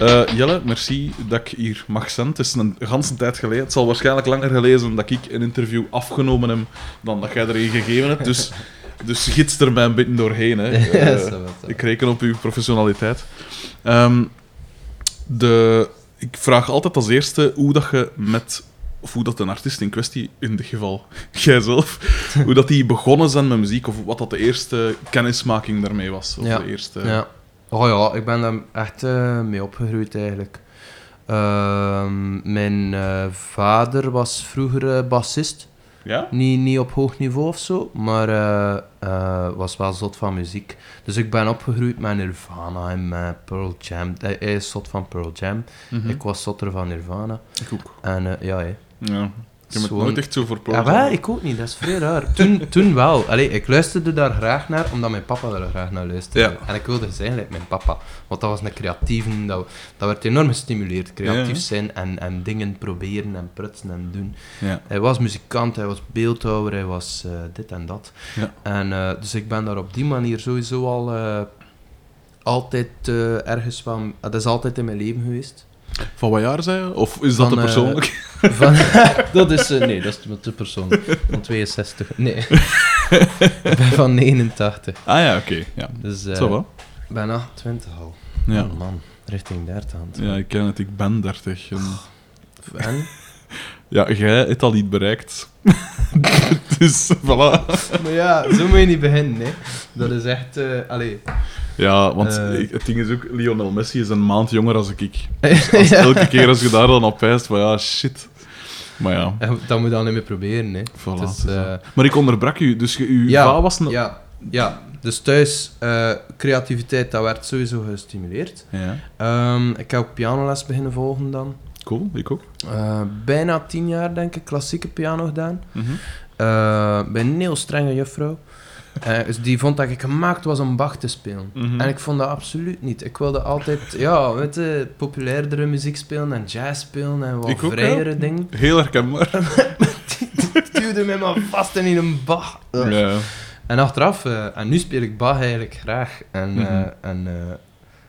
Eh, Jelle, merci dat ik hier mag zijn. Het is een ganse tijd geleden. Het zal waarschijnlijk langer geleden zijn dat ik een interview afgenomen heb dan dat jij erin gegeven hebt. Dus, dus gids er mij een beetje doorheen. Hè. Ja, zo. ik reken op uw professionaliteit. Ehm, de, ik vraag altijd als eerste hoe dat je met... Of hoe dat een artiest in kwestie, in dit geval jijzelf, hoe dat die begonnen zijn met muziek, of wat dat de eerste kennismaking daarmee was. Of Ja. de eerste... Ja. Oh ja, ik ben daar echt eh, mee opgegroeid eigenlijk. Ehm, mijn eh, vader was vroeger eh, bassist. Ja? Niet, niet op hoog niveau of zo, maar was wel zot van muziek. Dus ik ben opgegroeid met Nirvana en met Pearl Jam. Hij hij is zot van Pearl Jam. Mhm. Ik was zotter van Nirvana. Ik ook. En ja, hè. Ja. Ik heb het Gewoon- nooit echt zo voor Ja, wel, Jam. ik ook niet. Dat is vrij raar. Toen, toen wel. Allee, ik luisterde daar graag naar, omdat mijn papa daar graag naar luisterde. Ja. En ik wilde zijn like mijn papa. Want dat was een creatieve... Dat, dat werd enorm gestimuleerd. Creatief Ja. zijn en, en dingen proberen en prutsen en doen. Ja. Hij was muzikant, hij was beeldhouwer, hij was eh, dit en dat. Ja. En, eh, dus ik ben daar op die manier sowieso al eh, altijd ergens van... Dat is altijd in mijn leven geweest. Van wat jaar zei je? Of is dat Van, te eh, persoonlijk? Van, dat is... eh, nee, dat is te persoon. Van 62. Nee. ik ben van 89. Ah ja, oké. Ja. Dus eh Zo wel. ben 28 al. Ja. Oh, man, richting 30 aan ja, ik ken het. Ik ben 30. En... En? Ja, jij hebt al niet bereikt. dus, voilà. Maar ja, zo moet je niet beginnen, hè. Dat is echt... eh allee. Ja, want Eh. ik- het ding is ook, Lionel Messi is een maand jonger als ik. Als Ja. Elke keer als je daar dan op wijst, van ja, shit. Maar ja, Dat moet je dan niet meer proberen, hè. voilà. Is eh. Maar ik onderbrak u, dus je, uw Ja, was een... Ja, ja. dus thuis, creativiteit, dat werd sowieso gestimuleerd. Ja, Ehm, ik heb ook pianoles beginnen volgen dan. Cool, ik ook. Eh, bijna tien jaar, denk ik, klassieke piano gedaan. Eh, bij een heel strenge juffrouw. Eh, dus die vond dat ik gemaakt was om Bach te spelen. Mhm. En ik vond dat absoluut niet. Ik wilde altijd, ja, weet je, populairdere muziek spelen en jazz spelen en wat Ik vrijere dingen. Heel herkenbaar. Die duwde mij maar vast in een Bach. Ja. En achteraf, en nu speel ik Bach eigenlijk graag. En, Mhm. en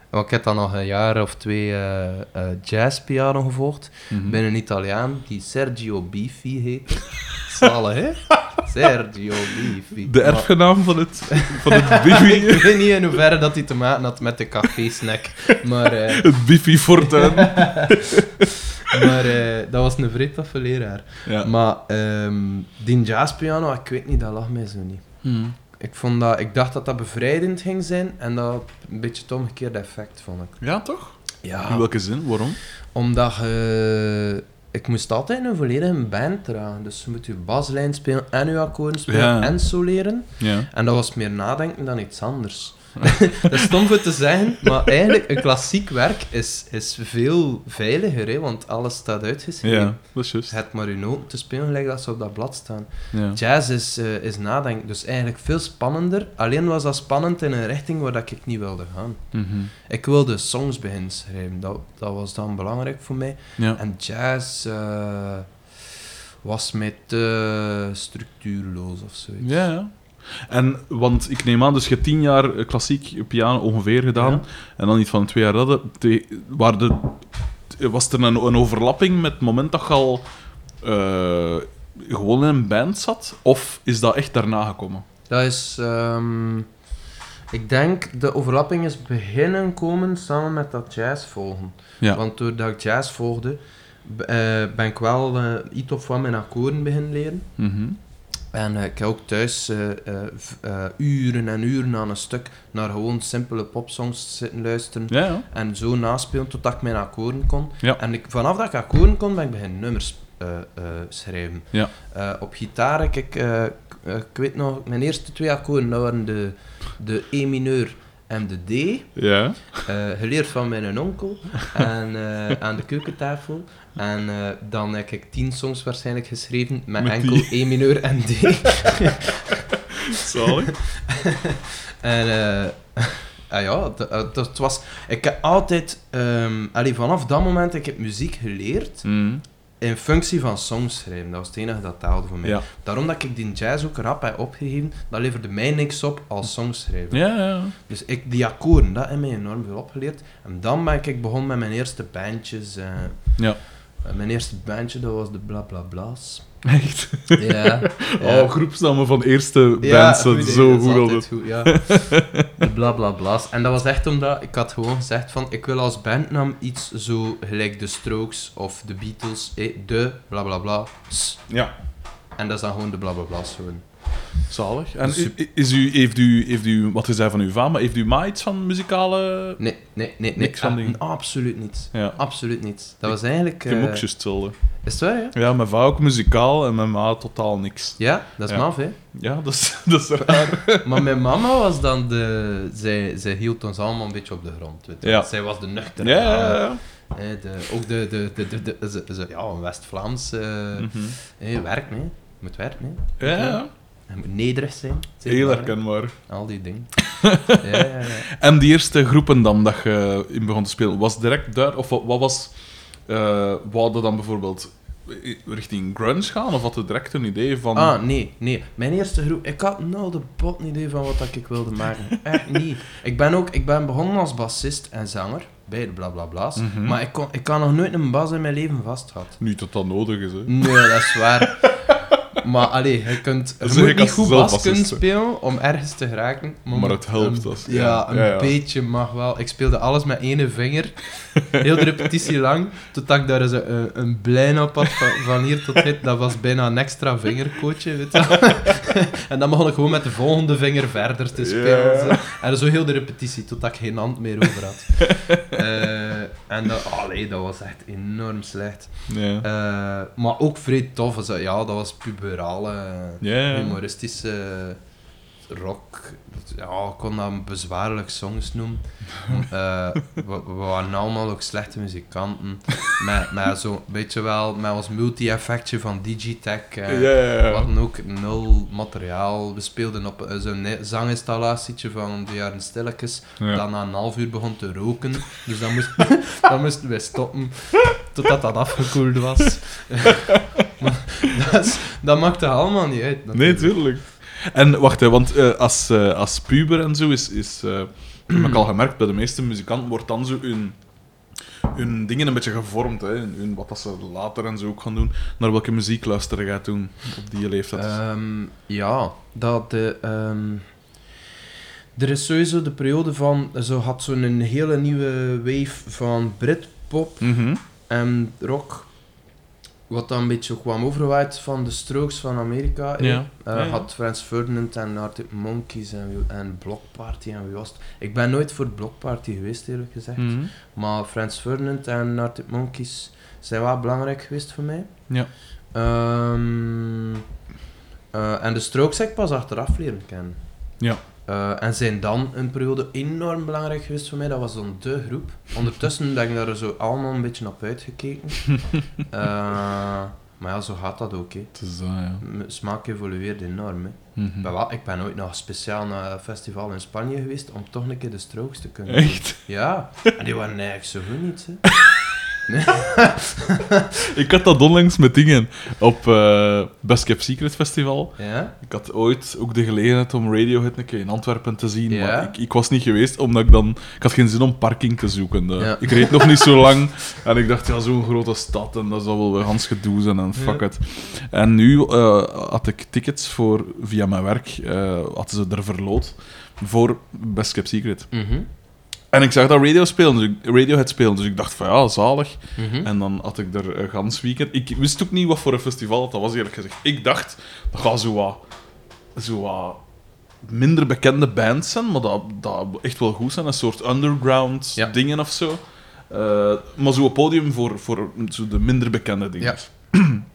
want ik heb dan nog een jaar of twee eh eh, jazzpiano gevolgd. Mhm. Bij een Italiaan die Sergio Bifi heet. Zalig, hè? Sergio Bifi. De erfgenaam van het, van het ik weet niet in hoeverre dat hij te maken had met de café-snack. Maar, eh, het Biffy Fortuin. maar dat was een vrij toffe leraar. Ja. Maar ehm, die jazzpiano, ik weet niet, dat lag mij zo niet. Mhm. Ik, vond dat, ik dacht dat dat bevrijdend ging zijn en dat een beetje het omgekeerde effect, vond ik. Ja, toch? In Ja, welke zin? Waarom? omdat je... Ik moest altijd een volledige band dragen. Dus je moet je baslijn spelen en je akkoorden spelen Ja. en soleren. Ja. En dat was meer nadenken dan iets anders. dat is stom voor te zeggen, maar eigenlijk, een klassiek werk is, is veel veiliger, hè, want alles staat uitgeschreven. Ja, dat is juist. Je hebt maar je noten te spelen, gelijk dat ze op dat blad staan. Ja. Jazz is, eh, is nadenken, dus eigenlijk veel spannender. Alleen was dat spannend in een richting waar dat ik niet wilde gaan. Mhm. Ik wilde songs beginnen schrijven, dat, dat was dan belangrijk voor mij. Ja. En jazz eh, was mij te structuurloos of zoiets. Ja, ja. En, want ik neem aan, dus je hebt tien jaar eh, klassiek piano ongeveer gedaan. Ja. En dan iets van twee jaar dat. te- waar de, was er een, een overlapping met het moment dat je al eh, gewoon in een band zat? Of is dat echt daarna gekomen? Dat is... ehm, ik denk, de overlapping is beginnen komen samen met dat jazz volgen. Ja. Want doordat ik jazz volgde, eh, ben ik wel eh, iets of wat mijn akkoorden beginnen leren. Mhm. En eh, ik heb ook thuis eh, eh, uren en uren aan een stuk naar gewoon simpele popsongs zitten luisteren. Ja, ja. En zo naspelen totdat ik mijn akkoorden kon. Ja. En ik, vanaf dat ik akkoorden kon, ben ik beginnen nummers schrijven. Op gitaar, heb ik, ik weet nog, mijn eerste twee akkoorden, dat waren de, de E mineur en de D. Ja. geleerd van mijn onkel en, aan de keukentafel. En eh, dan heb ik tien songs waarschijnlijk geschreven met, Met enkel die. E mineur en D. Zalig. En eh, ah ja, dat, eh, dat was... Ik heb altijd... allee, vanaf dat moment heb ik muziek geleerd. Mhm. in functie van songs schrijven. Dat was het enige dat taalde voor mij. Ja. Daarom dat ik die jazz ook rap heb opgegeven, dat leverde mij niks op als songschrijver. Ja, ja. Dus ik, die akkoorden, dat heeft mij enorm veel opgeleerd. En dan ben ik begonnen met mijn eerste bandjes. eh. Ja. Eh, mijn eerste bandje, dat was de Bla Bla Bla's. Echt. Ja. ja. Oh, groepsnamen van eerste Ja, bands zo dat is goed altijd goed, ja. De bla bla bla's. En dat was echt omdat ik had gewoon gezegd van ik wil als bandnaam iets zo gelijk de Strokes of de Beatles, eh, de bla bla bla. s. Ja, En dat is dan gewoon de bla bla bla's gewoon. Zalig. En Sup- i- is u, heeft, u, heeft u, wat je zei van uw vader, maar heeft u ma iets van muzikale... Nee, nee, nee, nee. Niks van Ah, die- absoluut niet. Ja, Absoluut niet. Dat was eigenlijk... ik heb eh, ook is het waar, ja? Ja, mijn vader ook muzikaal en mijn ma totaal niks. Ja, dat is Ja. maf, hè. Ja, dat is, dat is raar. Maar mijn mama was dan de... Zij, zij hield ons allemaal een beetje op de grond, weet je. Ja. Zij was de nuchtere. Ja, ja, ja. Hè, de, ook de, de, de, de, de- ze- ze- ja, een West-Vlaams eh Mhm. hè, werk, nee. Je moet werken, hè. Ja, ja. Je moet nederig zijn. Heel herkenbaar. Al die dingen. ja, ja, ja. En die eerste groepen dan dat je in begon te spelen, was direct daar, of wat, wat was, eh wou dat dan bijvoorbeeld richting grunge gaan, of had je direct een idee van... Ah, nee, nee. Mijn eerste groep... Ik had nou de bot een idee van wat dat ik wilde maken. Echt niet. Ik ben ook... Ik ben begonnen als bassist en zanger. Bij de blablabla's. Mhm. Maar ik, kon, ik kan nog nooit een bas in mijn leven vast gehad. Niet dat dat nodig is, hè. Nee, dat is waar. Maar allee, je, kunt, je moet niet goed bas kunnen spelen om ergens te geraken. Maar het helpt als- Ja, ja, een ja, beetje mag wel. Ik speelde alles met één vinger. Heel de repetitie lang. Totdat ik daar eens een, een, blijn op had van, van hier tot dit. Dat was bijna een extra vingercoachje, weet je. En dan begon ik gewoon met de volgende vinger verder te spelen. En zo heel de repetitie, totdat ik geen hand meer over had. Eh, en dat, allee, dat was echt enorm slecht. Eh, maar ook vrij tof. Ja, dat was puberale, humoristische rock. Ja, ik kon dat bezwaarlijk songs noemen. Eh, we, we waren allemaal ook slechte muzikanten. Met, met zo'n beetje wel, met ons multi-effectje van Digitech. ja, ja, We hadden ook nul materiaal. We speelden op eh, zo'n zanginstallatie van de jaren stilletjes. Dat na een half uur begon te roken. Dus dan, moest, dan moesten wij stoppen. Totdat dat afgekoeld was. maar dat, is- dat maakte allemaal niet uit. Nee, natuurlijk. tuurlijk. En wacht, hè, want eh, als, eh, als puber en zo is, is eh, heb ik al gemerkt, bij de meeste muzikanten wordt dan zo hun, hun dingen een beetje gevormd. Hè, hun, wat dat ze later en zo ook gaan doen. Naar welke muziek luisteren jij toen op die leeftijd? Ehm, ja, dat de... ehm, er is sowieso de periode van... Zo had zo'n hele nieuwe wave van Britpop Mhm. en rock. Wat dan een beetje kwam overwaaid van de Strokes van Amerika. Ja. Eh, Ja, ja. Had Frans Ferdinand en Arctic Monkeys en, en Block Party en wie was het? Ik ben nooit voor Block Party geweest, eerlijk gezegd. Mhm. Maar Frans Ferdinand en Arctic Monkeys zijn wel belangrijk geweest voor mij. Ja. Ehm, eh, en de Strokes heb ik pas achteraf leren kennen. Ja. Eh, en zijn dan een periode enorm belangrijk geweest voor mij. Dat was dan de groep. Ondertussen ben ik daar zo allemaal een beetje op uitgekeken. Eh, maar ja, zo gaat dat ook. Hè. Het is dat, ja. M- Smaak evolueert enorm. Hè. Mhm. Ik ben wel- Ik ben ooit nog speciaal naar een festival in Spanje geweest om toch een keer de Strokes te kunnen. Echt? Ja, en die waren eigenlijk zo goed niet. Hè. Ik had dat onlangs met dingen op eh Best Kept Secret Festival. Ja? Ik had ooit ook de gelegenheid om Radiohead een keer in Antwerpen te zien, Ja? maar ik, ik was niet geweest, omdat ik dan... Ik had geen zin om parking te zoeken. Ja. Ik reed nog niet zo lang en ik dacht, ja, zo'n grote stad en dat zal wel weer Hans gedoe zijn en fuck it. En nu eh, had ik tickets voor, via mijn werk, eh hadden ze er verloot voor Best Kept Secret. Mhm. En ik zag dat radio spelen, dus ik, Radiohead spelen, dus ik dacht van ja, zalig. Mhm. En dan had ik er een gans weekend. Ik wist ook niet wat voor een festival dat was, eerlijk gezegd. Ik dacht, dat gaat zo wat, zo wat minder bekende bands zijn, maar dat, dat echt wel goed zijn. Een soort underground Ja. dingen of zo. Eh, maar zo'n podium voor, voor zo de minder bekende dingen.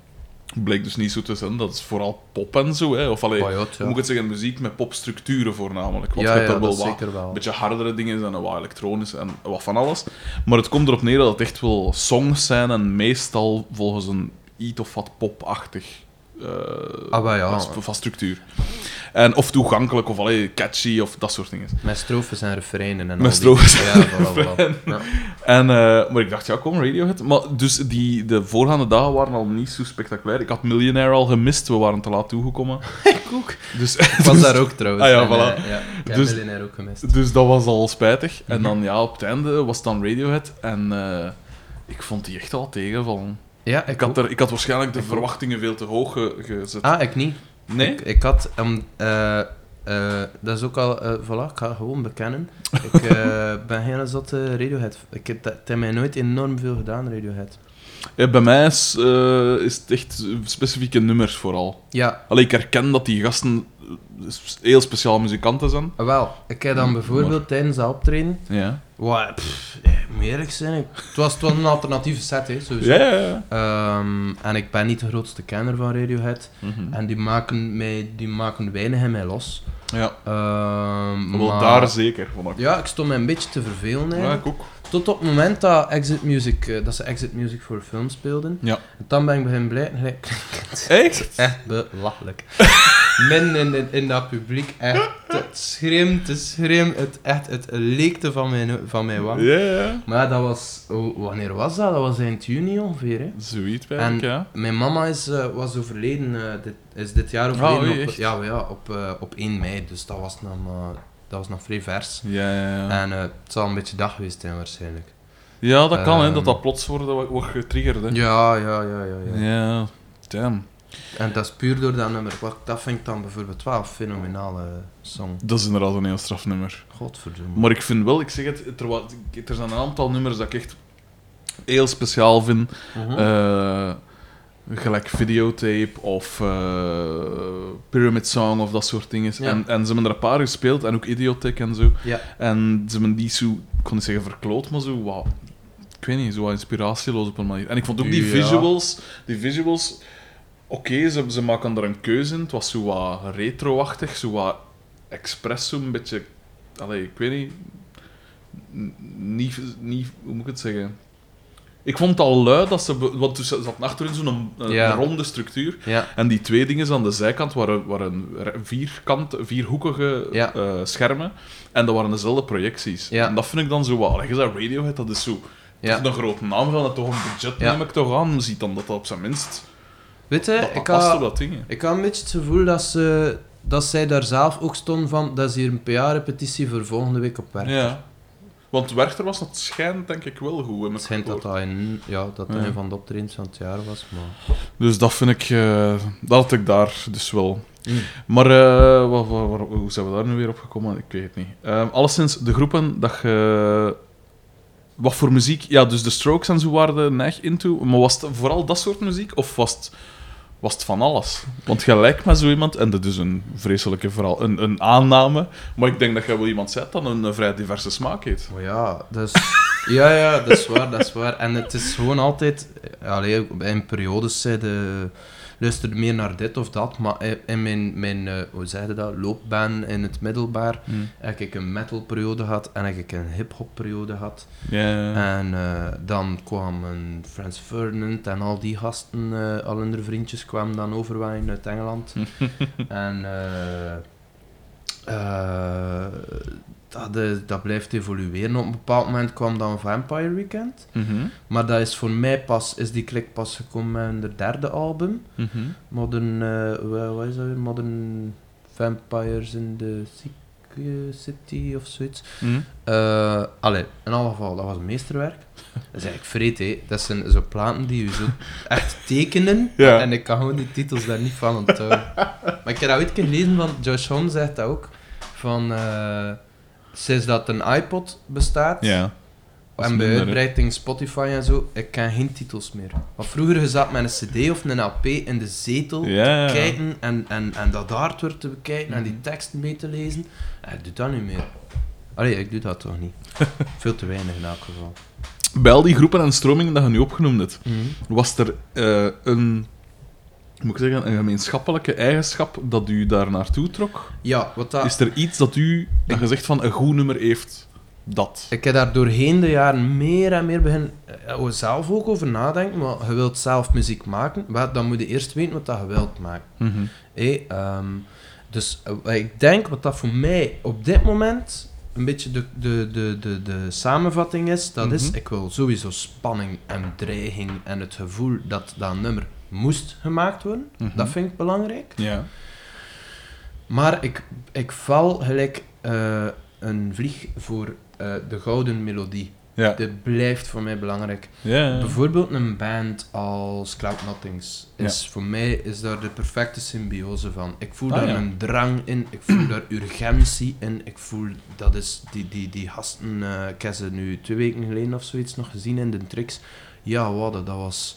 Bleek dus niet zo te zijn. Dat is vooral pop en zo. Hè. Of allee, ja, hoe ja. moet ik het zeggen, muziek met popstructuren voornamelijk. Want Ja, je hebt ja, daar wel wat zeker wel. een beetje hardere dingen en wat elektronisch en wat van alles. Maar het komt erop neer dat het echt wel songs zijn en meestal volgens een iets of wat popachtig Ah, wel ja. van- van structuur. En, of toegankelijk, of allee, catchy, of dat soort dingen. Met strofes en refreinen en Met al die- strofes Ja, en. Ja. En, eh, maar ik dacht, ja, kom, Radiohead. Maar dus die, de voorgaande dagen waren al niet zo spectaculair. Ik had Millionaire al gemist, we waren te laat toegekomen. Ik ook. Dus, Ik was daar ook trouwens. Ah ja, En, voilà. eh, ja, ik heb Dus- Millionaire ook gemist. dus dat was al spijtig. En Mhm. dan, ja, op het einde was het dan Radiohead. En eh, ik vond die echt wel tegenvallen. Ja, Ik had, er, ik had waarschijnlijk de Ik ook. verwachtingen veel te hoog ge- gezet. Ah, ik niet. nee? Ik, ik had... um, eh, eh, dat is ook al... eh voilà, ik ga gewoon bekennen. Ik eh, ben geen zotte Radiohead. Ik heb, dat het heeft mij nooit enorm veel gedaan, Radiohead. Ja, bij mij is, eh, is het echt specifieke nummers vooral. Ja, Allee, ik herken dat die gasten eh, heel speciaal muzikanten zijn. wel. Ik heb dan Mm, bijvoorbeeld tijdens dat optreden... Ja. Pff, eh, moet eerlijk zijn, ik- het, was, het was een alternatieve set, hè, sowieso. Ja, ja, ja. Ehm, en ik ben niet de grootste kenner van Radiohead. Mhm. En die maken, mij, die maken weinig in mij los. Ja, Ehm, wel maar- daar zeker, vond ik. Ja, ik stond me een beetje te vervelen Ja, eigenlijk. ik ook. Tot op het moment dat, Exit Music, eh, dat ze Exit Music voor film speelden. Ja. En dan ben ik blijven. gelijk- Echt? Echt belachelijk. Min in, in, in dat publiek. Echt te schreeuwen, te schreeuwen. Het, echt, het leekte van mijn, van mijn wang. Ja, ja. Maar dat was... oh, wanneer was dat? Dat was eind juni ongeveer, hè. Zoiets bij En- ik, ja. Mijn mama is, eh, was overleden, eh, dit, is dit jaar Ah, overleden oei, op, ja, ja, op, eh, op 1 mei, dus dat was nog, dat was nog vrij vers. Ja, ja, ja. En het zal een beetje dag geweest zijn waarschijnlijk. Ja, dat kan, hè, Ehm. dat dat plots wordt, getriggerd, hè. Ja, ja, ja, ja. ja. Ja, damn. En dat is puur door dat nummer. Wat, dat vind ik dan bijvoorbeeld wel een fenomenale song. Dat is inderdaad een heel strafnummer. Godverdomme. Maar ik vind wel, ik zeg het, er, wa- er zijn een aantal nummers dat ik echt heel speciaal vind. Mhm. Eh, gelijk videotape of eh, Pyramid Song of dat soort dingen. Ja. En, en ze hebben er een paar gespeeld en ook Idiotech en zo. ja. En ze hebben die zo, ik kon niet zeggen verkloot, maar zo wat, ik weet niet, zo wat inspiratieloos op een manier. En ik vond ook die Ja. visuals, die visuals, oké, ze, ze maken er een keuze in. Het was zo wat retro-achtig, zo wat expres, zo een beetje, allee, ik weet niet, niet, niet, hoe moet ik het zeggen? Ik vond het al lui dat ze, want dus ze zat achterin zo'n Ja. ronde structuur. ja. En die twee dingen aan de zijkant waren, waren re- vierkant, vierhoekige Ja. eh, schermen. En dat waren dezelfde projecties. En dat vind ik dan zo wel. Je dat Radiohead, dat is zo. Ja. Toch een grote naam van het toch een budget, neem ik toch aan. Je ziet dan dat dat op zijn minst. Weet je, ik had, ik had een beetje het gevoel dat, ze, dat zij daar zelf ook stond van, dat is hier een PA-repetitie voor volgende week op werk. Ja. Want Werchter was, dat schijnt denk ik wel goed. Het schijnt dat dat, een, ja, dat Ja. een van de optredens van het jaar was, maar... Dus dat vind ik. eh, dat had ik daar dus wel. Mm. Maar eh, wat- hoe zijn we daar nu weer op gekomen? Ik weet het niet. Ehm alleszins, de groepen dat je. Wat voor muziek? Ja, dus de Strokes en zo waren neig into. Maar was het vooral dat soort muziek? Of was het, was het van alles? Want je lijkt me zo iemand, en dat is een vreselijke verhaal, een, een aanname. Maar ik denk dat jij wel iemand bent dat een, vrij diverse smaak heeft. Maar ja, dus... ja, ja, dat is waar, dat is waar. En het is gewoon altijd... Allee, in periodes zei de... Luisterde meer naar dit of dat, maar in mijn, mijn eh, hoe zeg je dat, loopbaan in het middelbaar heb ik een metalperiode gehad en heb ik een hip-hop periode gehad. En eh, dan kwamen Frans Ferdinand en al die gasten, eh, al hun vriendjes, kwamen dan overwaaien uit Engeland. en eh, eh, dat, is- dat blijft evolueren. Op een bepaald moment kwam dan Vampire Weekend. Mhm, Maar dat is voor mij pas, is die klik pas gekomen met hun derde album. mhm. Modern, eh, wa- wat is dat weer? Modern Vampires in the Sick- eh, City of zoiets. Eh allee, in alle geval, dat was een meesterwerk. Dat is eigenlijk vreed, hè. Dat zijn zo platen die je zo echt tekenen. Ja. En ik kan gewoon die titels daar niet van onthouden. maar ik heb dat ooit gelezen van... Josh Homme zegt dat ook. Van... sinds dat een iPod bestaat... Ja. En bij uitbreiding Spotify en zo, ik ken geen titels meer. Want vroeger je zat met een cd of een LP in de zetel Ja, te kijken en, en, en dat artwork te bekijken en die Mhm. teksten mee te lezen. En ik doe dat niet meer. Allee, ik doe dat toch niet. Veel te weinig in elk geval. Bij al die groepen en stromingen dat je nu opgenoemd hebt, was er eh, een, moet ik zeggen, een gemeenschappelijke eigenschap dat u daar naartoe trok? Ja, wat dat... Is er iets dat u, dat je zegt van een goed nummer heeft dat? Ik heb daar doorheen de jaren meer en meer begin eh, zelf ook over nadenken, maar je wilt zelf muziek maken, wel, dan moet je eerst weten wat dat je wilt maken. Ehm, Dus eh, ik denk wat dat voor mij op dit moment een beetje de, de, de, de, de samenvatting is, dat is, Mhm. ik wil sowieso spanning en dreiging en het gevoel dat dat nummer moest gemaakt worden. Mhm. Dat vind ik belangrijk. Ja. Maar ik, ik val gelijk eh, een vlieg voor eh, de gouden melodie. Ja. Dit blijft voor mij belangrijk. Ja. Bijvoorbeeld een band als Cloud Nothings. Is, Voor mij is daar de perfecte symbiose van. Ik voel Ah, daar een drang in, ik voel daar urgentie in. Ik voel, dat is die, die, die gasten, eh ik heb ze nu twee weken geleden of zoiets nog gezien in de tricks. Ja, wat, dat was...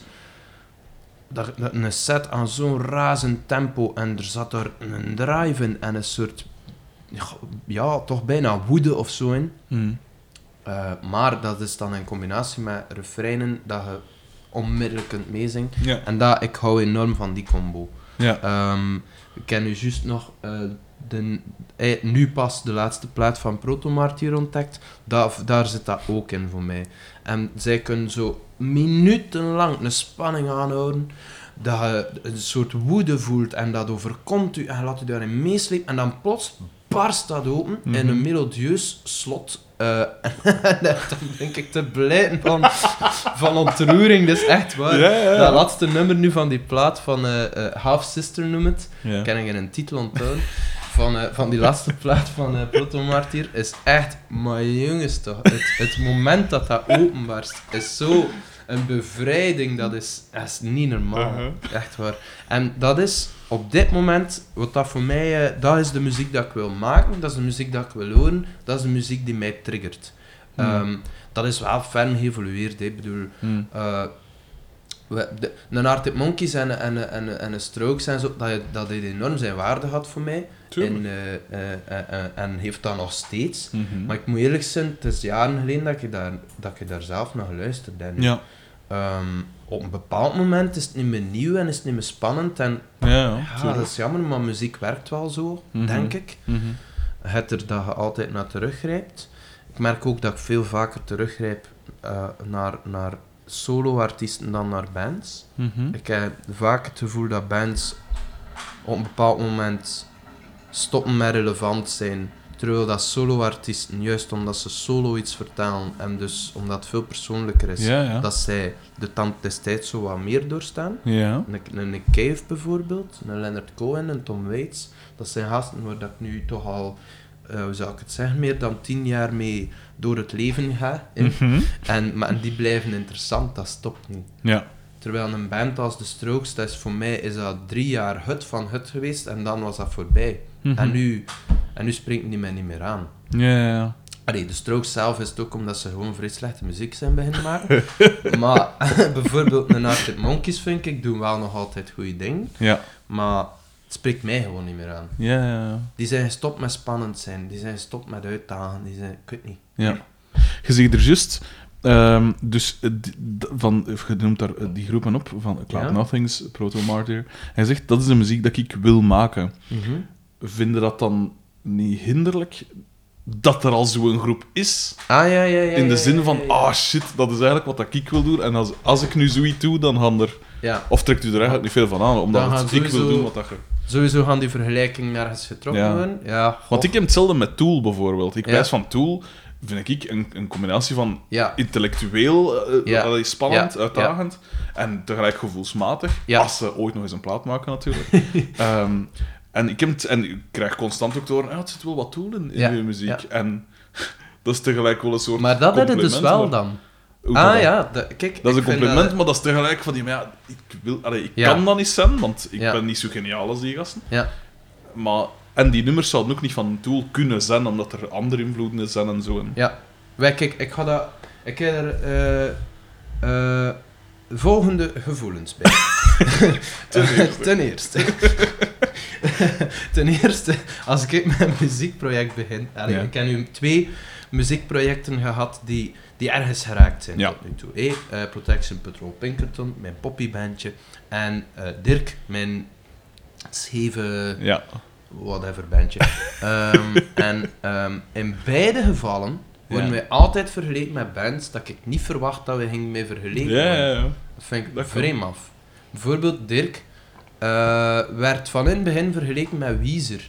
Dat, dat, een set aan zo'n razend tempo en er zat daar een drive in en een soort... Ja, toch bijna woede of zo in. Mm. Eh, maar dat is dan in combinatie met refreinen dat je onmiddellijk kunt meezingen. Ja. En dat, ik hou enorm van die combo. Ja. Ehm, ik ken nu juist nog eh, de, eh, nu pas de laatste plaat van Proto Martyr ontdekt. Da, daar zit dat ook in voor mij. En zij kunnen zo minutenlang een spanning aanhouden. Dat je een soort woede voelt en dat overkomt u en je laat u daarin meeslepen. En dan plots barst dat open in Mhm. een melodieus slot. Eh, en dan denk ik te blijten van, van ontroering. Dat is echt waar. Dat laatste nummer nu van die plaat van eh, Half Sister noem het. Kan ik in een titel onthouden. Van, eh, van die laatste plaat van uh, Proto Martyr is echt, maar jongens toch, het, het moment dat dat openbarst is zo een bevrijding, dat is, dat is niet normaal. Uh-huh. Echt waar. En dat is op dit moment, wat dat voor mij, eh, dat is de muziek dat ik wil maken, dat is de muziek dat ik wil horen, dat is de muziek die mij triggert. Hmm. Ehm, dat is wel ferm geëvolueerd, ik bedoel, Mm. eh, we, de, een Arctic Monkeys en, en, en, en een Strokes en zo, dat, je- dat heeft enorm zijn waarde had voor mij. En, eh, eh, eh, en heeft dat nog steeds. Mhm. Maar ik moet eerlijk zijn, het is jaren geleden dat ik daar, dat ik daar zelf naar geluisterd heb. Ja. Ehm, op een bepaald moment is het niet meer nieuw en is het niet meer spannend. En Ja, ja. ja, dat is jammer, maar muziek werkt wel zo, Mhm. denk ik. Mhm. Het er dat je altijd naar teruggrijpt. Ik merk ook dat ik veel vaker teruggrijp naar, naar solo-artiesten dan naar bands. Mhm. Ik heb vaak het gevoel dat bands op een bepaald moment stoppen met relevant zijn. Terwijl dat solo-artiesten, juist omdat ze solo iets vertellen en dus omdat het veel persoonlijker is, Ja, ja. dat zij de tand des tijds zo wat meer doorstaan. Ja. Een, een Cave bijvoorbeeld, een Leonard Cohen, een Tom Waits. Dat zijn gasten waar dat ik nu toch al, eh, hoe zou ik het zeggen, meer dan tien jaar mee door het leven ga. Mhm. En, maar en die blijven interessant, dat stopt niet. Ja. Terwijl een band als de Strokes, dat is voor mij is dat drie jaar hut van hut geweest en dan was dat voorbij. Mhm. En, nu, en nu springt die mij niet meer aan. Ja, ja, ja. Allee, de Strokes zelf is het ook omdat ze gewoon vrij slechte muziek zijn beginnen maken. maar bijvoorbeeld een Arctic Monkeys vind ik, doen wel nog altijd goede dingen. Ja. Maar het spreekt mij gewoon niet meer aan. Ja, ja, ja. Die zijn gestopt met spannend zijn, die zijn gestopt met uitdagen, die zijn, ik weet niet. Ja. Je zegt er juist, ehm, dus eh, van, of je noemt daar eh, die groepen op, van Cloud Ja. Nothings, Proto Martyr. Hij zegt, dat is de muziek dat ik wil maken. Vinden dat dan niet hinderlijk dat er al zo'n groep is? Ah, ja, ja, ja. In de zin van, ja, ja. ah shit, dat is eigenlijk wat dat ik wil doen. En als, als ik nu zoiets doe, dan gaan er... Ja, Of trekt u er eigenlijk niet veel van aan, omdat het, ik wil doen wat dat je... sowieso gaan die vergelijkingen nergens getrokken Ja. worden. Ja. Want ik heb hetzelfde met Tool bijvoorbeeld. Ik wijs van Tool, vind ik een, een combinatie van intellectueel, allee, spannend, uitdagend en tegelijk gevoelsmatig. Ja. Als ze ooit nog eens een plaat maken, natuurlijk. Ehm, en, ik heb het, en ik krijg constant ook door, ja, het zit wel wat Tool in, in Ja. je muziek. Ja. En dat is tegelijk wel een soort maar dat het dus wel maar- dan. Ah dat? ja, dat- kijk. Dat is een compliment, dat- maar dat is tegelijk van die, maar ja, ik, wil, allee, ik Ja. kan dat niet zijn, want ik ben niet zo geniaal als die gasten. Ja, Maar, en die nummers zouden ook niet van Tool kunnen zijn, omdat er andere invloeden zijn en zo. En, ja. Wij, kijk, ik ga dat... Ik heb er eh, eh, volgende gevoelens bij. Ten eerste. Ten eerste. Ten eerste, als ik met een muziekproject begin... allee, Ja. Ik heb nu twee muziekprojecten gehad die, die ergens geraakt zijn Ja. tot nu toe. Eh, Protection Patrol Pinkerton, mijn poppybandje. En eh, Dirk, mijn scheve ja. whatever bandje. Ehm, en ehm, in beide gevallen worden Ja. wij altijd vergeleken met bands dat ik niet verwacht dat we gingen mee vergeleken Ja, worden. ja, ja. Dat vind ik Dat vreemd af. Bijvoorbeeld Dirk eh, werd van in het begin vergeleken met Weezer.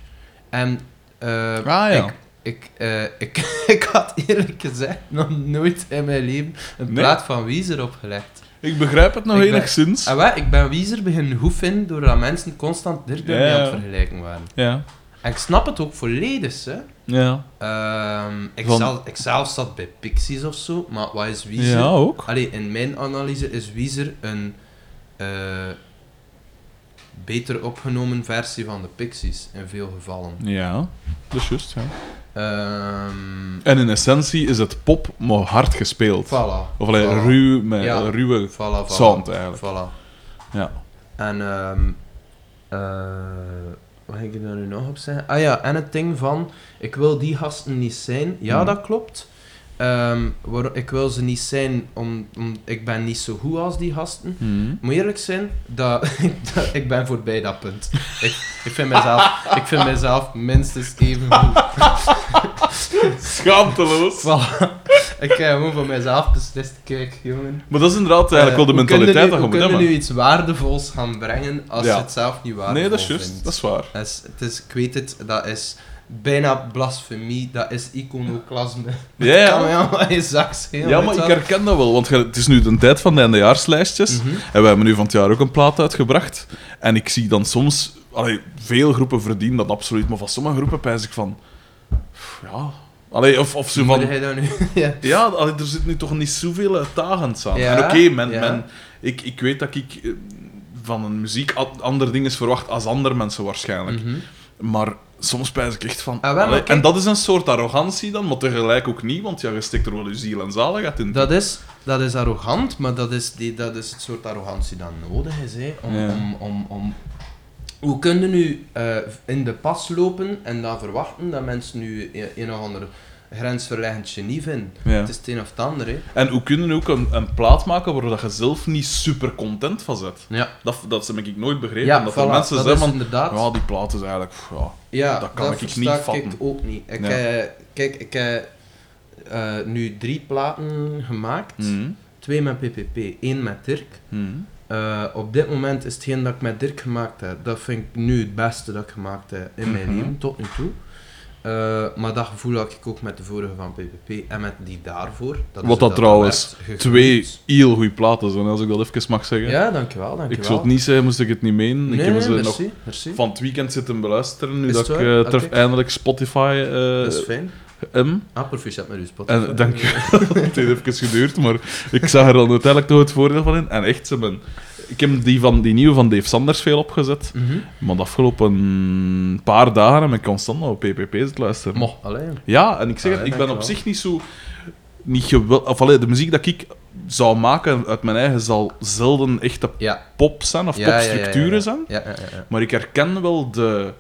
En eh, Ah, ja. ik, ik, eh, ik, ik had eerlijk gezegd nog nooit in mijn leven een Nee? plaat van Weezer opgelegd. Ik begrijp het nog Ik ben- enigszins. En wat, ik ben Weezer beginnen goed vinden doordat mensen constant Dirk Ja, aan het vergelijken waren. Ja. En ik snap het ook volledig, hè. Ja. Ehm, ik, Van- zelf, ik zelf zat bij Pixies of zo, maar wat is Weezer? Ja, ook. Allee, in mijn analyse is Weezer een eh, beter opgenomen versie van de Pixies, in veel gevallen. Ja, dat is juist, ja. Ehm En in essentie is het pop, maar hard gespeeld. voilà. Of alleen Voilà. ruw, met Ja. ruwe Voilà, sound eigenlijk. Voilà. Ja. En, ehm eh, wat ga ik daar nu nog op zeggen? Ah ja, en het ding van, ik wil die gasten niet zijn. Ja, Hmm. dat klopt. Ehm, waarom- ik wil ze niet zijn, om, om, ik ben niet zo goed als die gasten. Ik moet eerlijk zijn, dat, dat- ik ben voorbij dat punt. Ik, ik, vind mezelf, ik vind mezelf minstens even goed. Schaamteloos. Voilà. Ik heb gewoon voor mezelf beslist, kijk jongen. Maar dat is inderdaad eigenlijk wel de Eh, kun je mentaliteit dat je Hoe moet kun je hebben. nu iets waardevols gaan brengen als Ja. je het zelf niet waardevol Nee, dat is juist. Dat is waar. Het is, ik weet het, dat is bijna blasfemie, dat is iconoclasme. Ja, Dat kan me ja. allemaal in je zak schelen, Ja, maar ik herken dat wel, want het is nu de tijd van de eindejaarslijstjes. Mhm. En we hebben nu van het jaar ook een plaat uitgebracht. En ik zie dan soms... Allee, veel groepen verdienen dat absoluut, maar van sommige groepen pijs ik van... Ja... Allee, of, of zo van... jij dat nu... ja. Ja, allee, er zit nu toch niet zoveel uitdagends aan. Ja, en oké, men, ja. men, ik, ik weet dat ik eh, van een muziek a- andere dingen verwacht als andere mensen waarschijnlijk. Mhm. Maar soms pijs ik echt van... Ah, wel, en dat is een soort arrogantie dan, maar tegelijk ook niet, want ja, je steekt er wel je ziel en zaligheid in. Dat is, dat is arrogant, maar dat is, die, dat is het soort arrogantie dat nodig is. Hè, om, Ja. om, om, om... Hoe kun je nu eh, in de pas lopen en dan verwachten dat mensen nu een, een of ander grensverleggend genie vinden? Ja. Het is het een of het ander. Hè. En hoe kunnen ook een, een plaat maken waar dat je zelf niet super content van zit? Ja, Dat, dat heb ik nooit begrepen. ja dat voilà, er mensen dat zeggen van... inderdaad... Ja, die plaat is eigenlijk... Ja. Ja, Dat kan ik niet ik vatten. ook niet. Ik Ja. heb, kijk, ik heb eh, nu drie platen gemaakt. Mhm. Twee met PPP, één met Dirk. Mhm. Eh, op dit moment is hetgeen dat ik met Dirk gemaakt heb, dat vind ik nu het beste dat ik gemaakt heb in mijn Mhm. leven, tot nu toe. Eh, maar dat gevoel had ik ook met de vorige van PPP en met die daarvoor. Dat Wat dat trouwens. Twee heel goede platen zijn, als ik dat even mag zeggen. Ja, dankjewel, dankjewel. ik zou het niet zeggen, moest ik het niet menen. Nee, ik heb nee, ze merci, nog merci. van het weekend zitten beluisteren, nu Is dat ik Oké. eindelijk Spotify eh dat is fijn. hem. Ah, proficiat met uw Spotify. En dank je Het heeft even geduurd, maar ik zag er dan uiteindelijk toch het voordeel van in. En echt, ze ben... ik heb die, van, die nieuwe van Dave Sanders veel opgezet. Mhm. Maar de afgelopen paar dagen heb ik constant naar PPP zitten luisteren. Mo, alleen. Ja, en ik zeg het, ik ben op zich niet zo... Niet gewil... Of allee, de muziek dat ik zou maken uit mijn eigen zal zelden echte Ja. pop zijn of Ja, popstructuren ja. zijn. Ja, ja, ja, ja. Maar ik herken wel de,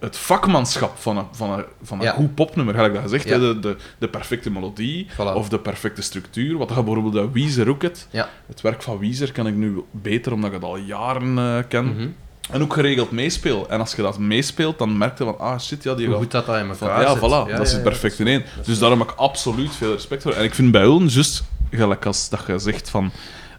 het vakmanschap van een, van een, van een Ja. goed popnummer. Gelijk dat gezegd, Ja. de, de, de perfecte melodie Voilà. of de perfecte structuur. Wat je bijvoorbeeld bij Weezer ook het. Ja. Het werk van Weezer ken ik nu beter, omdat ik het al jaren eh, ken. Mhm. En ook geregeld meespeel. En als je dat meespeelt, dan merk je van, ah shit, ja, die Hoe gaat goed dat dat in elkaar ja, zit. voilà, dat zit perfect in één. Dus daarom heb ik absoluut veel respect voor. En ik vind bij hun, juist gelijk als dat je zegt van,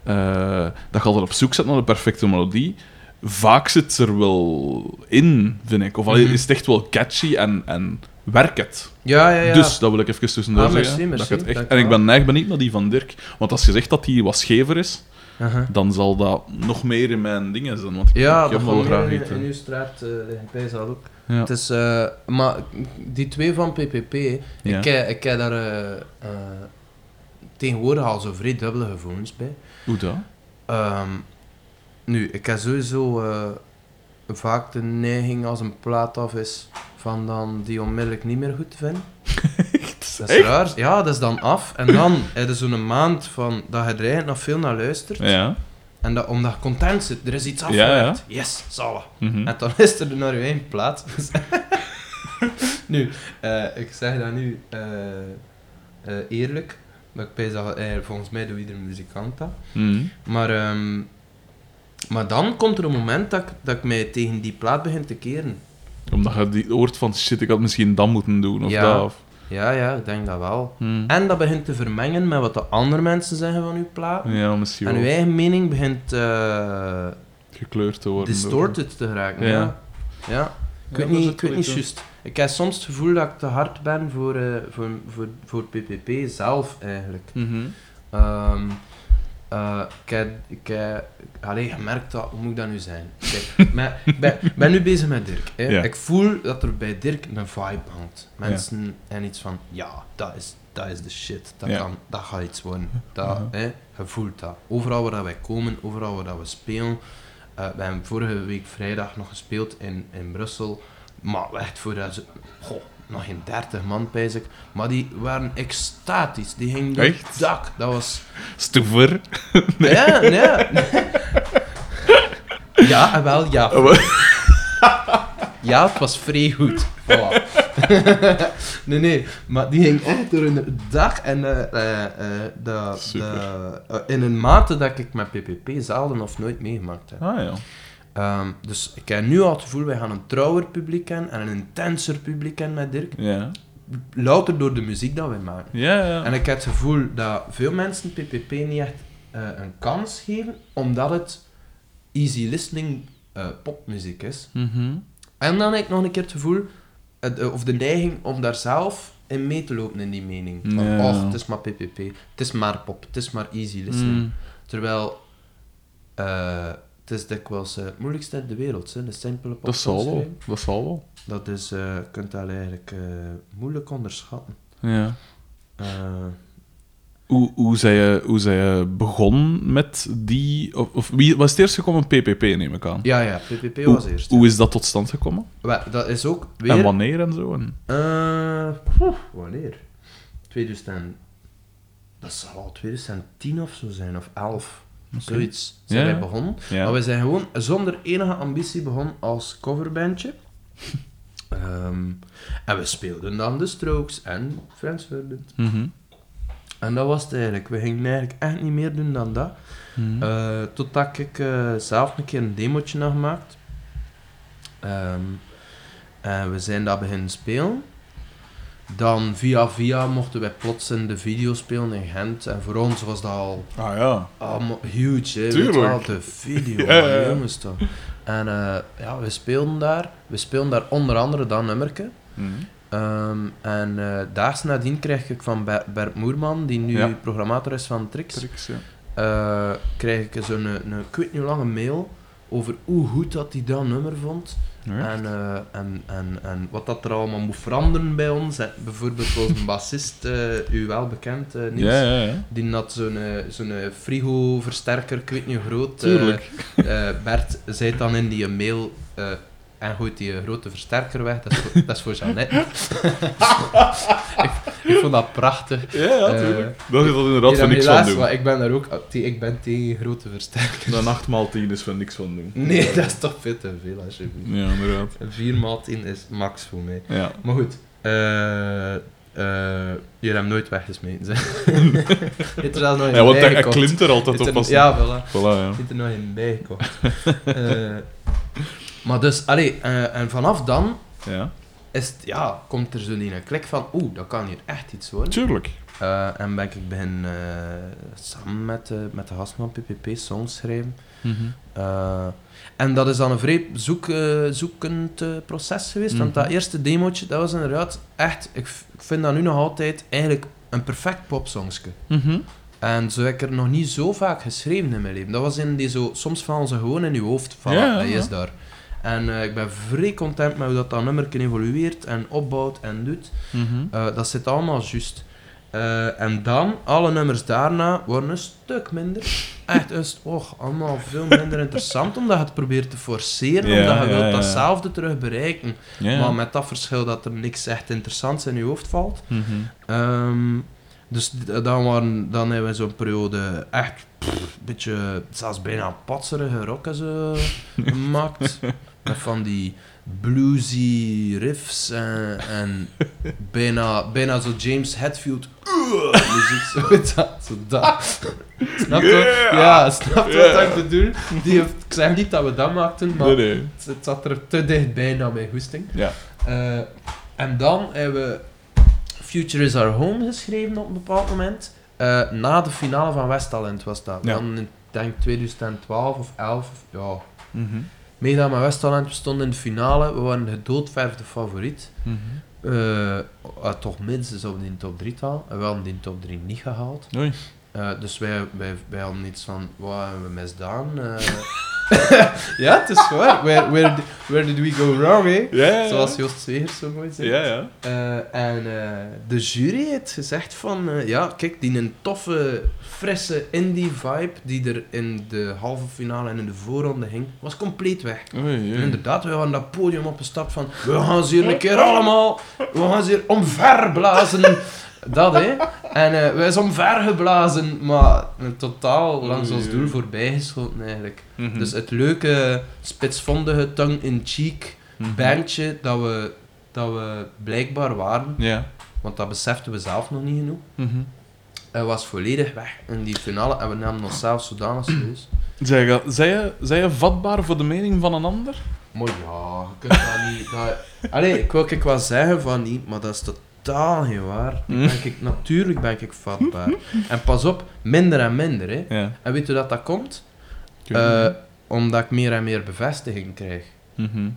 eh, dat je altijd op zoek bent naar de perfecte melodie, vaak zit ze er wel in, vind ik. Of Mhm. is het echt wel catchy en, en werkt het. Ja, ja, ja. Dus, dat wil ik even tussendoor Ah, zeggen. merci, dat echt... En ik ben neig benieuwd naar die van Dirk. Want als je zegt dat die wat schever is, dan zal dat nog meer in mijn dingen zijn. Want ik, Ja, ik dat heb wel graag meer in, in uw straat uh, zal ook. Ja. Het is, eh, maar die twee van PPP, Ja. ik, ik heb daar eh, eh, tegenwoordig al zo vrij dubbele gevoelens bij. Hoe dat? Ehm, nu, ik heb sowieso eh, vaak de neiging als een plaat af is van dan die onmiddellijk niet meer goed te vinden. Dat is Echt? raar. Ja, dat is dan af. En dan heb je zo'n maand van, dat je er eigenlijk nog veel naar luistert. Ja. En dat, omdat je content zit, er is iets Ja, afgewerkt. Yes, zalig. Mhm. En dan is er naar je eigen plaat. nu, eh, ik zeg dat nu eh, eerlijk. Maar ik dat, volgens mij doet iedere muzikant dat. Mhm. Maar, ehm, maar dan komt er een moment dat ik, dat ik mij tegen die plaat begin te keren. Omdat je die hoort van shit, ik had misschien dat moeten doen of Ja. dat. Of... Ja, ja, ik denk dat wel. Hmm. En dat begint te vermengen met wat de andere mensen zeggen van uw plaat. Ja, misschien En uw eigen mening begint eh, gekleurd te worden. distorted te geraken. Ja. Ja. ja. Ik weet niet, ik weet niet juist. Ik heb soms het gevoel dat ik te hard ben voor, eh, voor, voor, voor PPP zelf, eigenlijk. Mhm. Ehm, eh, ik heb, ik heb allee, gemerkt dat, hoe moet ik dat nu zijn? Kijk, maar, ik ben, ben nu bezig met Dirk. Hè. Ja. Ik voel dat er bij Dirk een vibe hangt. Mensen en iets van, ja, dat is, dat is de shit. Dat, Ja. kan, dat gaat iets worden. Dat, hè, je voelt dat. Overal waar dat wij komen, overal waar dat we spelen. Eh, we hebben vorige week vrijdag nog gespeeld in, in Brussel. Maar echt voor dat ze- goh, nog geen 30 man, pijs ik. Maar die waren extatisch. Die gingen door Echt? het dak. Dat was... Stoever. Ja, nee. Ja, en wel, ja. Ja, het was vrij goed. Voilà. nee, nee, maar die ging echt door een dak en eh, eh, eh, de, Super. de, eh, in een mate dat ik met PPP zelden of nooit meegemaakt heb. Ah ja. Ehm, dus ik heb nu al het gevoel, wij gaan een trouwer publiek kennen en een intenser publiek kennen met Dirk. Ja. Louter door de muziek dat wij maken. Ja, ja. En ik heb het gevoel dat veel mensen PPP niet echt eh, een kans geven, omdat het easy listening eh, popmuziek is. Mhm. En dan heb ik nog een keer het gevoel, eh, of de neiging om daar zelf in mee te lopen in die mening. Van, oh, het is maar PPP, het is maar pop, het is maar easy listening. Mm. Terwijl, eh, het is dikwijls eh, het moeilijkste in de wereld, hè, de simpele pop. Dat zal wel. Dat zal wel. Dat is, eh, je kunt dat eigenlijk eh, moeilijk onderschatten. Ja. Hoe, hoe, zij je, hoe zij je begon met die... Of, of wie was het eerst gekomen? PPP, neem ik aan. ja, ja, PPP hoe, was eerst. Hoe is dat tot stand gekomen? Wel, Dat is ook En weer... wanneer en zo? En... Poeh, wanneer? 2000... Dat zal al 2010 of zo zijn, of 11. Zoiets zijn wij begonnen. Maar we zijn gewoon zonder enige ambitie begonnen als coverbandje. Ehm, en we speelden dan de Strokes en Friends Ferdinand. Mhm. En dat was het eigenlijk. We gingen eigenlijk echt niet meer doen dan dat. Mhm. Eh, totdat ik eh, zelf een keer een demootje nog gemaakt. Ehm, en we zijn dat beginnen spelen. Dan via via mochten wij plots in de video spelen in Gent. En voor ons was dat al Ah ja. allemaal huge. Hè? Tuurlijk. wel, de video, Ja, ja. jongens toch. En eh, ja, we speelden daar. We speelden daar onder andere dat nummerke. Mhm. Ehm, en eh daags nadien kreeg ik van Ber- Bert Moerman, die nu Ja. programmator is van Trix, Tricks, ja. eh, krijg ik zo'n een, een, ik weet niet hoe lange mail over hoe goed dat hij dat nummer vond. En, eh, en, en, en wat dat er allemaal moet veranderen bij ons. En bijvoorbeeld een bassist, eh, u wel bekend, eh Niels. Ja, ja, ja. Die had zo'n zo'n frigo-versterker, ik weet niet hoe groot. Tuurlijk. Bert zei dan in die mail... en gooit die eh, grote versterker weg, dat is voor, dat is voor Jeannette. ik, ik vond dat prachtig. Ja, ja, Eh, tuurlijk. Dat is dat inderdaad van niks van helaas, doen. maar ik ben daar ook... Ik ben tegen grote versterkers. Een 8 maal 10 is van niks van doen. Nee, dat is toch veel te veel, alsjeblieft. Ja, inderdaad. Een 4 maal 10 is max voor mij. Ja. Maar goed. eh eh je hebt hem nooit weggesmeten, zeg. Heeft er zelfs nog een Ja, want hij, klimt er altijd op als... Ja, voilà. Voilà, ja. Er nog in bijgekocht. Maar dus, allee, eh, en vanaf dan Ja, is het, ja, komt er zo'n een klik van, oeh, dat kan hier echt iets worden. tuurlijk. Eh, en ben ik begin eh, samen met, met de gasten van PPP songs schrijven. Mhm. Eh, en dat is dan een vrij zoek, zoekend proces geweest. Want Mhm. dat eerste demootje, dat was inderdaad echt... Ik, ik vind dat nu nog altijd eigenlijk een perfect popsongske. Mhm. En zo heb ik er nog niet zo vaak geschreven in mijn leven. Dat was in die zo... Soms vallen ze gewoon in je hoofd. Van, ja. is daar. En eh, ik ben vrij content met hoe dat, dat nummer evolueert en opbouwt en doet. Mhm. Eh, dat zit allemaal juist. Eh, en dan, alle nummers daarna worden een stuk minder. Echt, het och, allemaal veel minder interessant, omdat je het probeert te forceren, Ja, omdat je ja, wilt ja. datzelfde terug bereiken. Maar met dat verschil dat er niks echt interessants in je hoofd valt. Mhm. Ehm, dus dan, waren, dan hebben we zo'n periode echt pff, een beetje, zelfs bijna patserige rocken zo gemaakt. Met van die bluesy riffs en, en bijna, bijna zo James Hetfield uh, muziek. Zo, dat, zo dat. Snap je? Yeah! Ja, snap je Yeah. wat ik bedoel? Die heeft, ik zeg niet dat we dat maakten, maar Nee, nee. het, het zat er te dichtbij naar mijn goesting. Ja. Eh, en dan hebben we Future is Our Home geschreven op een bepaald moment. Eh, na de finale van Westtalent was dat. Ja. Dan in denk 2012 of 11. Ja, Mhm. Meegedaan met Westtalent, we stonden in de finale, we waren gedoodverfde favoriet. Eh, eh, toch minstens op die top 3 taal. En we hadden die top 3 niet gehaald. Oei. Eh, dus wij, wij, wij hadden iets van, wat hebben we misdaan? Eh, ja, het is waar. Where, where, did, where did we go wrong, hè? Ja, ja, ja. Zoals Joost Zwegers zo mooi zegt. Ja, ja. Eh, en eh, de jury heeft gezegd van, eh, ja, kijk, die een toffe, frisse indie-vibe die er in de halve finale en in de voorronde hing, was compleet weg. Oei, En inderdaad, we waren dat podium opgestapt van, we gaan ze hier een keer allemaal, we gaan ze hier omverblazen. Dat, hè. En eh, wij zijn omvergeblazen, maar totaal langs ons doel voorbijgeschoten, eigenlijk. Mhm. Dus het leuke, spitsvondige, tongue-in-cheek Mhm. bandje dat we, dat we blijkbaar waren, want dat beseften we zelf nog niet genoeg, Mhm. hij was volledig weg in die finale en we namen onszelf zodanig serieus. Zij, je- zij, je, vatbaar voor de mening van een ander? Maar ja, je kunt dat niet... Dat... Allee, ik wil ik wel zeggen van niet, maar dat is totaal geen waar. Ik Mm. Ben ik, natuurlijk ben ik vatbaar. En pas op, minder en minder. Hè. Ja. En weet je hoe dat, dat komt? Eh, niet. omdat ik meer en meer bevestiging krijg. Mhm.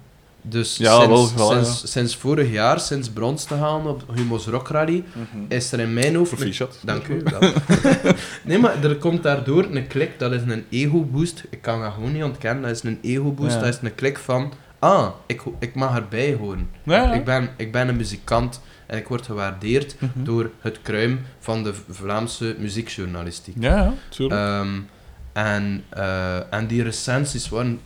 Dus Ja, sinds, wel, sinds, sinds vorig jaar, sinds brons te halen op Humo's Rock Rally, Mhm. is er in mijn hoofd... Dank u. nee, maar er komt daardoor een klik, dat is een ego-boost. Ik kan dat gewoon niet ontkennen, dat is een ego-boost. Ja. Dat is een klik van, ah, ik, ik mag erbij horen. Ik, ben, ik ben een muzikant en ik word gewaardeerd Mhm. door het kruim van de Vlaamse muziekjournalistiek. Ja, ja, tuurlijk. Ehm, en, eh, en die recensies waren,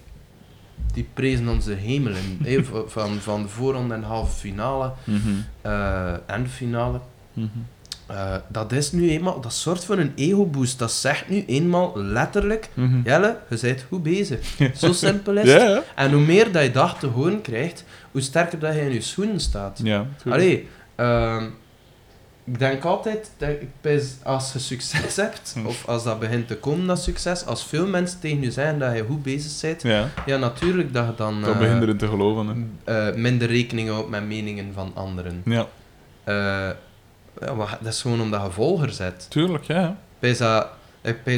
die prezen onze hemelen. v- van, van de voorronde en halve finale Mhm. eh, en finale. Mhm. Eh, dat is nu eenmaal, dat soort van een ego-boost. Dat zegt nu eenmaal letterlijk. Jelle, je bent goed bezig. Zo simpel is het. ja. En hoe meer dat je dat te horen krijgt, hoe sterker dat je in je schoenen staat. Ja. Allee, ehm, ik denk altijd, dat als je succes hebt, Hm. of als dat begint te komen, dat succes, als veel mensen tegen je zeggen dat je goed bezig bent, Ja, ja, natuurlijk dat je dan dat eh, begint erin te geloven. Hè. eh, minder rekening houdt met meningen van anderen. Ja, Eh, ja, maar dat is gewoon omdat je volger zet. tuurlijk, ja. Pijs dat,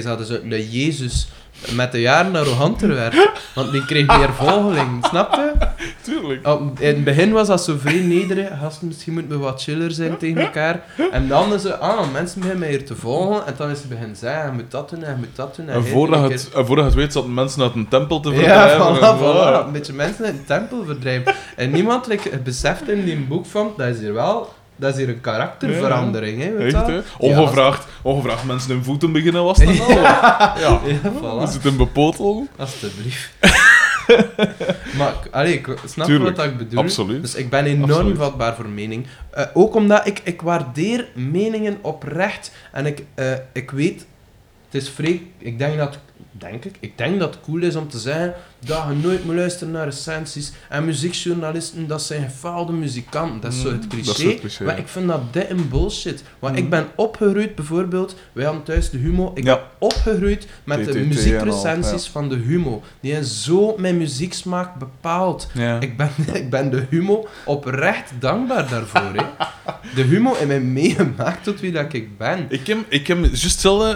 dat dus dat Jezus met de jaren arroganter werd, want die kreeg meer volgelingen, snap je? Tuurlijk. In het begin was dat zo vrij nederig. Misschien moeten we wat chiller zijn tegen elkaar. En dan is het, ah, mensen beginnen mij hier te volgen. En dan is het begin zeggen, je moet dat doen, en je moet dat doen. En hij voordat een het, en voordat het weet, zaten mensen uit een tempel te verdrijven. Ja, en voilà, voilà. Een beetje mensen in de tempel verdrijven. En niemand like, het beseft in die boek van, dat is hier wel... Dat is hier een karakterverandering, hè, Echt? Ongevraagd, ongevraagd mensen hun voeten beginnen wassen en al. Ja, We voilà. zitten bepotel. Alsjeblieft. maar, allee, ik snap Tuurlijk, wat ik bedoel. Absoluut. Dus ik ben enorm Absoluut. vatbaar voor mening. Eh, ook omdat ik, ik waardeer meningen oprecht. En ik, eh, ik weet, het is vrij... Ik denk dat... Denk ik? Ik denk dat het cool is om te zeggen dat je nooit moet luisteren naar recensies. En muziekjournalisten, dat zijn gefaalde muzikanten. Dat is zo het Mm, cliché. het maar ja. ik vind dat dit een bullshit. Want Mm. ik ben opgegroeid, bijvoorbeeld... Wij hadden thuis de Humo. Ik Ja. ben opgegroeid met de muziekrecensies van de Humo. Die hebben zo mijn muzieksmaak bepaald. Ik ben, ik ben de Humo oprecht dankbaar daarvoor. Hè. De Humo in mij meegemaakt tot wie dat ik ben. Ik heb, ik heb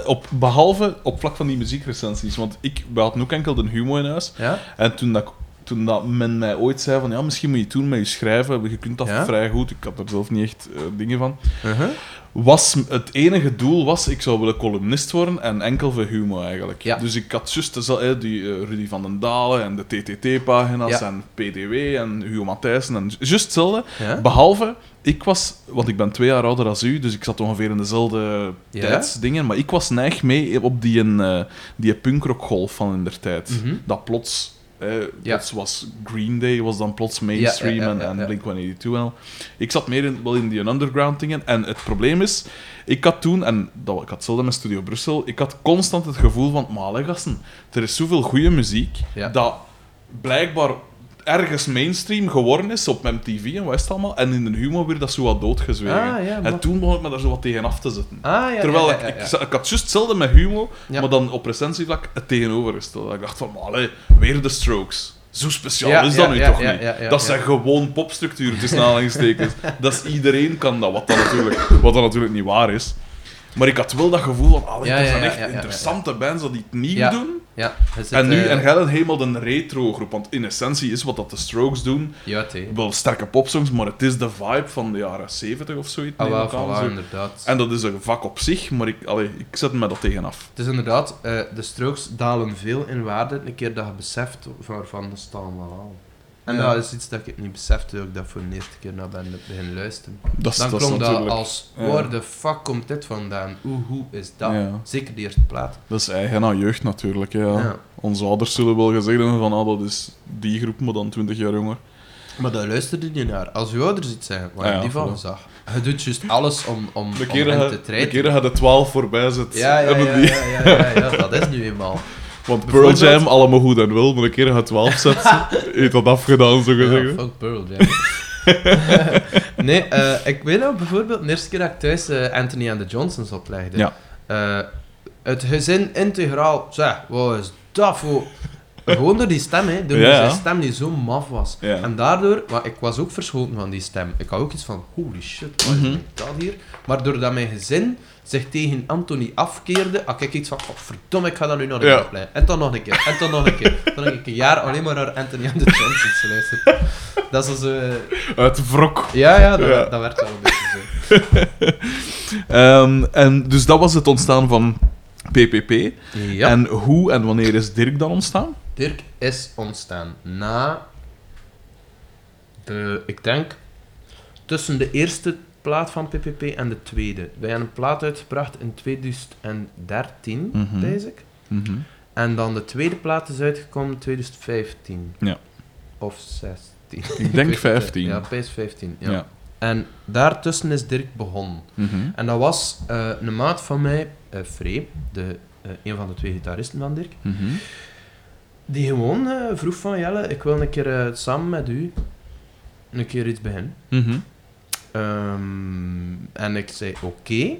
op, behalve op vlak van die muziekrecensies. Want ik, we hadden ook enkel de humo in huis. Ja? En toen, dat, toen dat men mij ooit zei van, ja, misschien moet je het doen met je schrijven, je kunt dat Ja? vrij goed, ik had er zelf niet echt eh, dingen van. Uh-huh. Was, het enige doel was, ik zou willen columnist worden en enkel voor humo eigenlijk. Ja. Dus ik had juist die eh, Rudy van den Dalen en de TTT-pagina's Ja. en PDW en Hugo Matthijssen en juist hetzelfde. Ja? Behalve, ik was, want ik ben twee jaar ouder dan u, dus ik zat ongeveer in dezelfde Ja? tijdsdingen, maar ik was neig mee op die, een, eh, die punkrockgolf van in der tijd. Mhm. Dat plots, eh, plots was Green Day, was dan plots mainstream en, en ja. Blink-182 en al. Ik zat meer in, wel in die underground dingen, en het probleem is, ik had toen, en dat, ik had hetzelfde met Studio Brussel, ik had constant het gevoel van, gasten, er is zoveel goede muziek, dat blijkbaar ergens mainstream geworden is op MTV en wat is het allemaal. En in de humor weer dat zo wat doodgezwegen. Ah, ja, en toen begon ik me daar zo wat tegen af te zetten. Ah, ja, Terwijl ja, ik, ik, had juist hetzelfde met humor, maar dan op recensievlak het tegenovergestelde. Ik dacht van, allee, weer de Strokes. Zo speciaal is dat nu toch niet? dat zijn gewoon popstructuren tussen aanhalingstekens. dat is iedereen kan dat, wat dan natuurlijk, wat dan natuurlijk niet waar is. Maar ik had wel dat gevoel van, allee, Ja, dat zijn echt interessante bands dat die het nieuw Ja. doen. Ja, En nu, eh, en jij bent helemaal een retro-groep, want in essentie is wat dat de Strokes doen, Ja, wel sterke popsongs, maar het is de vibe van de jaren 70 of zoiets. Ah, wel, voilà, zo. inderdaad. En dat is een vak op zich, maar ik, allee, ik zet me dat tegenaf. Het is inderdaad, eh, de strokes dalen veel in waarde een keer dat je beseft waarvan de staan wel al. En Ja. dat is iets dat ik niet besefte ik dat voor de eerste keer naar ben beginnen luisteren. Dat Dan dat klonk dat als, ja. waar de fuck komt dit vandaan? Hoe, hoe is dat? Ja. Zeker de eerste plaat. Dat is eigen aan jeugd natuurlijk. Ja. Onze ouders zullen wel gezegd hebben van ah, dat is die groep, maar dan 20 jaar jonger. Maar daar luisterde je naar. Als je ouders iets zeggen, waar Ah, je ja, die van zag. Je doet juist alles om, om, De om te de treiten. keren je de 12 voorbij zit. Ja, ja, ja, ja, ja, dat is nu eenmaal. Want Pearl Jam, allemaal goed en wel, maar de keren je 12 zet, heeft dat afgedaan, zo gezegd. fuck Pearl Jam. nee, eh, ik weet nog bijvoorbeeld de eerste keer dat ik thuis eh, Anthony and the Johnsons oplegde. Ja. Eh, het gezin integraal. Zeg, wat is dat voor... Gewoon door die stem, hè. Door Ja, zijn stem die zo maf was. Ja. En daardoor... Maar ik was ook verschoten van die stem. Ik had ook iets van... Holy shit, wat is Mhm. dat hier? Maar doordat mijn gezin zich tegen Anthony afkeerde, had ik iets van... Oh, verdomme, ik ga dat nu nog een keer. En dan nog een keer. En dan nog een keer. Dan heb ik een jaar alleen maar naar Anthony and the Johnsons geluisterd. Dat is zo... eh, Uit wrok. ja, ja, dat, Ja. dat werd wel een beetje zo. Ehm, en dus dat was het ontstaan van PPP. Ja. En hoe en wanneer is Dirk dan ontstaan? Dirk is ontstaan na de, ik denk, tussen de eerste plaat van PPP en de tweede. Wij hebben een plaat uitgebracht in 2013, Mhm. deze ik. Mhm. En dan de tweede plaat is uitgekomen in 2015. Ja. Of 16. Ik denk weet het, 15. Ja, PS 15. Ja. Ja. En daartussen is Dirk begonnen. Mhm. En dat was eh, een maat van mij, eh Free, de, eh, een van de twee gitaristen van Dirk. Mhm. Die gewoon vroeg van, Jelle, ik wil een keer samen met u een keer iets beginnen. Ehm, en ik zei, oké.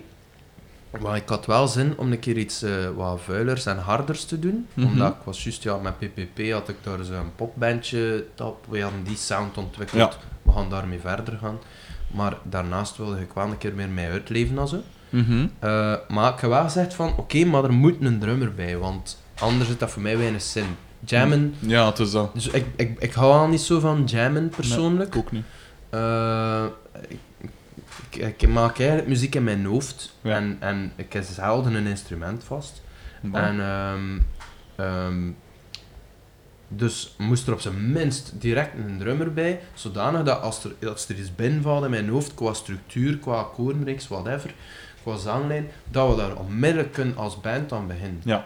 Maar ik had wel zin om een keer iets eh, wat vuilers en harders te doen. Mhm. Omdat ik was juist, ja, met PPP had ik daar zo'n popbandje op. We hadden die sound ontwikkeld. We gaan daarmee verder gaan. Maar daarnaast wilde ik wel een keer meer mij uitleven en zo. Mhm. Eh, maar ik heb wel gezegd van, oké, maar er moet een drummer bij, want anders zit dat voor mij weinig zin. Jammen, Ja, het is dat. dus ik, ik, ik hou al niet zo van jammen persoonlijk. Ook niet. Eh, ik, maak eigenlijk muziek in mijn hoofd Ja. en, en ik heb zelden een instrument vast. En, ehm, ehm, dus moest er op zijn minst direct een drummer bij, zodanig dat als er, als er iets binnenvalt in mijn hoofd, qua structuur, qua akkoordenreeks, whatever, qua zanglijn, dat we daar onmiddellijk kunnen als band aan beginnen. Ja.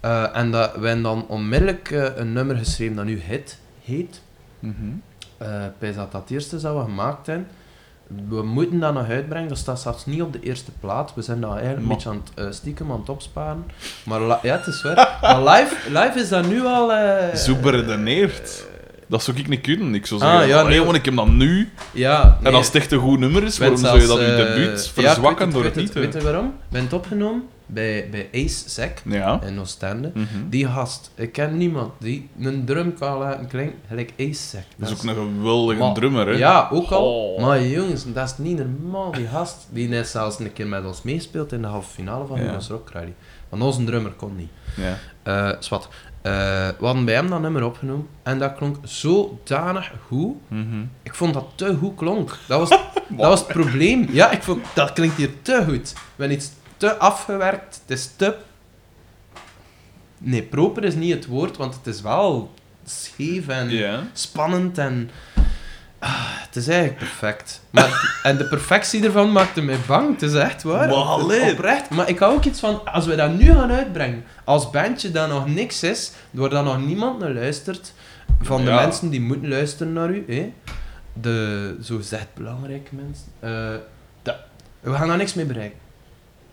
Eh, en dat wij dan onmiddellijk eh, een nummer geschreven dat nu Hit heet. Mhm. Eh ik wijs dat dat eerste dat we gemaakt hebben. We moeten dat nog uitbrengen, dat staat zelfs niet op de eerste plaat. We zijn dat eigenlijk een beetje aan het eh, stiekem aan het opsparen. Maar ja, het is waar. maar live, live is dat nu al... eh, Zo beredeneerd. Dat zou ik niet kunnen. Ik zou Ah, zeggen, ja, ja, nee, want ik heb dat nu. Ja, nee. En als het echt een goed nummer is, waarom zou je dat je eh, debuut ja, ik verzwakken weet door het, niet te... Weet je waarom? Ik ben het opgenomen bij, bij Ace Zack Ja. in Oostende. Mhm. Die gast, ik ken niemand die een drum kan laten klinken gelijk Ace Zack. Dat is ook een geweldige Maar- drummer, hè. Ja, ook al. Oh. Maar jongens, dat is niet normaal. Die gast, die net zelfs een keer met ons meespeelt in de halve finale van Ja. Jonas Rock Rally. Want onze drummer kon niet. Ja. Eh zwart. Eh, we hadden bij hem dat nummer opgenomen en dat klonk zodanig goed. Mhm. Ik vond dat te goed klonk. Dat was, dat was het probleem. Ja, ik vond dat klinkt hier te goed. We iets te afgewerkt. Het is te. Nee, proper is niet het woord, want het is wel scheef en spannend en... Ah, het is eigenlijk perfect. Maar, en de perfectie ervan maakte mij bang, het is echt waar. Oprecht. Maar ik hou ook iets van, als we dat nu gaan uitbrengen, als bandje dat nog niks is, waar dan nog niemand naar luistert, van de Ja. mensen die moeten luisteren naar u, hè, de zogezegd belangrijke mensen, eh, dat, we gaan daar niks mee bereiken.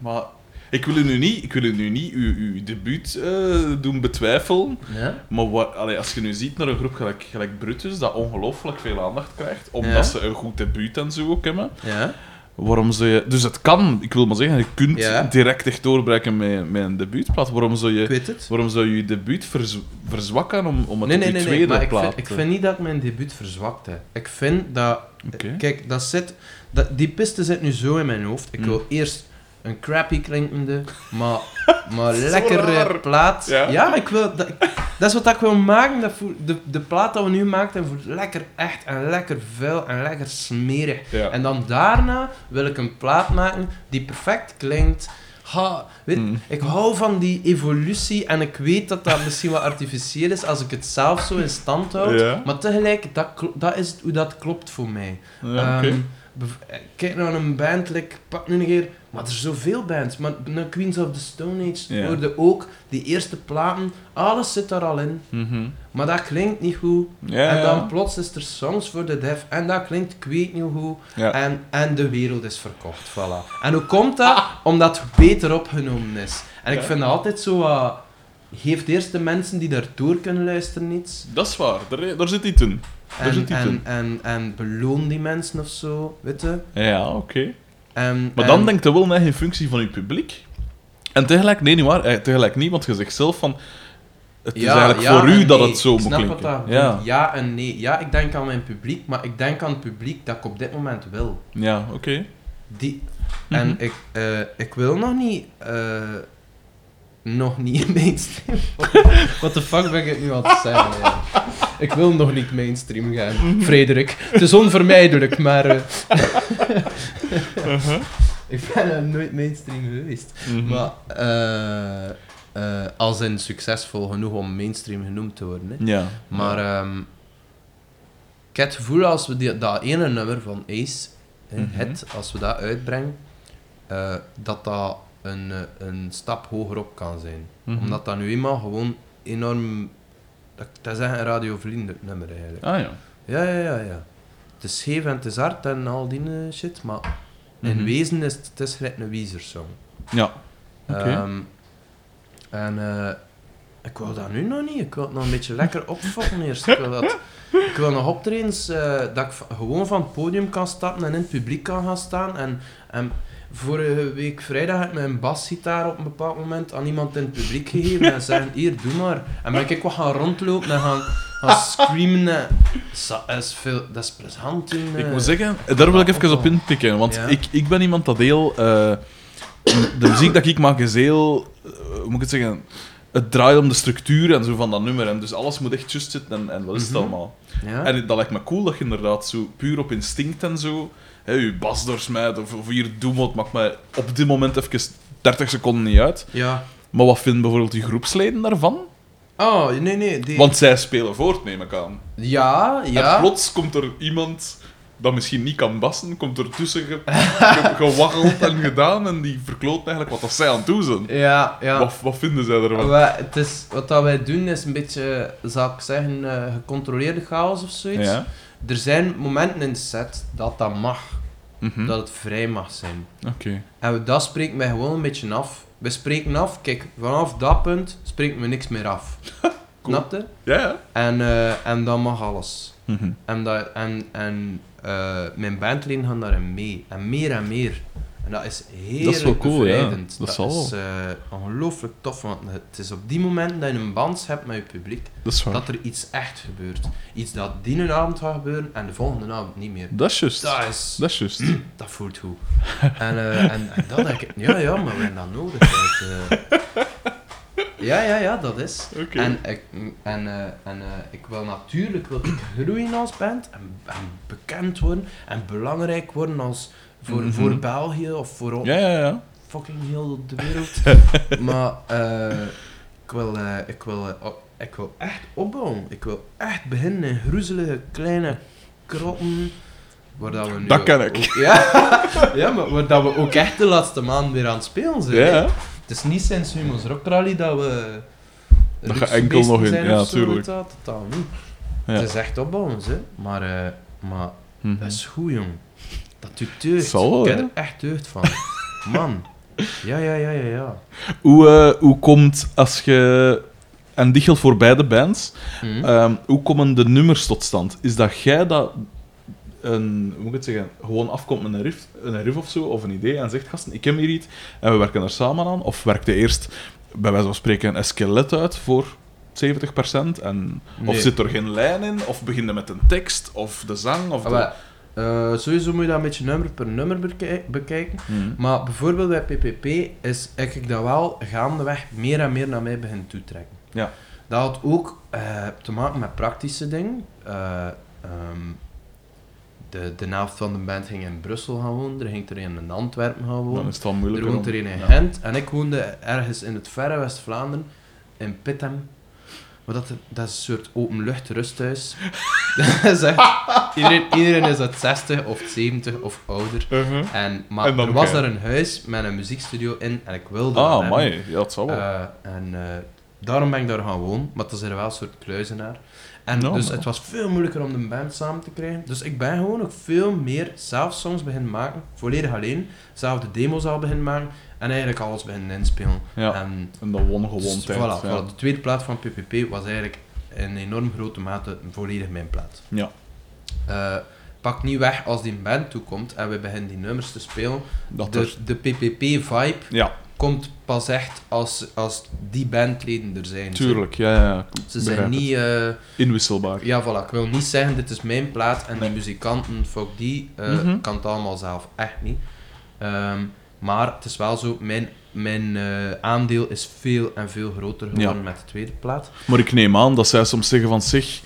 Maar ik wil u nu niet, ik wil u nu niet uw, uw debuut eh, doen betwijfelen. Ja? Maar wat, allee, als je nu ziet naar een groep gelijk, gelijk Brutus, dat ongelooflijk veel aandacht krijgt, omdat Ja. ze een goed debuut en zo ook hebben, Ja? waarom zou je... Dus het kan, ik wil maar zeggen, je kunt Ja. direct echt doorbreken met, met een debuutplaat. Waarom zou je, weet het. waarom zou je je debuut verz- verzwakken om, om het Nee, nee, nee, nee, tweede maar ik vind, ik vind niet dat mijn debuut verzwakt. Ik vind dat. Kijk, dat zit, dat, die piste zit nu zo in mijn hoofd. Ik Mm. wil eerst Een crappy klinkende, maar, maar lekkere raar. plaat. Ja. Ja, ik wil, dat, dat is wat ik wil maken. Dat de, de plaat dat we nu maken, voelt lekker echt en lekker vuil en lekker smerig. Ja. En dan daarna wil ik een plaat maken die perfect klinkt. Ha, weet, Mm. Ik hou van die evolutie en ik weet dat dat misschien wat artificieel is als ik het zelf zo in stand houd. Ja. Maar tegelijk, dat, dat is hoe dat klopt voor mij. Ja. Ehm, eh, kijk naar een band, like, pak nu een keer, maar er zijn zoveel bands. Maar naar Queens of the Stone Age Ja. hoorde ook die eerste platen, alles zit daar al in. Mhm. Maar dat klinkt niet goed. Ja, en dan ja. plots is er songs voor de def en dat klinkt ik weet niet hoe. En, en de wereld is verkocht, voilà. En hoe komt dat? Omdat het beter opgenomen is. En ik vind dat altijd zo... wat geeft eerst de mensen die daardoor kunnen luisteren iets. Dat is waar, daar, daar zit iets in. Daar En, zit iets en, in. en, en beloon die mensen of zo, weet je. Ja, oké. Maar dan denkt er wel net in functie van je publiek. En tegelijk, nee, niet waar, eh, tegelijk niet, want je zegt zelf van... Het is eigenlijk ja voor u dat het zo moet klinken. ja. ja en nee. Ja, ik denk aan mijn publiek, maar ik denk aan het publiek dat ik op dit moment wil. ja, oké. Die, Mhm. En ik, eh, ik wil nog niet... eh, nog niet mainstream. Wat de fuck ben ik nu aan het zeggen? ja. Ik wil nog niet mainstream gaan, Frederik. Het is onvermijdelijk, maar... eh, ik ben nooit mainstream geweest. Mhm. Maar eh, eh, als in succesvol genoeg om mainstream genoemd te worden. Hè. Ja. Maar ehm, ik heb het gevoel als we die, dat ene nummer van Ace, hè, Mhm. het, als we dat uitbrengen, eh, dat dat een, eh, een stap hogerop kan zijn. Mhm. Omdat dat nu eenmaal gewoon enorm... Dat, dat is echt een radiovriendelijk nummer eigenlijk. Ah ja. Ja, ja, ja, ja. Het is scheef en het is hard en al die eh, shit, maar in Mhm. wezen is het, het is een Weezer-song. Ja. Oké. Ehm, en eh, ik wil dat nu nog niet. Ik wil het nog een beetje lekker opfokken eerst. Ik wil, dat, ik wil nog optredens eh, dat ik gewoon van het podium kan stappen en in het publiek kan gaan staan. En, en vorige week vrijdag heb ik mijn basgitaar op een bepaald moment aan iemand in het publiek gegeven en zeggen, hier, doe maar. En ben ik wat gaan rondlopen en gaan, gaan screamen. Dat is, veel, dat is plezant. Ik moet zeggen, daar wil ik even op inpikken. Want Ja. ik, ik ben iemand dat heel... eh, de muziek dat ik maak is heel... eh, hoe moet ik het zeggen? Het draait om de structuur en zo van dat nummer. En dus alles moet echt just zitten en, en wat is het Mhm. allemaal. Ja? En dat lijkt me cool dat je inderdaad zo puur op instinct en zo... Hè, je bas doorsmijt of, of hier doe wat maakt mij op dit moment even 30 seconden niet uit. ja. Maar wat vinden bijvoorbeeld die groepsleden daarvan? Oh, nee, nee. Die... Want zij spelen voort, neem ik aan. Ja, ja. En plots komt er iemand dat misschien niet kan bassen, komt er tussen ge- ge- gewaggeld en gedaan en die verkloot eigenlijk wat dat zij aan doen zijn. Ja, ja. Wat, wat vinden zij ervan? Wij- het is, wat dat wij doen is een beetje, zou ik zeggen, eh, gecontroleerde chaos of zoiets. Ja. Er zijn momenten in de set dat dat mag, Mhm. dat het vrij mag zijn. Oké. En we, dat spreken wij gewoon een beetje af. We spreken af, kijk, vanaf dat punt spreken we niks meer af. Cool. Snap je? Ja, ja. En, eh, en dan mag alles. Mhm. En, dat, en, en eh, mijn bandleden gaan daarin mee. En meer en meer. En dat is heel Dat is wel cool, ja. Dat is eh, ongelooflijk tof, want het is op die moment dat je een band hebt met je publiek, Dat er iets echt gebeurt. Iets dat die avond gaat gebeuren en de volgende avond niet meer. Dat is juist. Dat is... Dat is. Dat voelt goed. En, eh, en, en dat denk ik... Ja, ja, maar we hebben dat nodig. Eh. Ja, ja, ja, dat is. En, ik, en, en ik wil natuurlijk wil ik groeien als band en, en bekend worden en belangrijk worden als voor, Mhm. voor België of voor Ja, ja, ja. fucking heel de wereld. maar eh, ik, wil, eh, ik, wil, eh, ik wil echt opbouwen. Ik wil echt beginnen in groezelige kleine krotten. Waar dat we nu Dat ken ik. ook- ja, ja, maar waar dat we ook echt de laatste maand weer aan het spelen zijn. Ja. Het is niet sinds Humo's Rock Rally dat we... Dat enkel nog in- ja, of zo, tuurlijk. weet dat, totaal niet. Ja. Het is echt opbouwen, hè. Maar, maar Mhm. dat is goed, jong. Dat doet deugd. Zal ik heb er echt deugd van. Man. Ja, ja, ja, ja, ja. Hoe, eh, hoe komt, als je... En dit geldt voor beide bands. Hm? Ehm, hoe komen de nummers tot stand? Is dat jij dat een, hoe moet ik het zeggen, gewoon afkomt met een riff, een riff of zo, of een idee, en zegt, gasten, ik heb hier iets, en we werken er samen aan? Of werkte eerst, bij wijze van spreken, een skelet uit voor 70%? En, Of zit er geen lijn in? Of begin je met een tekst? Of de zang? Of Ah, de- Eh, sowieso moet je dat een beetje nummer per nummer bekij- bekijken. Mhm. Maar bijvoorbeeld bij PPP is ik dat wel gaandeweg meer en meer naar mij begin toetrekken. Ja. Dat had ook eh, te maken met praktische dingen. Eh, ehm, de, de helft van de band ging in Brussel gaan wonen, er ging er een in Antwerpen gaan Dan wonen, is het wel er woont er een in ja. Gent en ik woonde ergens in het verre West-Vlaanderen, in Pittem. Maar dat, dat is een soort openlucht rusthuis. Dat is echt- iedereen, iedereen is uit 60 of 70 of ouder. Mhm. En, maar En er was daar een huis met een muziekstudio in en ik wilde dat Ah, hebben. mooi. Ja, dat zal wel. Eh, en eh, daarom ben ik daar gaan wonen, maar het is er wel een soort kluizenaar. En Ja, dus het was veel moeilijker om de band samen te krijgen. Dus ik ben gewoon ook veel meer zelf songs beginnen maken, volledig alleen. Zelf de demos al beginnen maken en eigenlijk alles beginnen inspelen. ja. En En dat won gewoon dus, tijd. voilà, ja. voilà, de tweede plaat van PPP was eigenlijk in enorm grote mate volledig mijn plaat. Ja. Eh, pak niet weg als die band toekomt en we beginnen die nummers te spelen. Dat De, er- de PPP-vibe Ja, komt pas echt als, als die bandleden er zijn. tuurlijk. Ja, ja, ja. Ze zijn niet... eh, Inwisselbaar. ja, voilà. Ik wil niet zeggen, dit is mijn plaat en Nee. die muzikanten, fuck die, Mhm. kan het allemaal zelf. Echt niet. Ehm, maar het is wel zo, mijn, mijn eh, aandeel is veel en veel groter geworden met de tweede plaat. Maar ik neem aan dat zij soms zeggen van zich,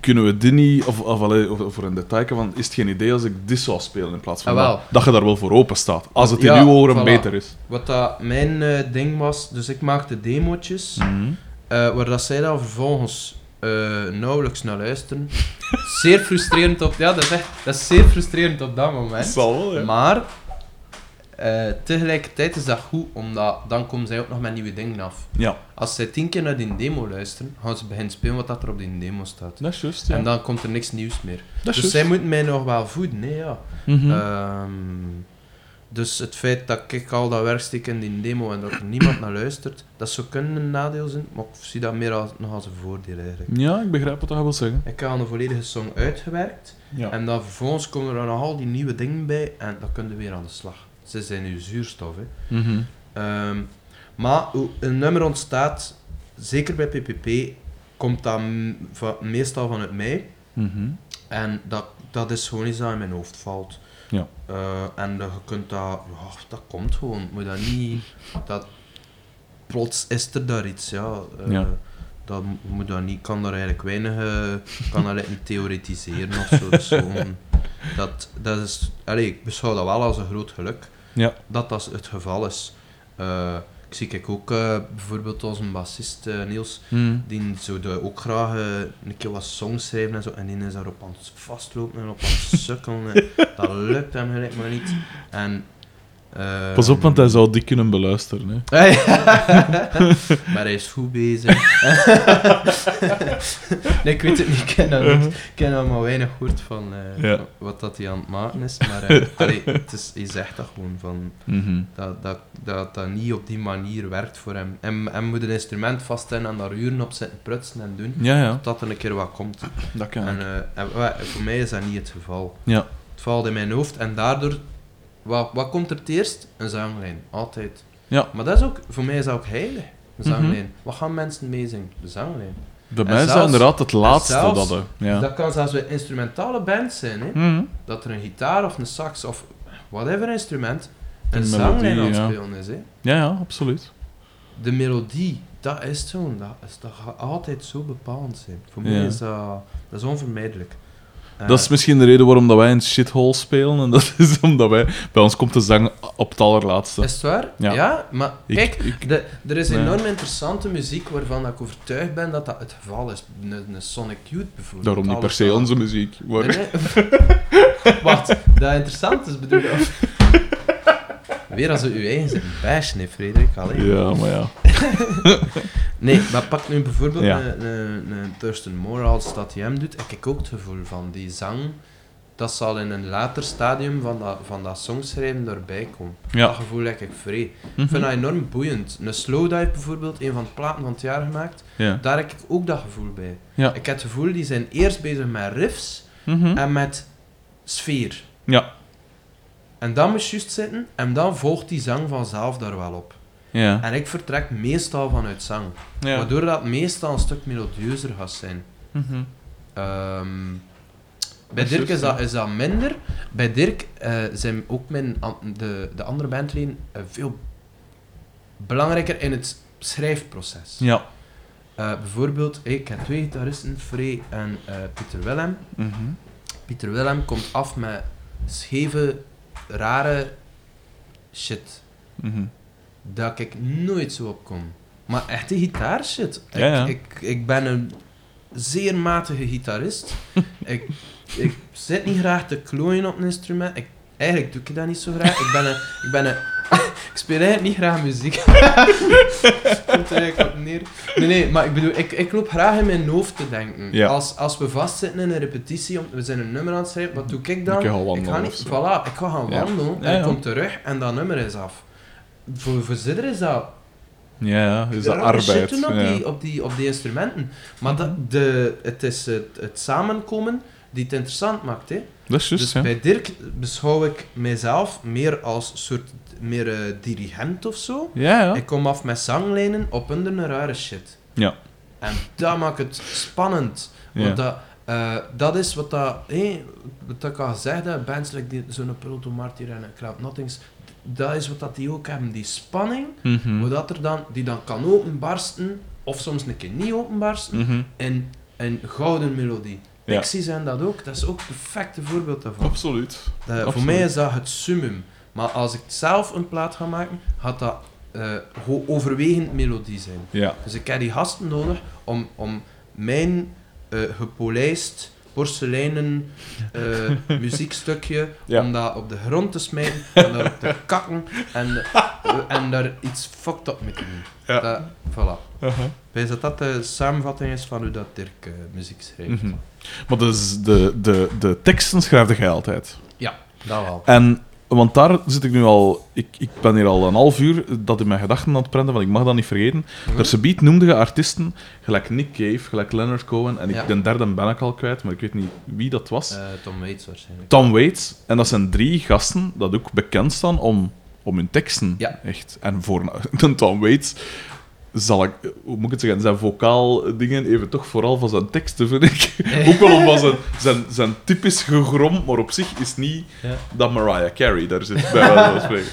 kunnen we dit niet, of, of, allee, of voor een detail, van, is het geen idee als ik dit zou spelen in plaats van Ah, dat, dat je daar wel voor open staat. Als het in Ja, uw oren voilà. beter is. Wat dat mijn eh, ding was, dus ik maakte demootjes, Mhm. eh, waar dat zij dan vervolgens eh, nauwelijks naar luisteren. zeer frustrerend op... Ja, dat is echt... Dat is zeer frustrerend op dat moment. zal wel, ja. Maar eh, tegelijkertijd is dat goed, omdat dan komen zij ook nog met nieuwe dingen af. Ja, Als zij tien keer naar die demo luisteren, gaan ze beginnen spelen wat dat er op die demo staat. dat is juist. Ja. En dan komt er niks nieuws meer. dat is Dus zij moeten mij nog wel voeden, nee ja. Mhm. Ehm, dus het feit dat ik al dat werk steek in die demo en dat er niemand naar luistert, dat zou kunnen een nadeel zijn, maar ik zie dat meer als, nog als een voordeel eigenlijk. ja, ik begrijp wat je wil zeggen. Ik heb al een volledige song uitgewerkt Ja. en dan vervolgens komen er nog al die nieuwe dingen bij en dan kun je weer aan de slag. Ze zijn nu zuurstof, hè. Mhm. Ehm, maar een nummer ontstaat, zeker bij PPP, komt dat va- meestal vanuit mij. Mhm. En dat, dat is gewoon iets dat in mijn hoofd valt. Ja. Eh, en je kunt dat... Dat komt gewoon. Moet dat niet... Dat, plots is er daar iets, ja. Eh, Ja. Dat mo- moet dat niet... kan daar eigenlijk weinig... eh, kan dat niet theoretiseren of zo. Dus gewoon, dat, dat is... Allee, ik beschouw dat wel als een groot geluk. Ja. Dat dat het geval is. Eh, ik zie kijk ook eh, bijvoorbeeld onze bassist eh, Niels, Mhm. die zou ook graag een keer wat songs schrijven en zo, en die is daarop aan het vastlopen en op aan het sukkelen. en dat lukt hem gelijk maar niet. En, Pas op, want hij zou die kunnen beluisteren. Hè. maar hij is goed bezig. nee, ik weet het niet, ik ken ken er maar weinig goed van eh, Ja. wat dat hij aan het maken is. Maar eh, allee, het is, hij zegt dat gewoon, van, Mhm. dat, dat, dat dat niet op die manier werkt voor hem. En, en moet een instrument vaststellen en daar uren op zitten prutsen en doen, Ja, totdat er een keer wat komt. dat kan. En, eh, en voor mij is dat niet het geval. Ja. Het valt in mijn hoofd en daardoor... Wat, wat komt er het eerst? Een zanglijn. Altijd. Ja. Maar dat is ook, voor mij is dat ook heilig. Een Mhm. zanglijn. Wat gaan mensen meezingen? De zanglijn. Bij en mij is dat zelfs- inderdaad het laatste zelfs- dat... hè. Ja. Dat kan zelfs bij instrumentale bands zijn. Hè? Mhm. Dat er een gitaar of een sax of whatever instrument een, Een zanglijn melodie, aan het ja. spelen is. Hè? Ja, ja, absoluut. De melodie, dat is zo. Dat, is, dat gaat altijd zo bepalend zijn. Voor mij is dat, dat is onvermijdelijk. Eh, Dat is misschien de reden waarom dat wij een shithole spelen. En dat is omdat wij... Bij ons komt de zang op het allerlaatste. Is het waar? Ja. Ja, maar Ik- kijk, ik- de, er is Nee. enorm interessante muziek waarvan ik overtuigd ben dat dat het geval is. Een, een Sonic Youth bijvoorbeeld. Daarom niet per se onze muziek. Maar... Nee, nee. Wat? Dat interessant is, bedoel je? Weer als u uw eigen zit bashen, hè, Frederik. Allee. Ja, maar ja. Nee, maar pak nu bijvoorbeeld Ja. een, een, een Thurston Moore als dat hij hem doet. Heb ik ook het gevoel van die zang. Dat zal in een later stadium van dat, van dat songschrijven erbij komen. Ja. Dat gevoel heb ik vrij. Ik Mhm. vind dat enorm boeiend. Een Slowdive bijvoorbeeld, een van de platen van het jaar gemaakt, Ja. daar heb ik ook dat gevoel bij. Ja. Ik heb het gevoel, die zijn eerst bezig met riffs Mhm. en met sfeer. Ja. En dan moet je juist zitten en dan volgt die zang vanzelf daar wel op. Ja. En ik vertrek meestal vanuit zang. Ja. Waardoor dat meestal een stuk melodieuzer gaat zijn. Mhm. Ehm, Bij Dat Dirk is dat, is dat minder. Bij Dirk eh, zijn ook mijn, de, de andere bandleden eh, veel belangrijker in het schrijfproces. Ja. Eh, bijvoorbeeld, ik heb twee gitaristen, Frey en eh, Pieter Willem. Mhm. Pieter Willem komt af met scheve, rare shit. Mhm. Dat ik nooit zo op kom. Maar echte gitaarshit. Ik, Ja, ja. Ik, ik ben een zeer matige gitarist. ik, ik zit niet graag te klooien op een instrument. Ik, eigenlijk doe ik dat niet zo graag. Ik ben een... Ik, ben een, ik speel eigenlijk niet graag muziek. Komt er eigenlijk op neer. Nee, nee, maar ik bedoel, ik, ik loop graag in mijn hoofd te denken. Ja. Als, als we vastzitten in een repetitie, om, we zijn een nummer aan het schrijven, wat doe ik dan? Ik ga wandelen ik ga niet, voilà, ik ga gaan wandelen en ik kom terug en dat nummer is af. Voor, voor Zidder is dat Ja, ja, is dat rare shit arbeid. doen op, ja. die, op, die, op die instrumenten. Maar dat, de, het is het, het samenkomen die het interessant maakt. Hè. Dat is juist, Dus ja. bij Dirk beschouw ik mijzelf meer als soort meer eh, dirigent of zo. Ja, ja. Ik kom af met zanglijnen op onder een rare shit. Ja. En dat maakt het spannend. Want Ja. dat, eh, dat is wat dat, hé, wat dat ik al gezegd heb, bands like die- zo'n Proto Martyr en Crowd Nothings, dat is wat dat die ook hebben, die spanning, hoe dat er dan, die dan kan openbarsten, of soms een keer niet openbarsten, Mhm. in een gouden melodie. Ja. Pixies zijn dat ook, dat is ook het perfecte voorbeeld daarvan. Absoluut. Eh, voor absoluut. mij is dat het summum. Maar als ik zelf een plaat ga maken, gaat dat eh, overwegend melodie zijn. Ja. Dus ik heb die gasten nodig om, om mijn eh gepolijst porseleinen eh, muziekstukje, Ja. om dat op de grond te smijten, en daarop te kakken en, en daar iets fucked up mee te doen. Ja. Dat, voilà. Aha. Wij dat dat de samenvatting is van hoe dat Dirk muziek schrijft. Mhm. Maar dus de, de, de teksten schrijfde jij altijd. Dat wel. En, want daar zit ik nu al... Ik, ik ben hier al een half uur dat in mijn gedachten aan het prenten, want ik mag dat niet vergeten. Daar beat noemde je artiesten, gelijk Nick Cave, gelijk Leonard Cohen, en ik, Ja. de derde ben ik al kwijt, maar ik weet niet wie dat was. Eh, Tom Waits waarschijnlijk. Tom Waits. En dat zijn drie gasten dat ook bekend staan om, om hun teksten. Ja. Echt. En voor een Tom Waits zal ik, hoe moet ik het zeggen, zijn vocaal dingen even toch vooral van zijn teksten, vind ik. ook wel omdat zijn, zijn, zijn typisch gegrom, maar op zich is niet Ja. dat Mariah Carey daar zit, bij wijze van spreken.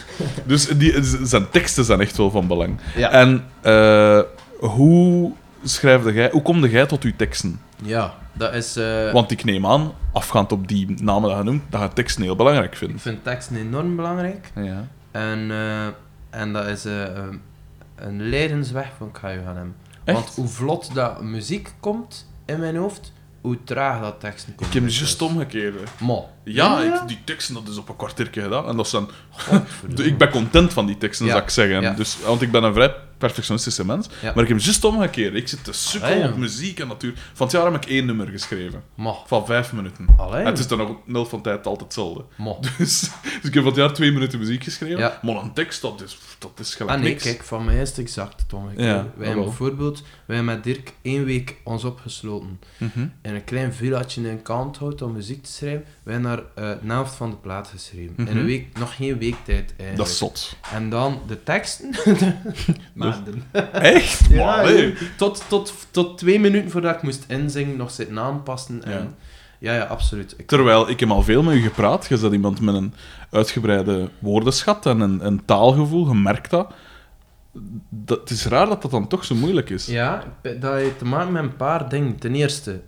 Dus die, zijn teksten zijn echt wel van belang. Ja. En eh, hoe schrijfde jij, hoe komde jij tot uw teksten? ja, dat is... eh, Want ik neem aan, afgaand op die namen dat je noemt, dat je teksten heel belangrijk Ik vindt. vind teksten enorm belangrijk. Ja. En, eh, en dat is een leidensweg van Caio gaan hem. Echt? Want hoe vlot dat muziek komt in mijn hoofd, hoe traag dat teksten komt. Ik heb juist omgekeerd. Maar. Ja, ik, die teksten, dat is op een kwartiertje gedaan. En dat zijn, ik ben content van die teksten, Ja. zou ik zeggen. Ja. Dus, want ik ben een vrij perfectionistische mens. Ja. Maar ik heb juist omgekeerd. Ik zit te sukkelen ja. op muziek en natuur. Van het jaar heb ik één nummer geschreven. Van vijf minuten. Allee. En het is dan nog nul van tijd altijd hetzelfde. Dus, dus ik heb van het jaar twee minuten muziek geschreven. Ja. Maar een tekst, dat is, dat is gelijk Ah nee, niks. kijk, van mij is het exact het omgekeerde. Ja, wij hebben bijvoorbeeld, wij hebben met Dirk één week ons opgesloten Mhm. in een klein villaatje in Kanthout om muziek te schrijven. Wij hebben daar eh, de helft van de plaat geschreven. In Mhm. een week, nog geen weektijd eigenlijk. Dat is zot. En dan de teksten. Maanden. Echt? Ja, nee. tot, tot, tot twee minuten voordat ik moest inzingen, nog zitten aanpassen. En, Ja. ja. ja, absoluut. Ik, Terwijl ik heb al veel met u gepraat. Je bent iemand met een uitgebreide woordenschat en een, een taalgevoel. Je merkt dat. dat. Het is raar dat dat dan toch zo moeilijk is. ja, dat heeft te maken met een paar dingen. Ten eerste,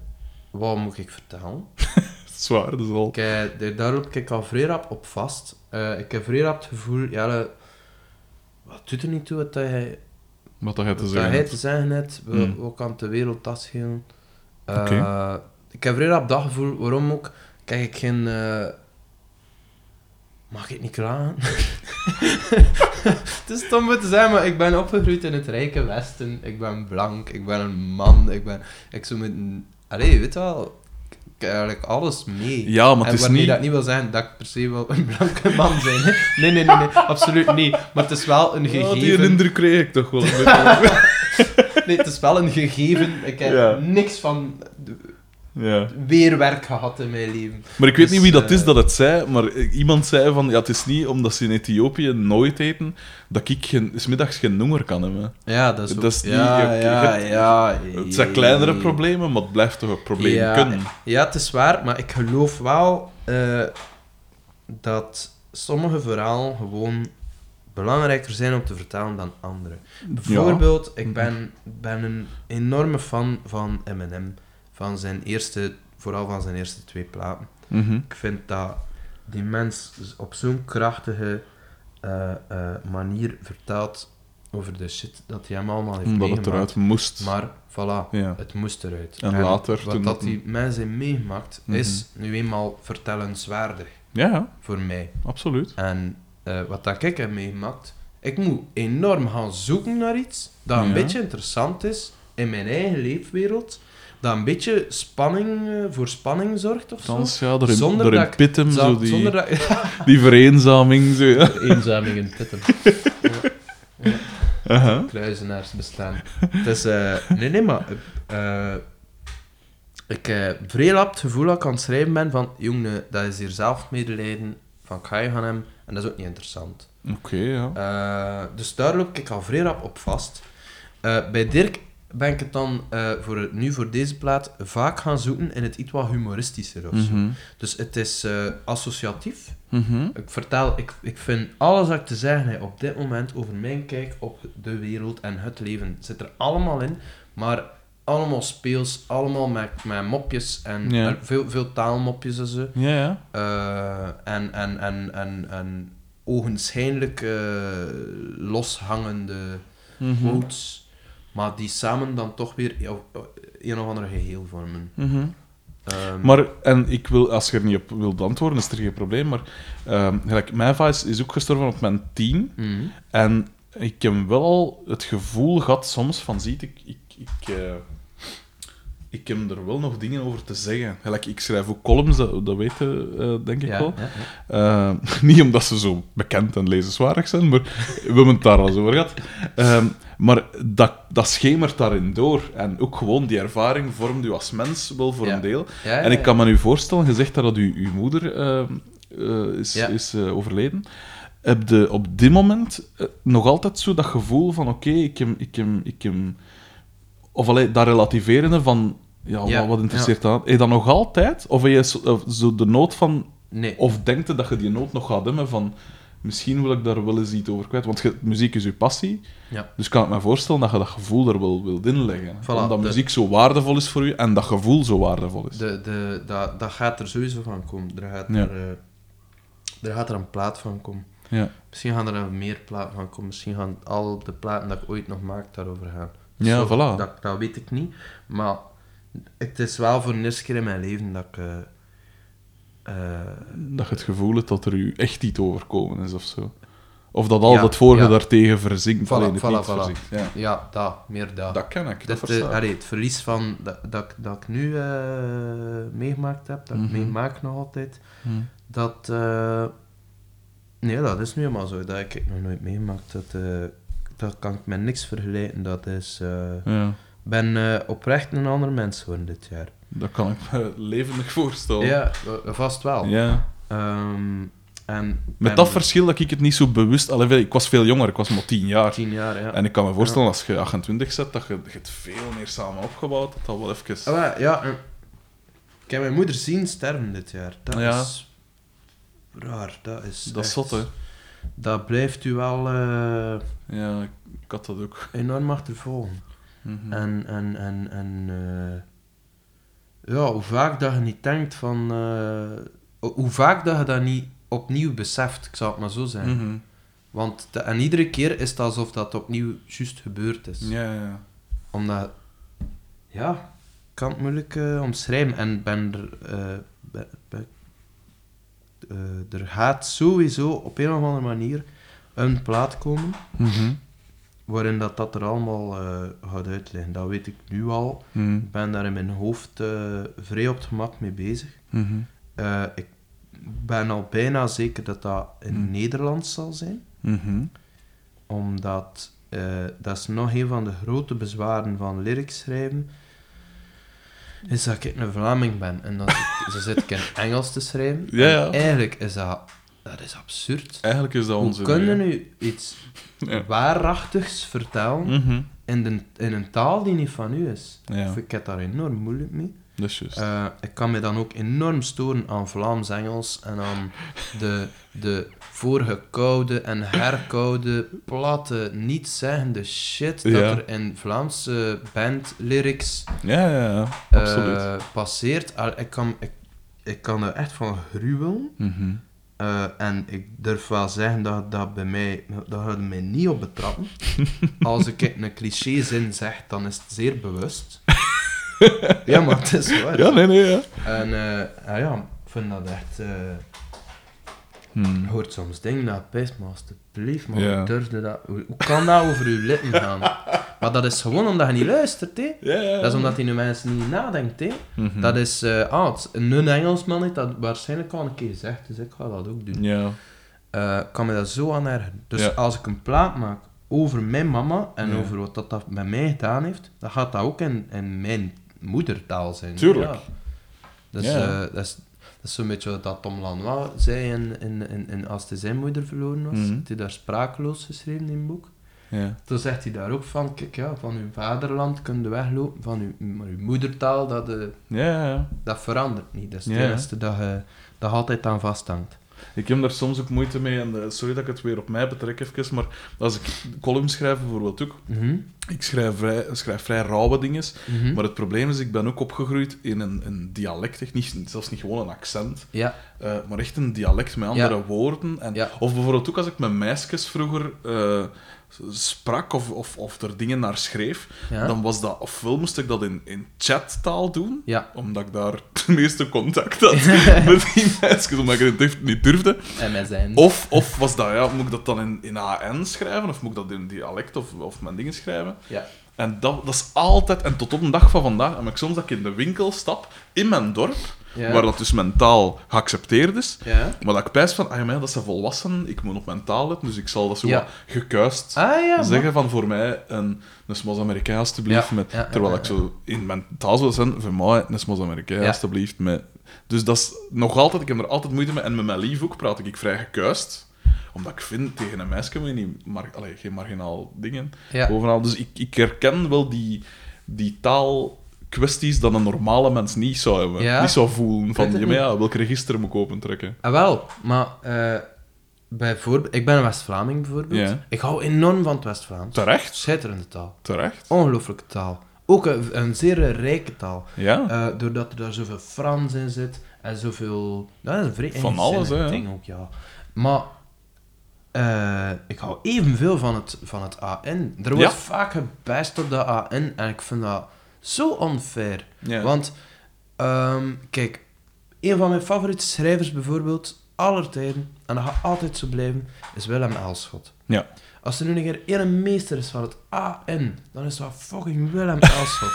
wat moet ik vertellen? Zwaar, dat is al... Ik, eh, daar- loop ik al vrij rap op vast. Eh, ik heb vrij rap het gevoel, ja, dat- wat doet er niet toe wat dat hij, Wat jij te wat zeggen hij hebt. te zeggen net? Hmm. wat kan de wereld dat schelen? Eh. Ik heb vrij rap dat gevoel, waarom ook? Kijk, ik geen... eh, Mag ik niet klagen? het is stom om te zeggen, maar ik ben opgegroeid in het rijke Westen. Ik ben blank, ik ben een man, ik ben... Ik zo met een... Allee, je weet wel... Eigenlijk alles mee. Ja, maar het is waarmee niet... dat niet wil zeggen dat ik per se wel een blanke man ben. Hè? Nee, nee, nee, nee, absoluut niet. Maar het is wel een Ja, die gegeven... indruk kreeg ik toch wel. Nee, het is wel een gegeven. Ik heb Ja. niks van... Ja. weer werk gehad in mijn leven. Maar ik weet Dus, niet wie dat is eh, dat het zei, maar iemand zei van, ja, het is niet omdat ze in Ethiopië nooit eten, dat ik geen, 's middags geen honger kan hebben. Ja, dat is, Dat ook- is niet- ja, je- je ja, hebt- ja, Het zijn kleinere problemen, maar het blijft toch een probleem ja, kunnen. Ja, het is waar, maar ik geloof wel eh, dat sommige verhalen gewoon belangrijker zijn om te vertellen dan andere. Bijvoorbeeld, ik ben, ben een enorme fan van Eminem. Van zijn eerste, vooral van zijn eerste twee platen. Mhm. Ik vind dat die mens op zo'n krachtige eh, eh, manier vertelt over de shit dat hij hem allemaal heeft Omdat het meegemaakt. eruit moest. Maar, voilà, Ja. het moest eruit. En later, Wat toen dat dat- die mensen hebben meegemaakt, Mhm. is nu eenmaal vertellenswaardig ja, ja, voor mij. absoluut. En eh, wat dat ik heb meegemaakt, ik moet enorm gaan zoeken naar iets dat een Ja. beetje interessant is in mijn eigen leefwereld, dat een beetje spanning, eh, voor spanning zorgt of zo. Ja, door in, Zonder door dat Pittem, zo die, Zonder dat... die vereenzaming. Zo, ja. Eenzaming in Pittem. Aha. Kluizenaars bestaan. Eh, nee, nee, maar... eh, ik heb vrij het gevoel dat ik aan het schrijven ben van... Jongen, dat is hier zelf medelijden. Van, ik ga je gaan hem. En dat is ook niet interessant. Oké, ja. Dus daar loop ik al vrij rap op vast. Bij Dirk ben ik het dan eh, voor, het- nu voor deze plaat vaak gaan zoeken in het iets wat humoristischer of zo. Mhm. Dus het is eh, associatief. Mhm. Ik vertel, ik, ik vind alles wat ik te zeggen heb op dit moment over mijn kijk op de wereld en het leven zit er allemaal in, maar allemaal speels, allemaal met, met mopjes en veel, veel taalmopjes en zo. Ja, ja. Eh, en, en, en, en, en ogenschijnlijk eh, loshangende Mhm. quotes, maar die samen dan toch weer ja, een of ander geheel vormen. Mhm. Ehm, Maar, en ik wil, als je er niet op wilt antwoorden, is er geen probleem, maar ehm gelijk, mijn vader is ook gestorven op mijn tien, mhm. en ik heb wel al het gevoel gehad soms van, ziet, ik, ik, ik, eh, ik heb er wel nog dingen over te zeggen. Gelijk, ik schrijf ook columns, dat, dat weet je, eh, denk ik ja, wel. ja, ja. Eh, niet omdat ze zo bekend en lezenswaardig zijn, maar we hebben het daar al eens over gehad. Ehm, maar dat, dat schemert daarin door. En ook gewoon die ervaring vormt u als mens wel voor Ja. een deel. Ja, ja, En ik ja. kan me nu voorstellen, je zegt dat, dat uw, uw moeder ehm, eh, is, Ja. is eh, overleden. Heb je op dit moment eh, nog altijd zo dat gevoel van oké, ik heb... Ik ik heb of allee, dat relativeren van... Ja, Ja, wat, wat interesseert aan? Heb je dat nog altijd? Of heb je zo de nood van... Nee. Of denkt je dat je die nood nog gaat hebben van... Misschien wil ik daar wel eens iets over kwijt. Want je- muziek is je passie. Ja. Dus kan ik me voorstellen dat je dat gevoel er wel wilt inleggen. Voilà, Omdat de- muziek zo waardevol is voor je en dat gevoel zo waardevol is. De, de, dat, dat gaat er sowieso van komen. Er gaat, Ja. er, eh, er gaat er een plaat van komen. Ja. Misschien gaan er meer platen van komen. Misschien gaan al de platen dat ik ooit nog maak daarover gaan. Ja, Zo, voilà. Dat, dat weet ik niet. Maar het is wel voor de eerste keer in mijn leven dat ik... eh, eh, Dat je het gevoel hebt dat er u echt iets overkomen is of zo. Of dat al Ja, het vorige ja. daartegen verzinkt. Voilà, verzinkt. Ja. ja, dat. Meer dat. Dat ken ik, dat de, ik. allee, het verlies van, dat, dat, ik- dat ik nu eh, meegemaakt heb, dat ik Mhm. meemaak nog altijd, Hm. dat... eh, nee, dat is nu helemaal zo. Dat ik nog nooit meegemaakt. Dat, eh, dat kan ik met niks vergelijken. Dat is... eh, Ja, ben eh, oprecht een ander mens geworden dit jaar. Dat kan ik me levendig voorstellen. Ja, eh, vast wel. Ja. Ehm, en Met dat verschil dat ik het niet zo bewust... Allee, ik was veel jonger, ik was maar tien jaar. Tien jaar, ja. En ik kan me voorstellen, als je 28 zet, dat je, je het veel meer samen opgebouwd. Dat dat wel even... Maar ja, en ik heb mijn moeder zien sterven dit jaar. Dat Ja. is raar. Dat is, Dat is echt- zot, hè. Dat blijft u wel eh, Ja, ik, had dat ook. enorm achtervolgen. Mhm. En, en, en, en eh, ja, hoe vaak dat je niet denkt van... eh, hoe vaak dat je dat niet opnieuw beseft, ik zou het maar zo zeggen. Mhm. Want de- en iedere keer is het alsof dat opnieuw juist gebeurd is. Ja, ja. Omdat, ja, ik kan het moeilijk eh, omschrijven. En ben er, eh, er gaat sowieso op een of andere manier een plaat komen Mhm. Waarin dat, dat er allemaal eh, gaat uitleggen. Dat weet ik nu al. Mhm. Ik ben daar in mijn hoofd eh, vrij op het gemak mee bezig. Mhm. Eh, ik ben al bijna zeker dat dat in Hmm. Nederlands zal zijn. Mhm. Omdat dat is nog een van de grote bezwaren van lyrics schrijven. is dat ik een Vlaming ben en dat ik, zit ik in Engels te schrijven. Ja, ja. En eigenlijk is dat, dat is absurd. Eigenlijk is dat onze... kun je nu iets Ja. waarachtigs vertellen Mhm. in, de, in een taal die niet van u is? Ja. Of ik heb daar enorm moeilijk mee. Dat is juist. Eh, ik kan me dan ook enorm storen aan Vlaams-Engels en aan de, de voorgekoude en herkoude, platte, niet-zeggende shit dat Ja. er in Vlaamse bandlyrics ja, ja, ja. eh, passeert. Ik kan, ik, ik kan er echt van gruwelen. Mhm. Eh, en ik durf wel zeggen dat dat bij mij, dat gaat mij niet op betrappen. Als ik een cliché-zin zeg, dan is het zeer bewust. ja, maar het is waar. Ja, nee, nee, ja. En eh, ah ja, ik vind dat echt... Hmm. je hoort soms dingen dat pijst, maar alsjeblieft, man, Ja. hoe durfde dat... Hoe, hoe kan dat over je lippen gaan? maar dat is gewoon omdat je niet luistert, hè. Dat is omdat die nu mensen niet nadenkt, hè. Mhm. Dat is... eh ah, het- een Engelsman heeft dat waarschijnlijk al een keer gezegd, dus ik ga dat ook doen. Ja. eh, kan me dat zo aan ergeren. Dus als ik een plaat maak over mijn mama en over wat dat, dat met mij gedaan heeft, dan gaat dat ook in, in mijn moedertaal zijn. Tuurlijk. Ja. Dus eh, dat is, dat is zo'n beetje wat dat Tom Lanois zei in, in, in, in Als hij zijn moeder verloren was. Heeft hij daar sprakeloos geschreven in het boek. Ja. Toen zegt hij daar ook van, kijk ja, van uw vaderland kun je weglopen, van uw, maar uw moedertaal, dat, eh, Ja, ja, dat verandert niet. Dat is het enige dat je dat je altijd aan vasthangt. Ik heb daar soms ook moeite mee, en eh, sorry dat ik het weer op mij betrek even, maar als ik columns schrijf bijvoorbeeld ook, Mhm. ik schrijf vrij, schrijf vrij rauwe dingen, Mhm. maar het probleem is, ik ben ook opgegroeid in een, een dialect, niet, zelfs niet gewoon een accent, Ja, eh, maar echt een dialect met andere woorden. En, Ja. Of bijvoorbeeld ook als ik met meisjes vroeger eh, sprak of, of, of er dingen naar schreef, ja. dan was dat, ofwel moest ik dat in, in chattaal doen, omdat ik daar het meeste contact had met die meisjes, omdat ik het niet durfde. Zijn... Of, of was dat, ja, moet ik dat dan in, in AN schrijven, of moet ik dat in dialect of, of mijn dingen schrijven? Ja. En dat, dat is altijd, en tot op de dag van vandaag, heb ik soms dat ik in de winkel stap, in mijn dorp, Ja. waar dat dus mentaal geaccepteerd is, Ja. maar dat ik pijs van, ah ja, dat zijn volwassenen, ik moet op mentaal letten, dus ik zal dat zo wat gekuist Ah zeggen van voor mij een, een smas Amerikaan alstublieft, met, terwijl ik zo in mijn taal zou zijn, voor mij een smas Amerikaan alstublieft. Met, dus dat is nog altijd, ik heb er altijd moeite mee, en met mijn lief ook praat ik vrij gekuist, omdat ik vind, tegen een meisje moet je niet, mar, allee, geen marginaal dingen Ja. overal. Dus ik, ik herken wel die, die taalkwesties dat een normale mens niet zou hebben, Ja. niet zou voelen. Van, ja, ja, welk register moet ik opentrekken? Ah, wel, maar eh, bijvoorbeeld, ik ben een West-Vlaming bijvoorbeeld. Ik hou enorm van het West-Vlaams. Terecht, Schitterende taal. terecht. Ongelooflijke taal. Ook een, een zeer rijke taal. Ja, Eh, doordat er daar zoveel Frans in zit en zoveel. Dat is een vrij Van alles, hè, ding ook, ja. Maar eh, ik hou evenveel van het, van het AN. Er wordt Ja? vaak gebijst op de AN en ik vind dat zo unfair. ja. Want, ehm, kijk, een van mijn favoriete schrijvers bijvoorbeeld, aller tijden, en dat gaat altijd zo blijven, is Willem Elschot. Ja. Als er nu een keer één meester is van het AN, dan is dat fucking Willem Elschot.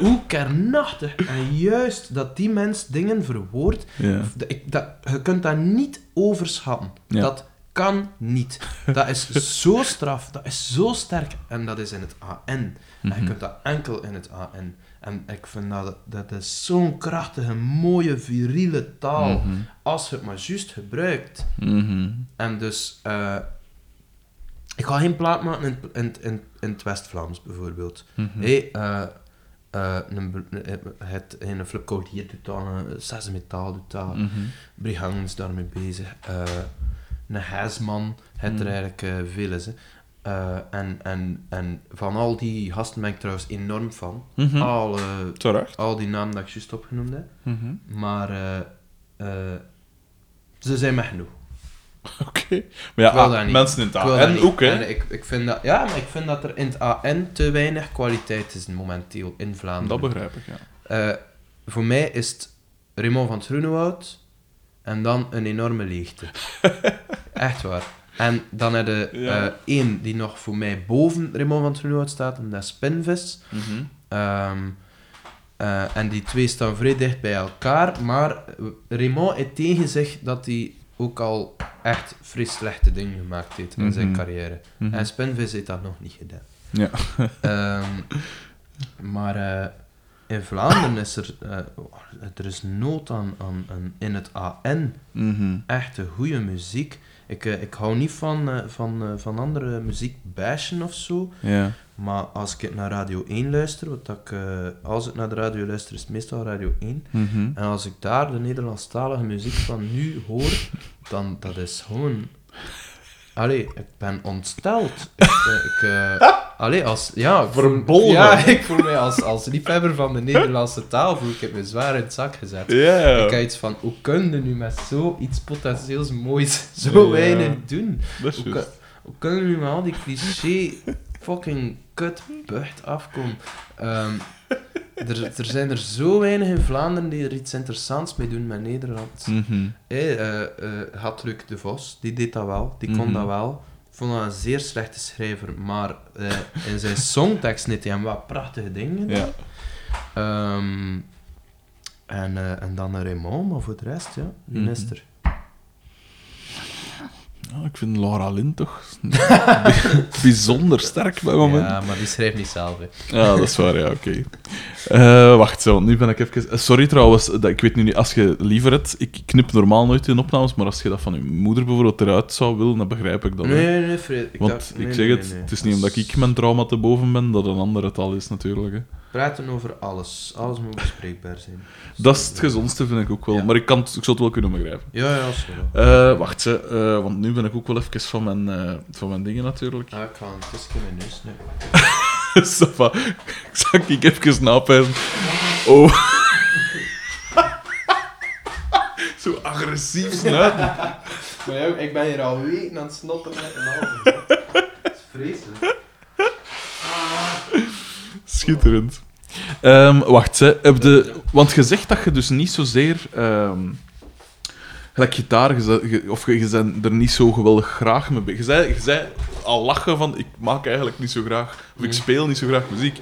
Hoe kernachtig en juist dat die mens dingen verwoordt, ja. dat, je kunt dat niet overschatten. Dat kan niet. Dat is zo straf, dat is zo sterk, en dat is in het AN. En je Mhm. kunt dat enkel in het AN. En ik vind dat, dat is zo'n krachtige, mooie, viriele taal, Mhm. als je het maar juist gebruikt. Mhm. En dus, eh, ik ga geen plaat maken in, in, in, in het West-Vlaams bijvoorbeeld. Mhm. Hé, eh, eh, een, eh, het een hier doet dat, een sesmetaal doet dat. Brigand is daarmee bezig, een Heisman, het er Mhm. eigenlijk eh, veel is. hè. Eh, en, en, en van al die gasten ben ik trouwens enorm van. Al, eh, Terecht. al die namen dat ik juist opgenoemd heb. Mhm. Maar eh, ze zijn me genoeg. Oké. Maar ja, ah, mensen in En niet. ook, hè. Ik, ik vind dat, ja, maar ik vind dat er in het AN te weinig kwaliteit is momenteel in Vlaanderen. Dat begrijp ik, ja. Eh, voor mij is het Raymond van het Groenewoud en dan een enorme leegte. Echt waar. En dan heb je Ja. eh, één die nog voor mij boven Raymond van Groenewoud staat, en dat is Spinvis. Mhm. Ehm, eh, en die twee staan vrij dicht bij elkaar, maar Raymond heeft tegen zich dat hij ook al echt vrij slechte dingen gemaakt heeft in zijn Mhm. carrière. Mhm. En Spinvis heeft dat nog niet gedaan. Ja. Ehm, maar, eh, in Vlaanderen is er... eh, er is nood aan, aan, aan in het AN Mhm. echte goede muziek. Ik, eh, ik hou niet van, eh, van, van andere muziek bashen of zo. Maar als ik naar Radio 1 luister, wat ik, als ik naar de radio luister, is het meestal Radio 1. Mhm. En als ik daar de Nederlandstalige muziek van nu hoor, dan dat is gewoon... Allee, ik ben ontsteld. Ik, ik, allee, als... Ja, ik voel- Verbolgen. Ja, ik voel mij als, als liefhebber van de Nederlandse taal, voel ik het me zwaar in het zak gezet. Ja. Ik heb iets van, hoe kun je nu met zoiets potentieels moois zo weinig doen? Dat is Hoe, kun- kunnen nu met al die cliché fucking kut bucht afkomen? Ehm, er, er zijn er zo weinig in Vlaanderen die er iets interessants mee doen met Nederland. Hey, eh eh, de Vos, die deed dat wel, die kon Mhm. dat wel. Ik vond dat een zeer slechte schrijver, maar eh, in zijn songtekst heeft hij hem wat prachtige dingen. Ja. Ehm, en, eh, en dan Raymond, maar voor de rest, ja, Mhm. is er? Ja, ik vind Laura Lynn toch bijzonder sterk bij moment. Ja, maar die schrijft niet zelf. Hè. Ja, dat is waar, ja, oké. Eh, wacht, zo, nu ben ik even... eh, Sorry trouwens, dat, ik weet nu niet, als je liever het... Ik knip normaal nooit in opnames, maar als je dat van je moeder bijvoorbeeld eruit zou willen, dan begrijp ik dat. Nee, nee, nee, Fred. Ik Want dacht- ik nee, zeg nee, het, nee, nee. het is niet omdat ik mijn trauma te boven ben, dat een ander het al is natuurlijk. Hè. Praten over alles. Alles moet bespreekbaar zijn. Dat is het gezondste, vind ik ook wel. Ja. Maar ik, kan, het- ik zou het wel kunnen begrijpen. Ja, ja, zo. Eh, wacht, ze, eh, want nu ben ik ook wel even van mijn, eh, van mijn dingen natuurlijk. Ah, ik ga een in mijn neus nu. Safa, ik zag ik even napijzen. Oh. Zo agressief snuiten. Maar ja, ik ben hier al weken aan het snotten met een halve. Dat is vreselijk. Schitterend. Ehm, wacht, hè. Heb de, want je zegt dat je dus niet zozeer... ehm gelijk gitaar, je, of je, je bent er niet zo geweldig graag mee bezig. Je zei, je zei al lachen van, ik maak eigenlijk niet zo graag, of ik speel niet zo graag muziek.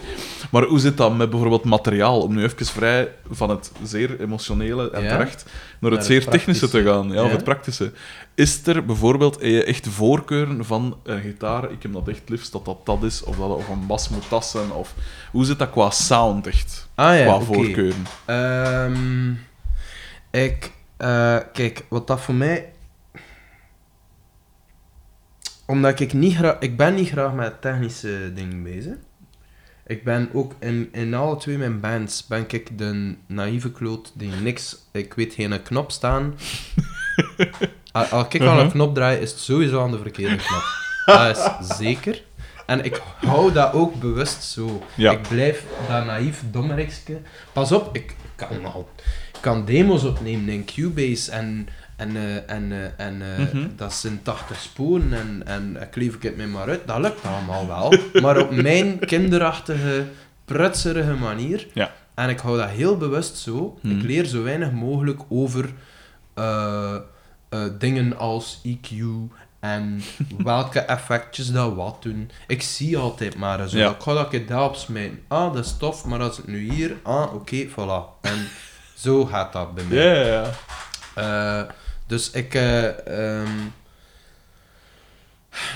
Maar hoe zit dat met bijvoorbeeld materiaal? Om nu even vrij van het zeer emotionele en Ja. terecht naar het zeer technische te gaan, ja, of het praktische. Is er bijvoorbeeld echt voorkeuren van een gitaar, ik heb dat echt liefst dat dat dat is, of dat of een bas moet zijn, of hoe zit dat qua sound echt? Ah ja, qua oké. voorkeuren. Ehm, ik, eh, kijk, wat dat voor mij... Omdat ik niet graag... Ik ben niet graag met technische dingen bezig. Ik ben ook in, in alle twee mijn bands ben ik de naïeve kloot die niks... Ik weet geen knop staan. Al- Als ik al een Uh-huh. knop draai, is het sowieso aan de verkeerde knop. Dat is zeker. En ik hou dat ook bewust zo. Ja. Ik blijf dat naïef dommerikske. Pas op, ik kan al... Ik kan demos opnemen in Cubase en... En, eh, en, eh, en eh, Mhm. dat zijn 80 sporen en, en ik leef ik het me maar uit. Dat lukt allemaal wel. Maar op mijn kinderachtige, prutserige manier. Ja. En ik hou dat heel bewust zo. Mhm. Ik leer zo weinig mogelijk over dingen als EQ en welke effectjes dat wat doen. Ik zie altijd maar zo. Ja. Ik ga dat ik daar op smijten. Ah, dat is tof, maar als ik nu hier... Ah, oké, voilà. En zo gaat dat bij mij. Ja, ja, ja. Eh, dus ik... eh, ehm,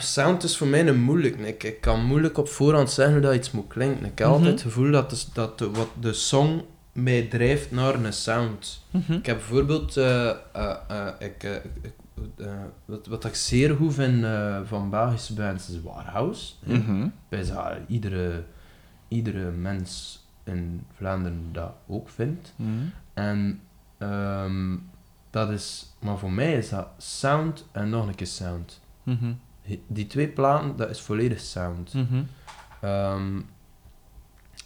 sound is voor mij een moeilijk. Ik, ik kan moeilijk op voorhand zeggen hoe dat iets moet klinken. Ik heb Mhm. altijd het gevoel dat, de, dat de, wat de song mij drijft naar een sound. Mhm. Ik heb bijvoorbeeld... eh, ik, wat, wat ik zeer goed vind van Belgische bands is Warhouse. hè. Mhm. Bij za- iedere, iedere mens in Vlaanderen dat ook vindt. En ehm, dat is, maar voor mij is dat sound en nog een keer sound. Mhm. Die twee platen, dat is volledig sound. Mhm. Ehm,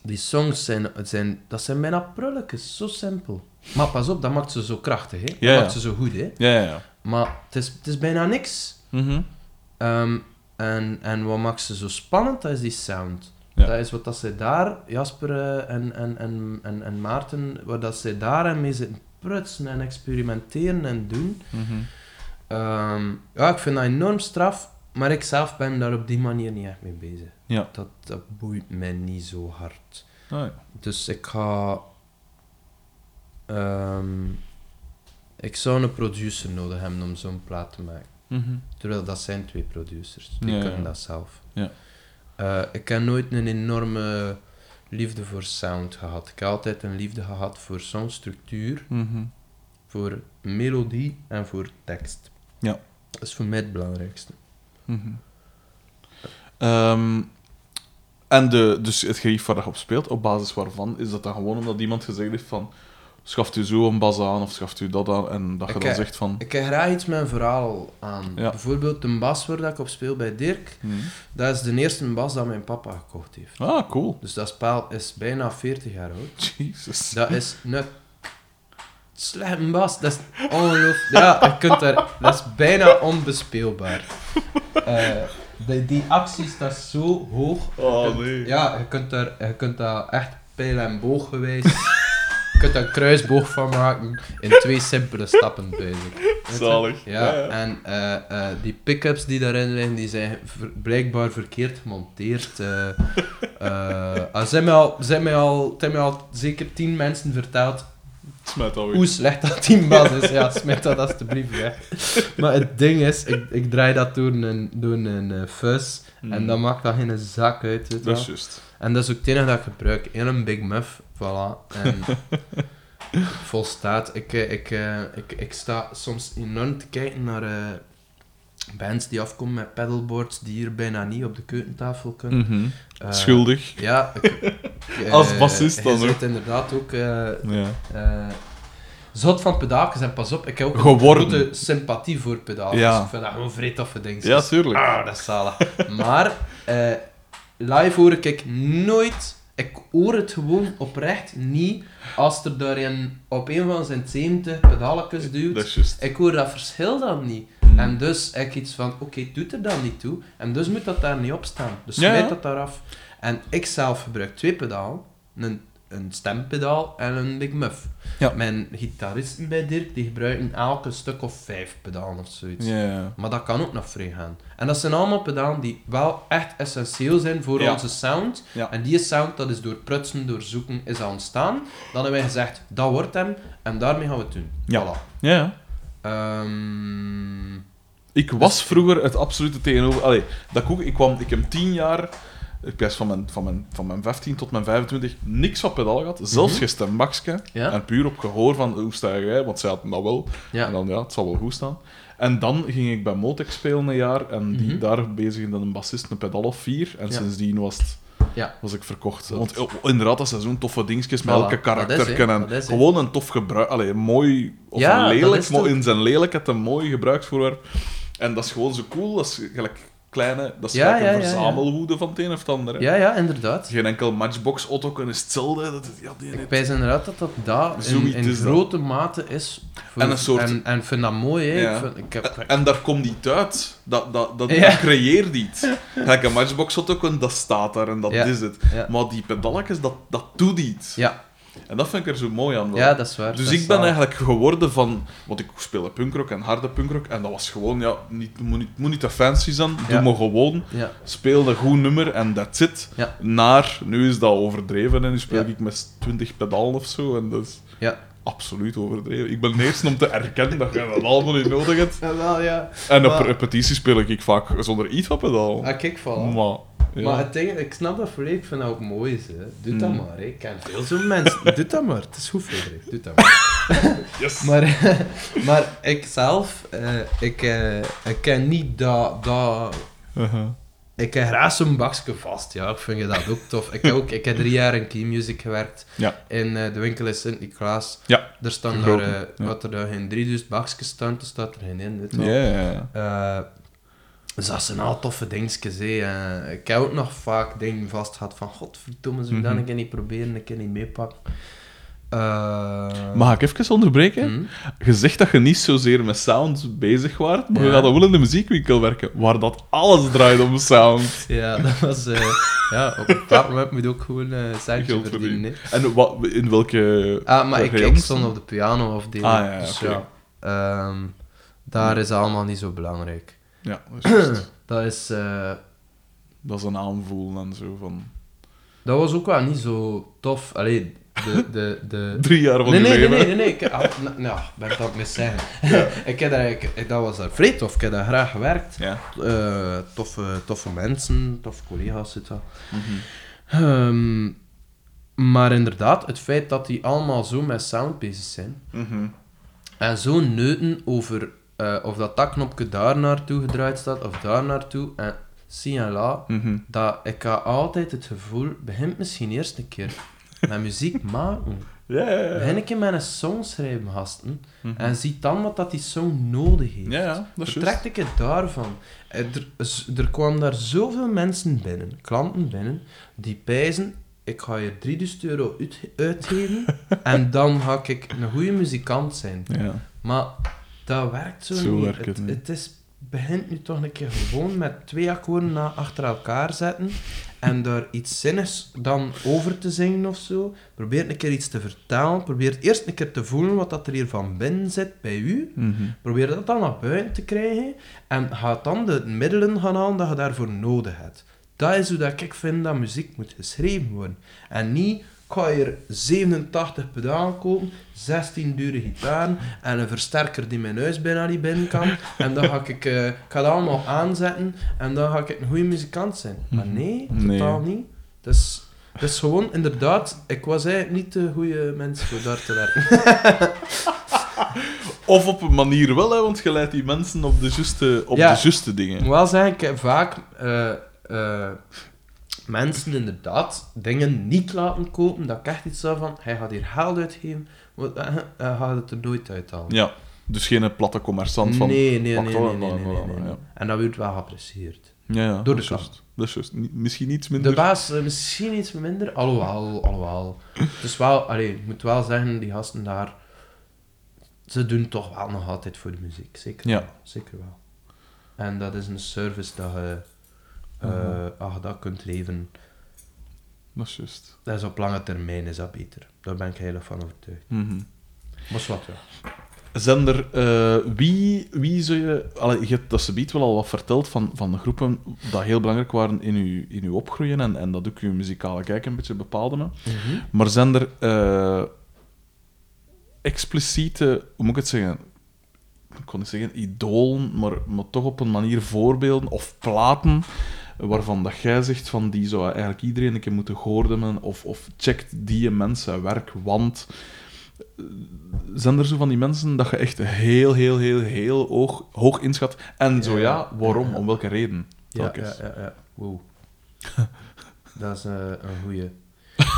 die songs zijn, zijn, dat zijn bijna prulletjes, zo simpel. Maar pas op, dat maakt ze zo krachtig, hè? Dat maakt ze zo goed, hè? Maar het is, het is bijna niks. Mhm. Ehm, en, en wat maakt ze zo spannend, dat is die sound. Ja. Dat is wat dat zij daar, Jasper eh, en, en, en, en, en Maarten, wat dat zij daar mee zitten prutsen en experimenteren en doen. Mhm. Ehm, ja, ik vind dat enorm straf, maar ik zelf ben daar op die manier niet echt mee bezig. Ja. Dat, dat boeit mij niet zo hard. Ah, ja. Dus ik ga... ehm, ik zou een producer nodig hebben om zo'n plaat te maken. Mhm. Terwijl dat zijn twee producers. Die Ja, kunnen dat zelf. Ja. Eh, ik heb nooit een enorme liefde voor sound gehad. Ik heb altijd een liefde gehad voor songstructuur, Mhm. voor melodie en voor tekst. Ja. Dat is voor mij het belangrijkste. Mhm. Ehm, en de, dus het gerief waar je op speelt, op basis waarvan, is dat dan gewoon omdat iemand gezegd heeft van schaft u zo een bas aan of schaft u dat aan en dat je Ik, dan zegt van... Ik heb graag iets met een verhaal aan. Ja. Bijvoorbeeld de bas waar dat ik op speel bij Dirk, Mhm. dat is de eerste bas dat mijn papa gekocht heeft. Ah, cool. Dus dat spel is bijna 40 jaar oud. Jesus. Dat is een slechte bas. Dat is ongelooflijk. Ja, je kunt er, dat is bijna onbespeelbaar. Eh, die, die actie staat zo hoog. Oh, Je kunt- nee. Ja, je kunt, er, je kunt daar echt pijl en boog geweest. Je kunt er een kruisboog van maken in twee simpele stappen bezig. Zalig. Ja, Ja, ja. en eh, eh, die pick-ups die daarin liggen, die zijn ver- blijkbaar verkeerd gemonteerd. eh eh, er zijn mij al, zijn mij al, het hebben mij al zeker tien mensen verteld Smet alweer. hoe slecht dat team bas is. Ja, smijt dat alsjeblieft weg. Maar het ding is, ik, ik draai dat door een, door een eh, fuzz Mhm. en dan maakt dat geen zak uit. Weet je Dat wel. is juist. En dat is ook het enige dat ik gebruik. In een Big Muff, voilà. En volstaat. Ik, eh, ik, eh, ik, ik sta soms enorm te kijken naar eh, bands die afkomen met pedalboards die hier bijna niet op de keukentafel kunnen. Mhm. Schuldig. Ja. ik- Als bassist dan Je ook. zit inderdaad ook... Ja. zot van pedaaltjes en pas op, ik heb ook een grote sympathie voor pedaaltjes. Ja. Ik vind dat gewoon vrij toffe dingetjes. ja, tuurlijk. Ah, dat is zalig. maar eh, live hoor ik nooit... Ik hoor het gewoon oprecht niet als er daarin op een van zijn 70 pedalletjes duwt. Ik hoor dat verschil dan niet. Mm. En dus ik iets van, oké, doet er dan niet toe. En dus moet dat daar niet op staan. Dus Ja, smijt ja. dat daar af. En ik zelf gebruik twee pedalen. Een, een stempedaal en een Big Muff. Ja. Mijn gitaristen bij Dirk, die gebruiken elk een stuk of vijf pedalen of zoiets. Ja, ja. Maar dat kan ook nog vrij gaan. En dat zijn allemaal pedalen die wel echt essentieel zijn voor onze sound. En die sound, dat is door prutsen, door zoeken, is al ontstaan. Dan hebben wij gezegd, dat wordt hem. En daarmee gaan we het doen. Ja. Voilà. Ja. Ehm, Ik was vroeger het absolute tegenover. Allee, dat ik, ook, ik, kwam, ik heb tien jaar, ik best van mijn, van, mijn, van mijn 15 tot mijn 25, niks van pedaal gehad. Zelfs geen stembakje. Ja. En puur op gehoor van hoe sta jij, want zij hadden dat wel. ja. En dan ja, het zal wel goed staan. En dan ging ik bij Motec spelen een jaar en die, Mhm. daar bezig dan een bassist een pedal of vier. En Ja. sindsdien was, het, Ja. was ik verkocht. Want oh, inderdaad, dat zijn zo'n toffe dingetjes met Voilà, elke karakter. en gewoon een tof gebruik. Allee, mooi of Ja, een dat lelijk, mooi, in zijn lelijkheid een mooi gebruiksvoorwerp. En dat is gewoon zo cool. Dat is gelijk kleine, dat is Ja, ja, een verzamelwoede van het een of het ander. hè. ja, ja, inderdaad. Geen enkel matchbox auto is hetzelfde. Dat, ja, die, Ik wijs inderdaad dat dat daar in, in dat. grote mate is. voor- En een soort- En, en vind dat mooi, hè. Ja. Ik vind, ik heb, En daar komt iets uit. Dat, dat, dat, creëert iets. Gelijk een matchbox auto, dat staat daar en dat is het. Maar die pedalletjes, dat, dat doet iets. Ja. En dat vind ik er zo mooi aan. ja, dat is waar. Dus ik ben eigenlijk geworden van... Want ik speelde punkrock en harde punkrock. En dat was gewoon, ja, niet, moet, niet, moet niet te fancy zijn. Doe Ja. maar gewoon. Ja, Speel een goed nummer en that's it. Ja. Naar, nu is dat overdreven en nu speel ik met 20 pedalen of zo. En dat is absoluut overdreven. Ik ben de eerste om te erkennen dat je dat allemaal niet nodig hebt. Ja, wel, ja. En op Maar- repetitie speel ik vaak zonder iets van pedaal. Ah, kijk, voilà. Maar, ja. Maar het ding, ik snap dat volledig, ik vind dat ook mooi. Hè. Doe dat Mm. maar, hè. ik ken veel zo'n mensen. Doe dat maar, het is goed, Frederik. Doe dat maar. yes. Maar, maar ik zelf, eh, ik, eh, ik ken niet dat, dat... Uh-huh. Ik heb graag zo'n bakje vast, ja. Ik vind dat ook tof. Ik heb, ook, ik heb drie jaar in Key Music gewerkt. Ja. In eh, de winkel in Sint-Niklaas. Ja. Er staan daar, ja. wat er daar geen 3000 bakjes staan, er staat er geen in. Weet je Ja, wel. ja, ja. Dus dat zijn al toffe dingetjes. hè. Eh, ik heb ook nog vaak dingen vast gehad van godverdomme, zou ik dat Mhm. een keer niet proberen, een keer niet meepakken. Eh, Mag ik even onderbreken? hm? Je zegt dat je niet zozeer met sound bezig waart, maar je gaat dan wel in de muziekwinkel werken, waar dat alles draait om sound. Ja, dat was... eh, ja, op een bepaald moment moet je ook gewoon centje Geld verdienen. En wat, in welke... Ah, maar ik, ik stond op de piano afdeling. Ah, ja, dus ja, ehm, daar is allemaal niet zo belangrijk. Ja, dat is. Dat is... eh, dat is een aanvoelen en zo van... dat was ook wel niet zo tof. Allee, de... de, de... Drie jaar van Nee, nee, nee, leven. nee, nee, nee. Ik, ah, nou, ben ik dat mis zeggen. ik heb daar, dat was daar vrij tof. Ik heb daar graag gewerkt. Ja. Eh, toffe, toffe mensen, toffe collega's zitten. Mhm. Ehm, Maar inderdaad, het feit dat die allemaal zo met sound bezig zijn, Mhm. en zo neuten over eh, of dat dat knopje daar naartoe gedraaid staat, of daar naartoe, en si en la, Mhm. dat ik had altijd het gevoel, begint misschien eerst een keer met muziek maken. Ja, ja, ja. Begin keer met een song schrijven, gasten. Mhm. En zie dan wat dat die song nodig heeft. Ja, dat ik het daarvan. Eh, Er, er kwamen daar zoveel mensen binnen, klanten binnen, die pijzen, ik ga hier 3000 euro uit, uitgeven en dan ga ik een goede muzikant zijn. Ja. Maar dat werkt zo, Zo niet. werkt het het, niet. het is, begint nu toch een keer gewoon met twee akkoorden na achter elkaar zetten en daar iets zinnigs dan over te zingen of zo. Probeer een keer iets te vertellen. Probeer eerst een keer te voelen wat dat er hier van binnen zit bij u. Mhm. Probeer dat dan naar buiten te krijgen en ga dan de middelen gaan halen dat je daarvoor nodig hebt. Dat is hoe dat ik vind dat muziek moet geschreven worden. En niet, ik ga hier 87 pedalen kopen, 16 dure gitaren en een versterker die mijn huis bijna niet binnen kan. En dan ga ik, eh, ik ga dat allemaal aanzetten en dan ga ik een goede muzikant zijn. Maar nee, Nee. totaal niet. Dus, dus gewoon, inderdaad, ik was eigenlijk niet de goede mens voor daar te werken. Of op een manier wel, hè, want je leidt die mensen op de juiste, op Ja. de juiste dingen. wel zeggen, ik vaak eh, eh, mensen inderdaad dingen niet laten kopen, dat ik echt iets zou van, hij gaat hier geld uitgeven, eh, hij gaat het er nooit uithalen. Ja, dus geen platte commerçant van... nee, nee, nee, nee, en dat wordt wel geapprecieerd. Ja, ja, Door de juist. Dat is juist. Misschien iets De minder... baas eh, misschien iets minder, alhoewel, alhoewel. Dus wel, allee, ik moet wel zeggen, die gasten daar, ze doen toch wel nog altijd voor de muziek, zeker Ja. zeker wel. En dat is een service dat je, eh, Mhm. als je dat kunt leveren, Dat is juist. Dat is op lange termijn is dat beter. Daar ben ik heilig van overtuigd. Mhm. Was wat, ja. Zender, eh, wie, wie zou je... Allee, je hebt dat ze wel al wat verteld van, van de groepen dat heel belangrijk waren in uw, in uw opgroeien en, en dat ook uw muzikale kijk een beetje bepaalde. me. Maar zijn er eh, expliciete, hoe moet ik het zeggen? Ik kon niet zeggen idolen, maar, maar toch op een manier voorbeelden of platen waarvan dat jij zegt van die zou eigenlijk iedereen een keer moeten gehoord of, of checkt die mensen werk, want eh, zijn er zo van die mensen dat je echt heel, heel, heel, heel hoog, hoog inschat? En zo Ja. waarom? Om welke reden? Ja, ja, ja, ja. Wow. dat is eh, een goeie.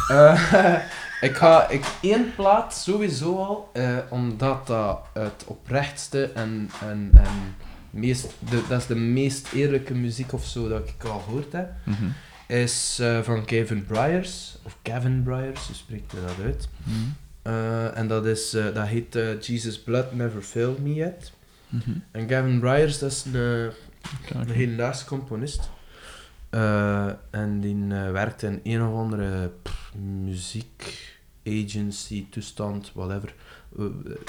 Eh, ik ga ik, één plaat sowieso al, omdat dat het oprechtste en, en, en meest, de, dat is de meest eerlijke muziek of zo dat ik al gehoord heb, Mhm. is eh, van Kevin Bryars, of Kevin Bryars, hoe spreekt hij dat uit? Mhm. Eh, en dat, is, eh, dat heet Jesus Blood Never Failed Me Yet. Mhm. En Gavin Bryars, dat is een, een hedendaagse componist. En die werkt in een of andere pff, muziek agency, toestand, whatever.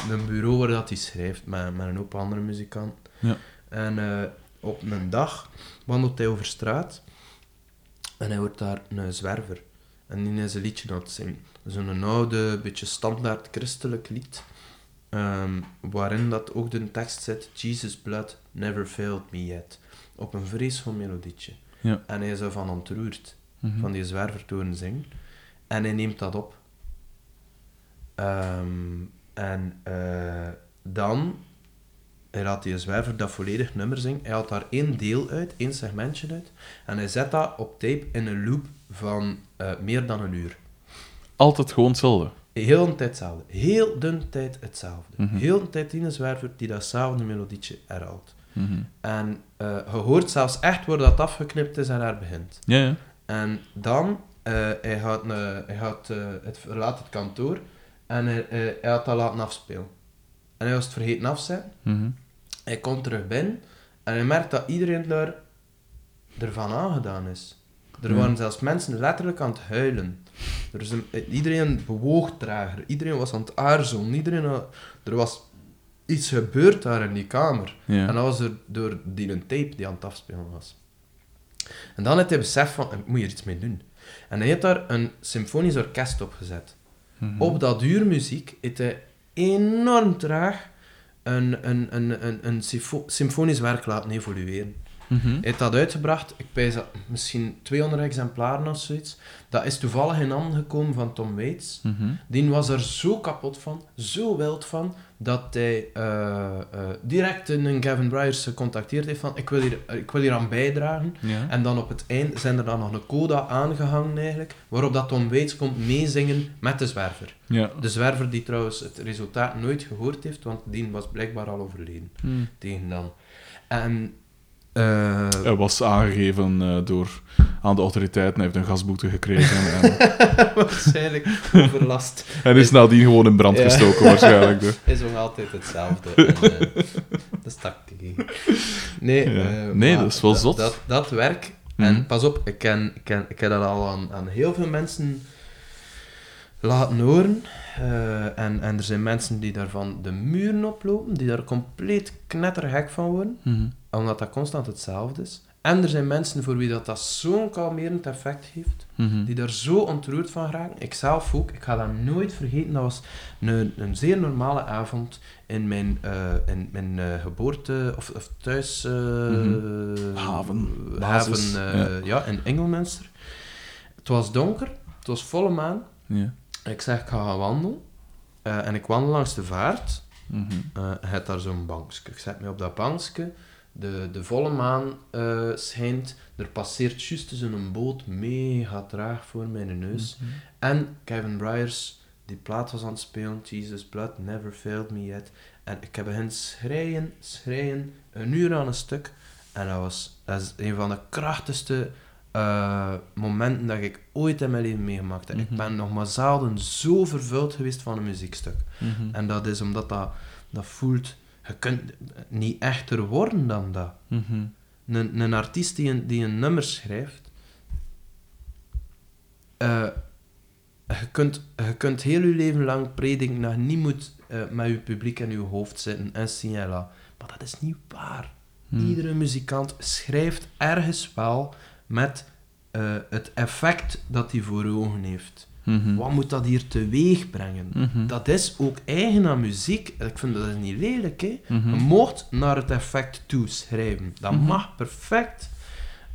Een bureau waar dat hij schrijft met, met een hoop andere muzikanten. Ja. En eh, op een dag wandelt hij over straat en hij hoort daar een zwerver. En die is een liedje aan het zingen. Zo'n oude, beetje standaard christelijk lied. ehm, waarin dat ook de tekst zit: Jesus blood never failed me yet. Op een vreselijk melodietje. Ja. En hij is ervan ontroerd, Mhm. van die zwerver te horen zingen. En hij neemt dat op. Ehm, en eh, dan, hij laat die zwerver dat volledig nummer zingen. Hij haalt daar één deel uit, één segmentje uit. En hij zet dat op tape in een loop van eh, meer dan een uur. Altijd gewoon hetzelfde. Heel de tijd hetzelfde. Heel de tijd hetzelfde. Mhm. Heel de tijd die zwerver die datzelfde melodietje herhaalt. Mhm. En eh, je hoort zelfs echt waar dat afgeknipt is en daar begint. Ja, ja. En dan, eh, hij, gaat, hij gaat, het verlaat het kantoor en hij, hij had dat laten afspelen. En hij was het vergeten afzetten. Mhm. Hij komt terug binnen en hij merkt dat iedereen daar ervan aangedaan is. Er waren zelfs mensen letterlijk aan het huilen. Er is een, eh, iedereen bewoog trager, iedereen was aan het aarzelen, iedereen had- er was iets gebeurd daar in die kamer. Ja. En dat was er door die een tape die aan het afspelen was. En dan heeft hij besef van, ik moet hier iets mee doen. En hij heeft daar een symfonisch orkest op gezet. Mhm. Op dat uurmuziek heeft hij enorm traag een, een, een, een, een symfo- symfonisch werk laten evolueren. Mhm. Hij heeft dat uitgebracht, ik pijs dat misschien 200 exemplaren of zoiets. Dat is toevallig in handen gekomen van Tom Waits. Mhm. Die was er zo kapot van, zo wild van, dat hij eh, eh, direct een Gavin Bryars gecontacteerd heeft van ik wil hier, ik wil hier aan bijdragen. Ja. En dan op het eind zijn er dan nog een coda aangehangen eigenlijk, waarop dat Tom Waits komt meezingen met de zwerver. ja. De zwerver die trouwens het resultaat nooit gehoord heeft, want die was blijkbaar al overleden Mhm. tegen dan. En... eh, Hij was aangegeven eh, door, aan de autoriteiten. Hij heeft een gasboete gekregen. En, waarschijnlijk overlast. en is nadien gewoon in brand Ja. gestoken, waarschijnlijk. dus. is nog altijd hetzelfde. En, eh, dat is tactiek. Nee, Ja. Nee, dat is wel zot. Dat, dat werk. Mhm. En pas op, ik, ken, ik, ken, ik heb dat al aan, aan heel veel mensen laten horen. En, en er zijn mensen die daarvan de muren oplopen, die daar compleet knettergek van worden, Mhm. Omdat dat constant hetzelfde is. En er zijn mensen voor wie dat, dat zo'n kalmerend effect heeft, Mhm. die daar zo ontroerd van raken. Ik zelf ook, ik ga dat nooit vergeten. Dat was een, een zeer normale avond in mijn, eh, in mijn eh, geboorte, of, of thuis... eh, Mhm. Haven, basis, haven, ja. ja. in Engelmenster. Het was donker, het was volle maan. Ja. Ik zeg, ik ga gaan wandelen. En ik wandel langs de vaart. Eh, je hebt daar zo'n bankje. Ik zet me op dat bankje. De, de volle maan eh, schijnt. Er passeert juist dus een boot mega traag voor mijn neus. Mhm. En Kevin Bryars, die plaat was aan het spelen. Jesus Blood Never Failed Me Yet. En ik heb hen schreien, schreien. Een uur aan een stuk. En dat was dat is een van de krachtigste eh, momenten dat ik ooit in mijn leven meegemaakt heb. Mhm. Ik ben nog maar zelden zo vervuld geweest van een muziekstuk. Mhm. En dat is omdat dat, dat voelt... Je kunt niet echter worden dan dat. Mhm. Een, een artiest die een, die een nummer schrijft... eh, je, kunt, je kunt heel je leven lang prediken dat je niet moet eh, met je publiek in je hoofd zitten en signalen. Maar dat is niet waar. Mhm. Iedere muzikant schrijft ergens wel met eh, het effect dat hij voor ogen heeft. Mhm. Wat moet dat hier teweeg brengen? Mhm. Dat is ook eigen aan muziek. Ik vind dat niet lelijk, hè. Mhm. Je mocht naar het effect toe schrijven. Dat Mhm. mag perfect.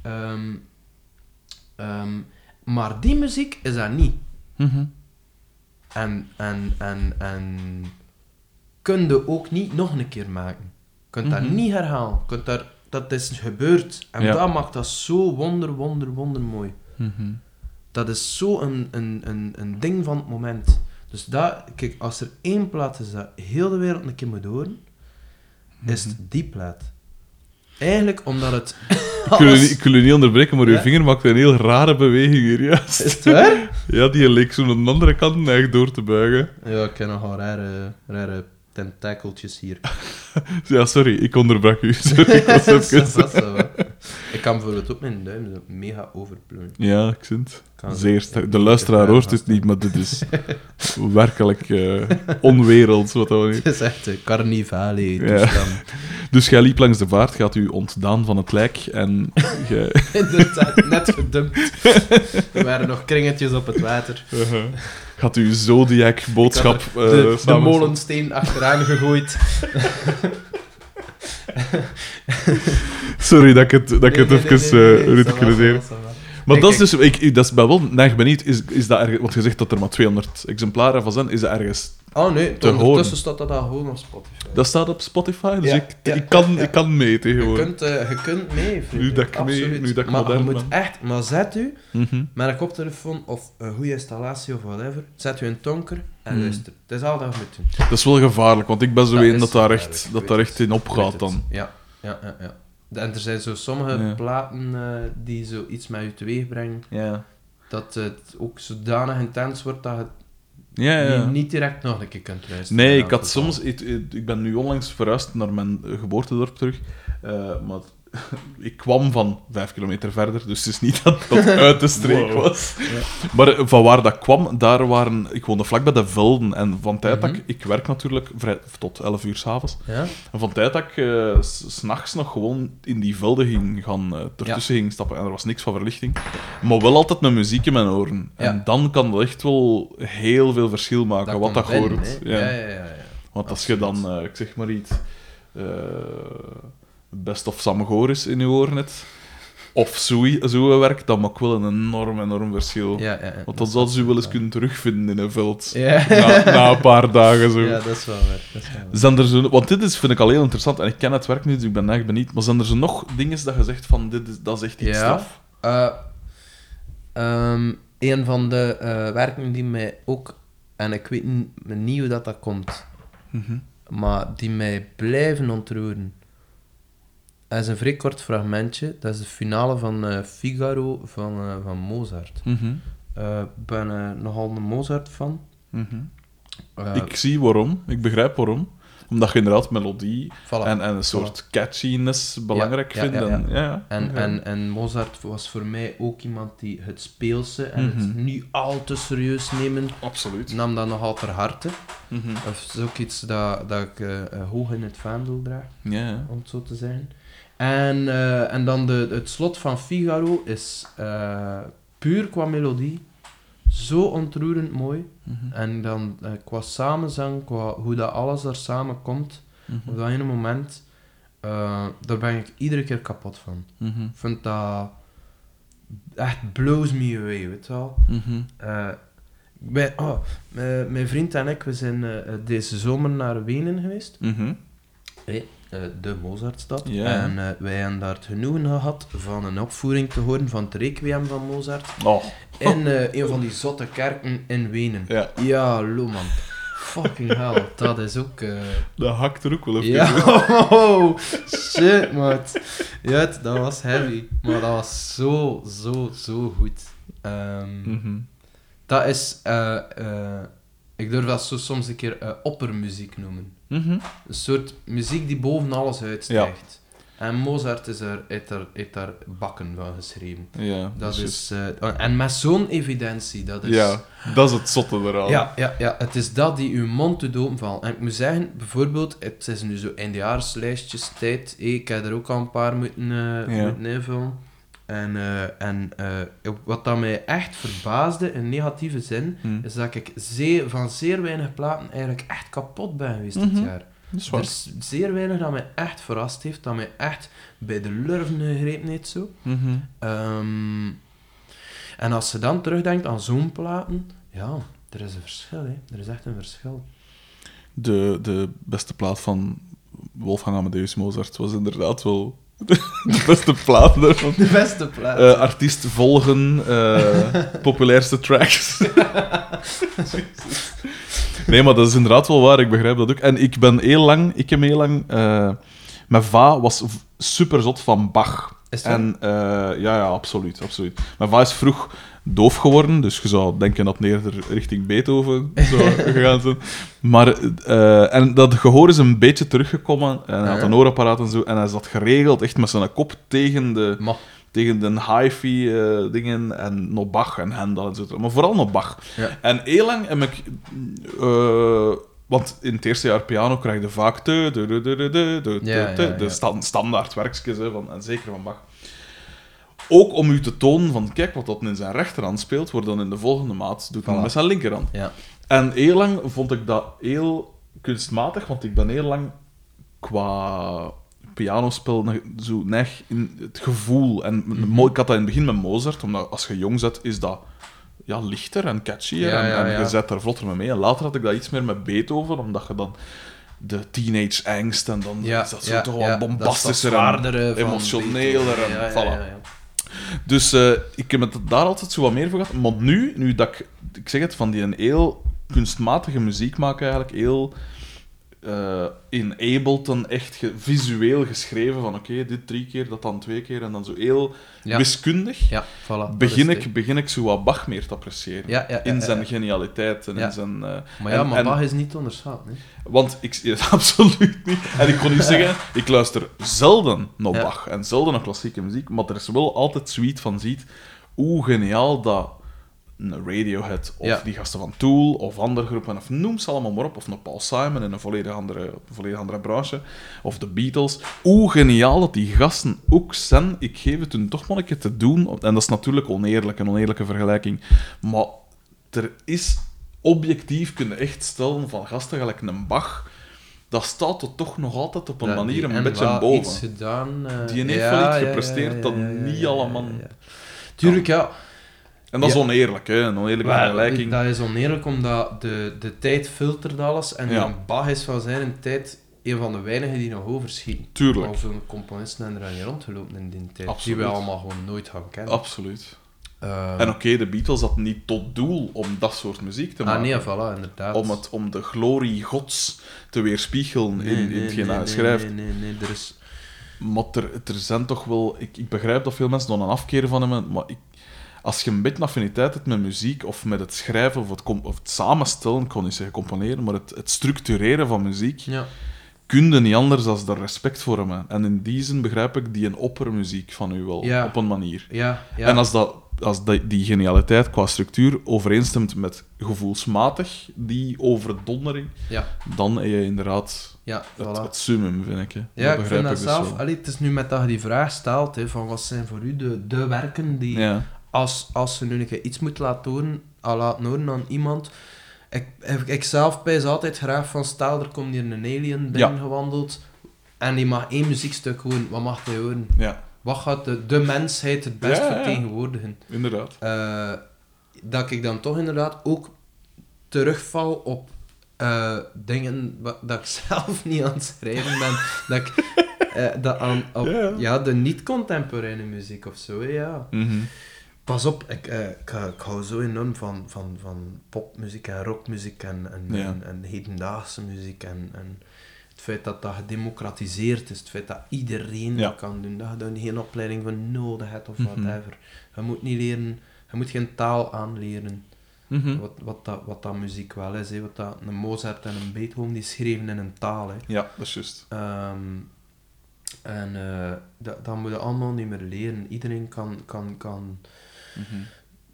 Ehm, ehm, maar die muziek is dat niet. En, en, en, en kun je ook niet nog een keer maken. Je kunt dat niet herhalen. Kunt daar, dat is gebeurd. En Ja. dat maakt dat zo wonder, wonder, wonder mooi. Mhm. Dat is zo een, een, een, een ding van het moment. Dus dat, kijk, als er één plaat is dat heel de wereld een keer moet horen, is het die plaat. Eigenlijk omdat het... Ik wil, u alles- niet, ik wil u niet onderbreken, maar uw Ja? vinger maakt een heel rare beweging hier, juist. Is het waar? Ja, die leek zo aan de andere kant neig door te buigen. Ja, ik heb nogal rare, rare tentakeltjes hier. Ja, sorry, ik onderbrak u. Sorry, ik was even... Ik kan bijvoorbeeld ook mijn duim zo mega overpleuren. Ja, ik vind. Kan Zeer sterk. De luisteraar hoort het niet, maar dit is werkelijk eh onwerelds wat dat Het is echt een carnivale Ja. Dus jij liep langs de vaart, gaat u ontdaan van het lijk en jij... Inderdaad, net gedumpt. Er waren nog kringetjes op het water. gaat uw zodiac-boodschap had de, molensteen achteraan gegooid. Sorry dat ik het, dat ik het Nee, even nee, Maar dat is dus... Ik, dat is ben wel neig benieuwd. Is, is dat ergens... Want je zegt dat er maar 200 exemplaren van zijn. Is dat ergens... Oh nee, te ondertussen staat dat gewoon op Spotify. Dat staat op Spotify, dus Ja, ik, ja, ik, kan, ja. ik kan mee Je tegenwoordig. kunt, eh, je kunt mee. Nu dat ik mee- nu dat ik maar modern je moet ben. echt... Maar zet u Mhm. met een koptelefoon of een goede installatie of whatever, zet u een tonker en Hmm. luister. Het is al dat je moet doen. Dat is wel gevaarlijk, want ik ben zo Dat een dat daar echt, dat daar echt in opgaat dan. Ja, ja, ja. ja. En er zijn zo sommige Ja. platen eh, die zoiets met je teweeg brengen, Ja. dat het ook zodanig intens wordt dat je Ja, ja. niet, niet direct nog een keer kunt luisteren. Nee, ik had soms... Ik, ik ben nu onlangs verhuisd naar mijn geboortedorp terug. eh, maar ik kwam van vijf kilometer verder, dus het is niet dat dat uit de streek Wow. was. Maar eh, van waar dat kwam, daar waren... Ik woonde vlak bij de velden. En van tijd dat Mhm. ik... Ik werk natuurlijk vrij, tot 11 uur s'avonds. Ja? En van tijd dat ik s- s'nachts nog gewoon in die velden ging gaan, eh, ertussen ging stappen. En er was niks van verlichting. Maar wel altijd met muziek in mijn oren. En dan kan dat echt wel heel veel verschil maken, Dat wat dat hoort. hè. Ja. Ja, ja, ja. ja. Want als je dan, ik zeg maar iets, best of Sam Goris in uw oren hebt, of zo'n zo werk, dan maakt wel een enorm, enorm verschil. Ja, ja, ja. Want dan zal ze u wel eens kunnen terugvinden in een veld. Ja. Na, na een paar dagen zo. Ja, dat is wel waar. Dat is wel waar. Zijn er zo, want dit is, vind ik al heel interessant en ik ken het werk niet, dus ik ben echt benieuwd. Maar zijn er zo nog dingen dat je zegt van dit is, dat is echt iets Ja. straf? Eh, ehm, een van de eh, werken die mij ook, en ik weet niet hoe dat, dat komt, Mhm. maar die mij blijven ontroeren. Dat is een vrij kort fragmentje. Dat is de finale van eh, Figaro van, eh, van Mozart. Mhm. Eh, Ik ben eh, nogal een Mozart fan. Mhm. Ik zie waarom, ik begrijp waarom. Omdat je inderdaad melodie voilà. en, en een soort catchiness belangrijk Ja, vindt. ja, ja. En. En, en, en Mozart was voor mij ook iemand die het speelse en het Mhm. niet al te serieus nemen, Absoluut. nam dat nogal ter harte. Dat is ook iets dat, dat ik hoog in het vaandel draag, om het zo te zeggen. En, eh, en dan de, het slot van Figaro is eh, puur qua melodie zo ontroerend mooi. Mhm. En dan eh, qua samenzang, qua hoe dat alles er samenkomt, Mhm. op dat ene moment, daar ben ik iedere keer kapot van. Mhm. Ik vind dat echt blows me away, weet je wel. Mhm. Oh, mijn, vriend en ik, we zijn deze zomer naar Wenen geweest. Mhm. Eh, de Mozartstad. En eh, wij hebben daar het genoegen gehad van een opvoering te horen van het requiem van Mozart. Oh, In eh, een van die zotte kerken in Wenen. ja. Ja, lo man. Fucking hell. Dat is ook... Dat hakt er ook wel even. Ja, oh, shit, maat. Ja, dat was heavy. Maar dat was zo, zo, zo goed. Ehm, Mhm. Dat is... ik durf dat zo soms een keer oppermuziek noemen. Mhm. Een soort muziek die boven alles uitstijgt. En Mozart is er, heeft, daar, heeft daar bakken van geschreven. Ja, Dat is is, eh, en met zo'n evidentie, dat is... Ja, dat is het zotte eraan. Ja, ja, ja, het is dat die uw mond doet openvallen. En ik moet zeggen, bijvoorbeeld, het is nu zo eindejaarslijstjes tijd. eh, Ik heb er ook al een paar moeten, eh, Ja. moeten invullen. En, eh, en eh, wat dat mij echt verbaasde, in negatieve zin, Hm. is dat ik zeer, van zeer weinig platen eigenlijk echt kapot ben geweest Mhm. dit jaar. Dat is Er is zeer weinig dat mij echt verrast heeft, dat mij echt bij de lurven gegrepen heeft zo. Mhm. Ehm, en als je dan terugdenkt aan zo'n platen, ja, er is een verschil, hè. Er is echt een verschil. De, de beste plaat van Wolfgang Amadeus Mozart was inderdaad wel de beste plaat daarvan. De beste plaat. Eh, artiest volgen, eh, populairste tracks. nee, maar dat is inderdaad wel waar, ik begrijp dat ook. En ik ben heel lang, ik heb heel lang... eh, mijn va was super zot van Bach. Is dat? En ja, ja, absoluut, absoluut. Mijn va is vroeg doof geworden, dus je zou denken dat het eerder richting Beethoven zou gegaan zijn. Maar, eh, en dat gehoor is een beetje teruggekomen. En hij had een oorapparaat en zo. En hij zat geregeld echt met zijn kop tegen de, tegen de hi-fi eh, dingen en nog Bach en Handel en zo. Maar vooral nog Bach. Ja. En heel lang heb ik... eh, want in het eerste jaar piano krijg je vaak de, de, de, de, de, de, de, Ja, de, ja, de ja. sta- standaard werkjes, van, en zeker van Bach. Ook om u te tonen van, kijk, wat dat in zijn rechterhand speelt, wordt dan in de volgende maat doet Voilà. met zijn linkerhand. ja. En heel lang vond ik dat heel kunstmatig, want ik ben heel lang qua pianospel zo neig in het gevoel. En Mhm. ik had dat in het begin met Mozart, omdat als je jong zet, is dat ja, lichter en catchier. Ja, en, ja, en ja. je zet er vlotter mee mee. En later had ik dat iets meer met Beethoven, omdat je dan de teenage angst en dan is dat zo toch wel bombastischer en emotioneler. En, voilà. Dus eh, ik heb het daar altijd zo wat meer voor gehad. Maar nu, nu dat ik, ik zeg het, van die een heel kunstmatige muziek maken eigenlijk, heel eh in Ableton echt ge- visueel geschreven van oké, dit drie keer, dat dan twee keer en dan zo heel Ja. wiskundig, Ja, voilà. begin, is ik, begin ik zo wat Bach meer te appreciëren. Ja, in zijn genialiteit en in zijn... eh. Maar ja, en- maar en- Bach is niet te onderschatten. Hè. want ik ja, absoluut niet. En ik kon nu zeggen, ik luister zelden naar. Bach en zelden naar klassieke muziek, maar er is wel altijd zoiets van ziet hoe geniaal dat Radiohead of Ja. die gasten van Tool of andere groepen, of noem ze allemaal maar op, of een Paul Simon in een volledig andere, een volledig andere branche, of de Beatles, hoe geniaal dat die gasten ook zijn. Ik geef het hun toch maar een keer te doen, en dat is natuurlijk oneerlijk, een oneerlijke vergelijking, maar er is objectief kunnen echt stellen van gasten gelijk een Bach dat staat er toch nog altijd op een manier een en beetje boven. iets gedaan. eh, Die heeft ja, wel iets gepresteerd ja, dat niet allemaal. Tuurlijk, ja. En dat is oneerlijk, hè? Een oneerlijke Maar vergelijking. Dat is oneerlijk, omdat de, de tijd filtert alles. En Ja. Jan Bach is van zijn tijd een van de weinigen die nog overschieten. Tuurlijk. Hoeveel componisten zijn er aan je rondgelopen in die tijd? Absoluut. Die we allemaal gewoon nooit gaan kennen. Absoluut. Eh, En oké, de Beatles hadden niet tot doel om dat soort muziek te ah maken. nee, voilà, inderdaad. om, het, om de glorie gods te weerspiegelen Nee, in, in nee, hetgeen nee, hij schrijft. Nee, nee, nee, er is... Maar er, er zijn toch wel... Ik, ik begrijp dat veel mensen dan een afkeer van hebben, maar ik, als je een beetje affiniteit hebt met muziek, of met het schrijven, of het, of het samenstellen, ik kon niet zeggen componeren, maar het, het structureren van muziek, Ja. kun je niet anders dan er respect voor hebben. En in die zin begrijp ik die een oppermuziek van u wel, Ja. op een manier. Ja, ja. En als, dat, als die, die genialiteit qua structuur overeenstemt met gevoelsmatig die overdondering, ja, dan heb je inderdaad ja, het, voilà. het summum, vind ik. Hè. Ja, ik vind dat dus zelf... Allee, het is nu met dat je die vraag stelt, hè, van wat zijn voor u de, de werken die... Ja. Als, als ze nu een keer iets moet laten horen, laten horen aan iemand... Ik, ik, ik zelf pijs altijd graag van, stel, er komt hier een alien binnengewandeld, en die mag één muziekstuk horen, wat mag hij horen? ja, Wat gaat de, de mensheid het best Ja, vertegenwoordigen? inderdaad. Eh, dat ik dan toch inderdaad ook terugval op eh, dingen dat ik zelf niet aan het schrijven ben. dat ik eh, dat aan, op, Ja, de niet-contemporaine muziek of zo, ja. Mhm. Pas op, ik, eh, ik, hou- ik hou zo enorm van, van, van popmuziek en rockmuziek en, en, Ja. en, en hedendaagse muziek en, en het feit dat dat gedemocratiseerd is, het feit dat iedereen Ja. dat kan doen, dat je daar geen opleiding voor nodig hebt of Mhm. whatever. Je moet niet leren, je moet geen taal aanleren. Mhm. Wat, wat, dat, wat dat muziek wel is, hè. wat dat, een Mozart en een Beethoven die schreven in een taal. Hè. Ja, dat is juist. Ehm, en eh, dat, dat moet je allemaal niet meer leren. Iedereen kan, kan, kan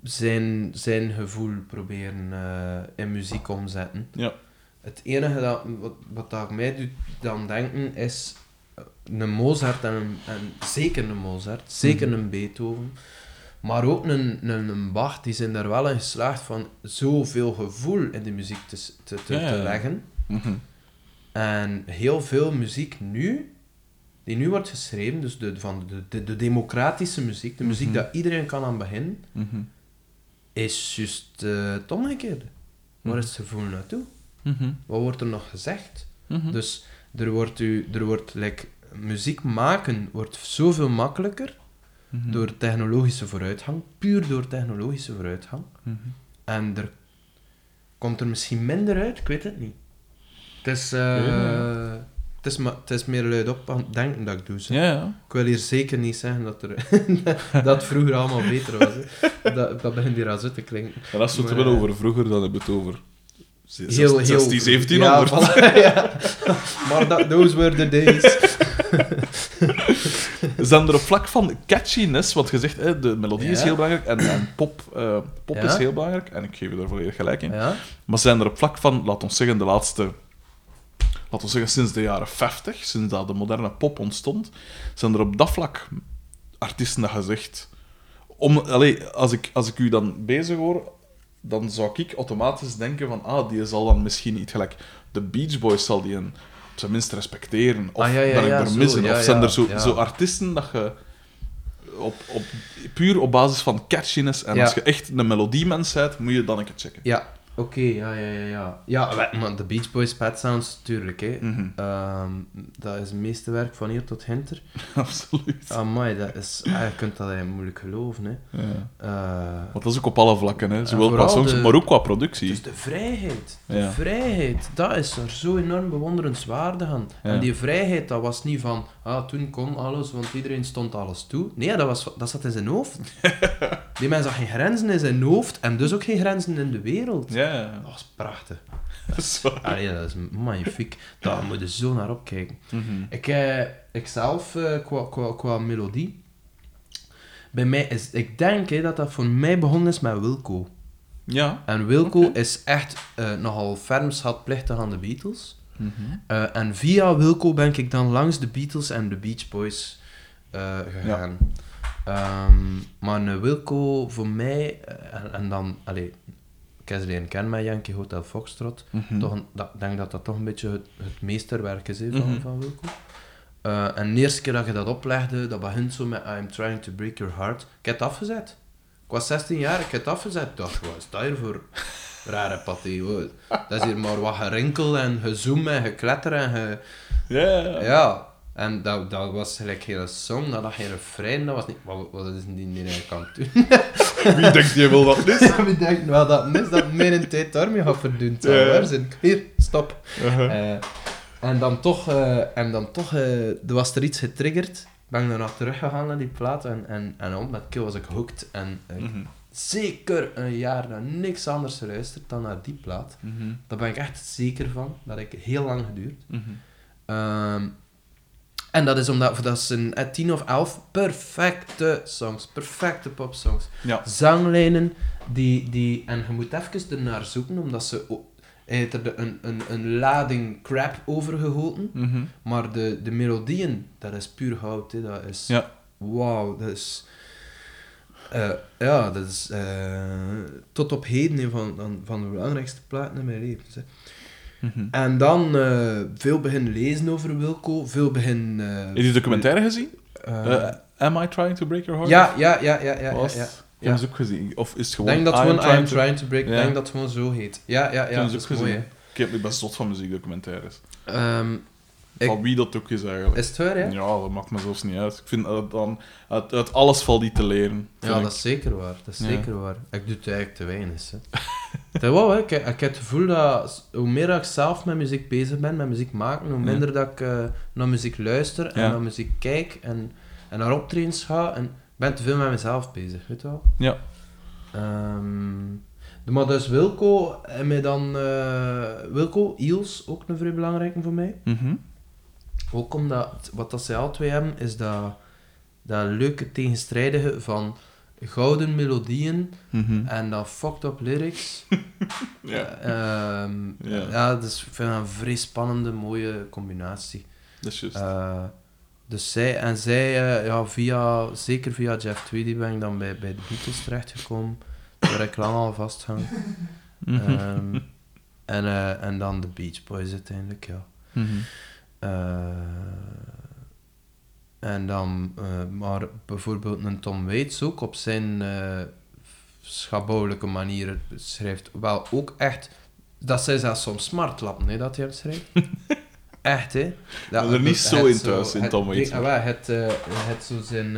Zijn, zijn gevoel proberen eh, in muziek omzetten. Ja. Het enige dat, wat, wat dat mij doet dan denken is eh, een Mozart en, een, en zeker een Mozart, zeker Mhm. een Beethoven, maar ook een, een, een Bach, die zijn er wel in geslaagd van zoveel gevoel in de muziek te, te, te, Ja, ja, te ja. leggen. Mhm. En heel veel muziek nu, die nu wordt geschreven, dus de, van de, de, de democratische muziek, de muziek Mhm. dat iedereen kan aan beginnen, Mhm. is juist eh het omgekeerde. Waar is het gevoel naartoe? Mhm. Wat wordt er nog gezegd? Mhm. Dus er wordt, u, er wordt like, muziek maken wordt zoveel makkelijker Mhm. door technologische vooruitgang, puur door technologische vooruitgang. Mhm. En er komt er misschien minder uit, ik weet het niet. Het is. Het is, ma- het is meer luid op aan het denken dat ik doe. zeg. Ja, ja. Ik wil hier zeker niet zeggen dat, er, dat het vroeger allemaal beter was. hè. Dat, dat begint hier al zo te klinken. En als we het Maar, hebben eh, over vroeger, dan hebben we het over Heel, heel... 16, 1700. Ja, voilà, ja. Maar dat, those were the days. Zijn er op vlak van catchiness, wat gezegd, hè, de melodie is heel belangrijk en, en pop, eh, pop Ja. is heel belangrijk, en ik geef je daar volledig gelijk in. Ja? Maar zijn er op vlak van, laat ons zeggen, de laatste, laten we zeggen sinds de jaren 50, sinds dat de moderne pop ontstond, zijn er op dat vlak artiesten dat gezegd. Om, allee, als, ik, als ik u dan bezig hoor, dan zou ik automatisch denken van, ah, die zal dan misschien niet gelijk. De Beach Boys zal die een, op zijn minst respecteren. Of Ah, ja, ja, ben ik er zo, missen? of zijn er zo, zo artiesten dat je op, op, puur op basis van catchiness en als je echt een melodiemens bent, moet je dan een keer checken. Ja, oké, ja, ja, ja, ja. Ja, wij- maar de Beach Boys Pet Sounds, tuurlijk, hè. Mhm. Ehm, dat is het meeste werk van hier tot Hinter. Absoluut. Amai, dat is... ah, je kunt dat eigenlijk moeilijk geloven, hè. Ja. Eh, Want dat is ook op alle vlakken, hè. zowel qua songs, de- maar ook qua productie. dus de vrijheid. De Ja. vrijheid, dat is er zo enorm bewonderenswaardig aan. Ja. En die vrijheid, dat was niet van... Ah, toen kon alles, want iedereen stond alles toe. Nee, dat, was, dat zat in zijn hoofd. die mens had geen grenzen in zijn hoofd en dus ook geen grenzen in de wereld. Ja, ja. Dat was prachtig. dat is waar. Allee, dat is magnifiek. Daar moet je zo naar opkijken. Mhm. Ik, eh, ik zelf, eh, qua, qua, qua melodie... Bij mij is... Ik denk hè, dat dat voor mij begonnen is met Wilco. Ja. En Wilco is echt eh, nogal ferm schatplichtig aan de Beatles. Mhm. Eh, en via Wilco ben ik dan langs de Beatles en de Beach Boys eh, gegaan. Ehm, maar Wilco voor mij, en, en dan, allee, leren kennen met Yankee Hotel Foxtrot. Toch een- dat, ik denk dat dat toch een beetje het, het meesterwerk is van, Mhm. van Wilco. Eh, en de eerste keer dat je dat oplegde, dat begint zo met I'm trying to break your heart. Ik heb het afgezet. Ik was 16 jaar, ik heb het afgezet. Ik dacht, wat is dat hier voor rare paté? Dat is hier maar wat gerinkel en gezoom en gekletter en ge... Ja, en dat, dat was gelijk hele song, dat had geen refrein, dat was niet... Wat, wat is die die hij kan doen? Wie denkt je wel dat is? Wie denkt wel dat is dat mijn tijd daarmee gaat verdoen? Ja. Waar zijn? Hier, stop. Uh-huh. Eh, en dan toch, eh, en dan toch eh, er was er iets getriggerd. Ben ik daarna teruggegaan naar die plaat en, en, en om met Kill was ik hooked. En Mhm. zeker een jaar naar niks anders geluisterd dan naar die plaat. Mhm. Daar ben ik echt zeker van. Dat ik heel lang geduurd. Ehm, en dat is omdat dat zijn eh, 10 of 11 perfecte songs, perfecte popsongs. Ja. Zanglijnen die, die, en je moet even ernaar zoeken, omdat ze. o- Hij heeft er een, een, een lading crap over gegoten, Mhm. maar de, de melodieën, dat is puur. Hè. Dat is. Ja. Wauw, dat is. eh, ja, dat is eh, tot op heden een van, van, van de belangrijkste platen in mijn leven. Hè. Mhm. En dan eh, veel begin lezen over Wilco, veel begin... eh, Heb je die documentaire gezien? eh, Am I Trying to Break Your Heart? ja, ja, ja, ja, ja, ja, Was ja. het? Ik heb ze ook gezien. Of is het Ik gewoon... denk dat gewoon I am to- trying to break, ik Ja. denk dat het gewoon zo heet. Ja, ja, heb ja, ze dat ook is mooi, gezien. Ik, heb, ik ben zot van muziekdocumentaires. Ehm, Ik- Van wie dat ook is eigenlijk. is het waar, ja? Ja, dat maakt me zelfs niet uit. Ik vind dat dan... Uit, uit alles valt die te leren. Ja, dat ik. is zeker waar. Dat is Ja. zeker waar. Ik doe het eigenlijk te weinig. Hè. Dat is wel, hè. Ik, ik heb het gevoel dat hoe meer ik zelf met muziek bezig ben, met muziek maken, hoe Ja. minder dat ik eh, naar muziek luister en naar muziek kijk en, en naar optredens ga. En ik ben te veel met mezelf bezig, weet je wel? Ja. De- maar dus Wilco en mij dan... eh, Wilco, Iels, ook een vrij belangrijke voor mij. Mhm. Ook omdat, wat dat zij al twee hebben, is dat, dat leuke tegenstrijdige van gouden melodieën Mhm. en dan fucked up lyrics. Ja, Ehm, Ja. ja. dus ik vind dat een vrij spannende, mooie combinatie. dat is juist. Eh, dus zij, en zij, eh, ja, via, zeker via Jeff Tweedy ben ik dan bij, bij de Beatles terechtgekomen, waar ik lang al vasthang. Mhm. Ehm, en, eh, en dan de Beach Boys uiteindelijk, ja. Mhm. Eh, en dan, eh, maar bijvoorbeeld een Tom Waits ook op zijn eh schabouwelijke manier schrijft wel ook echt, dat zijn zelfs soms smartlappen, hè, dat hij het schrijft. echt, hè. Dat is er niet zo in thuis, in Tom Waits, wel, Het, eh, het zo zijn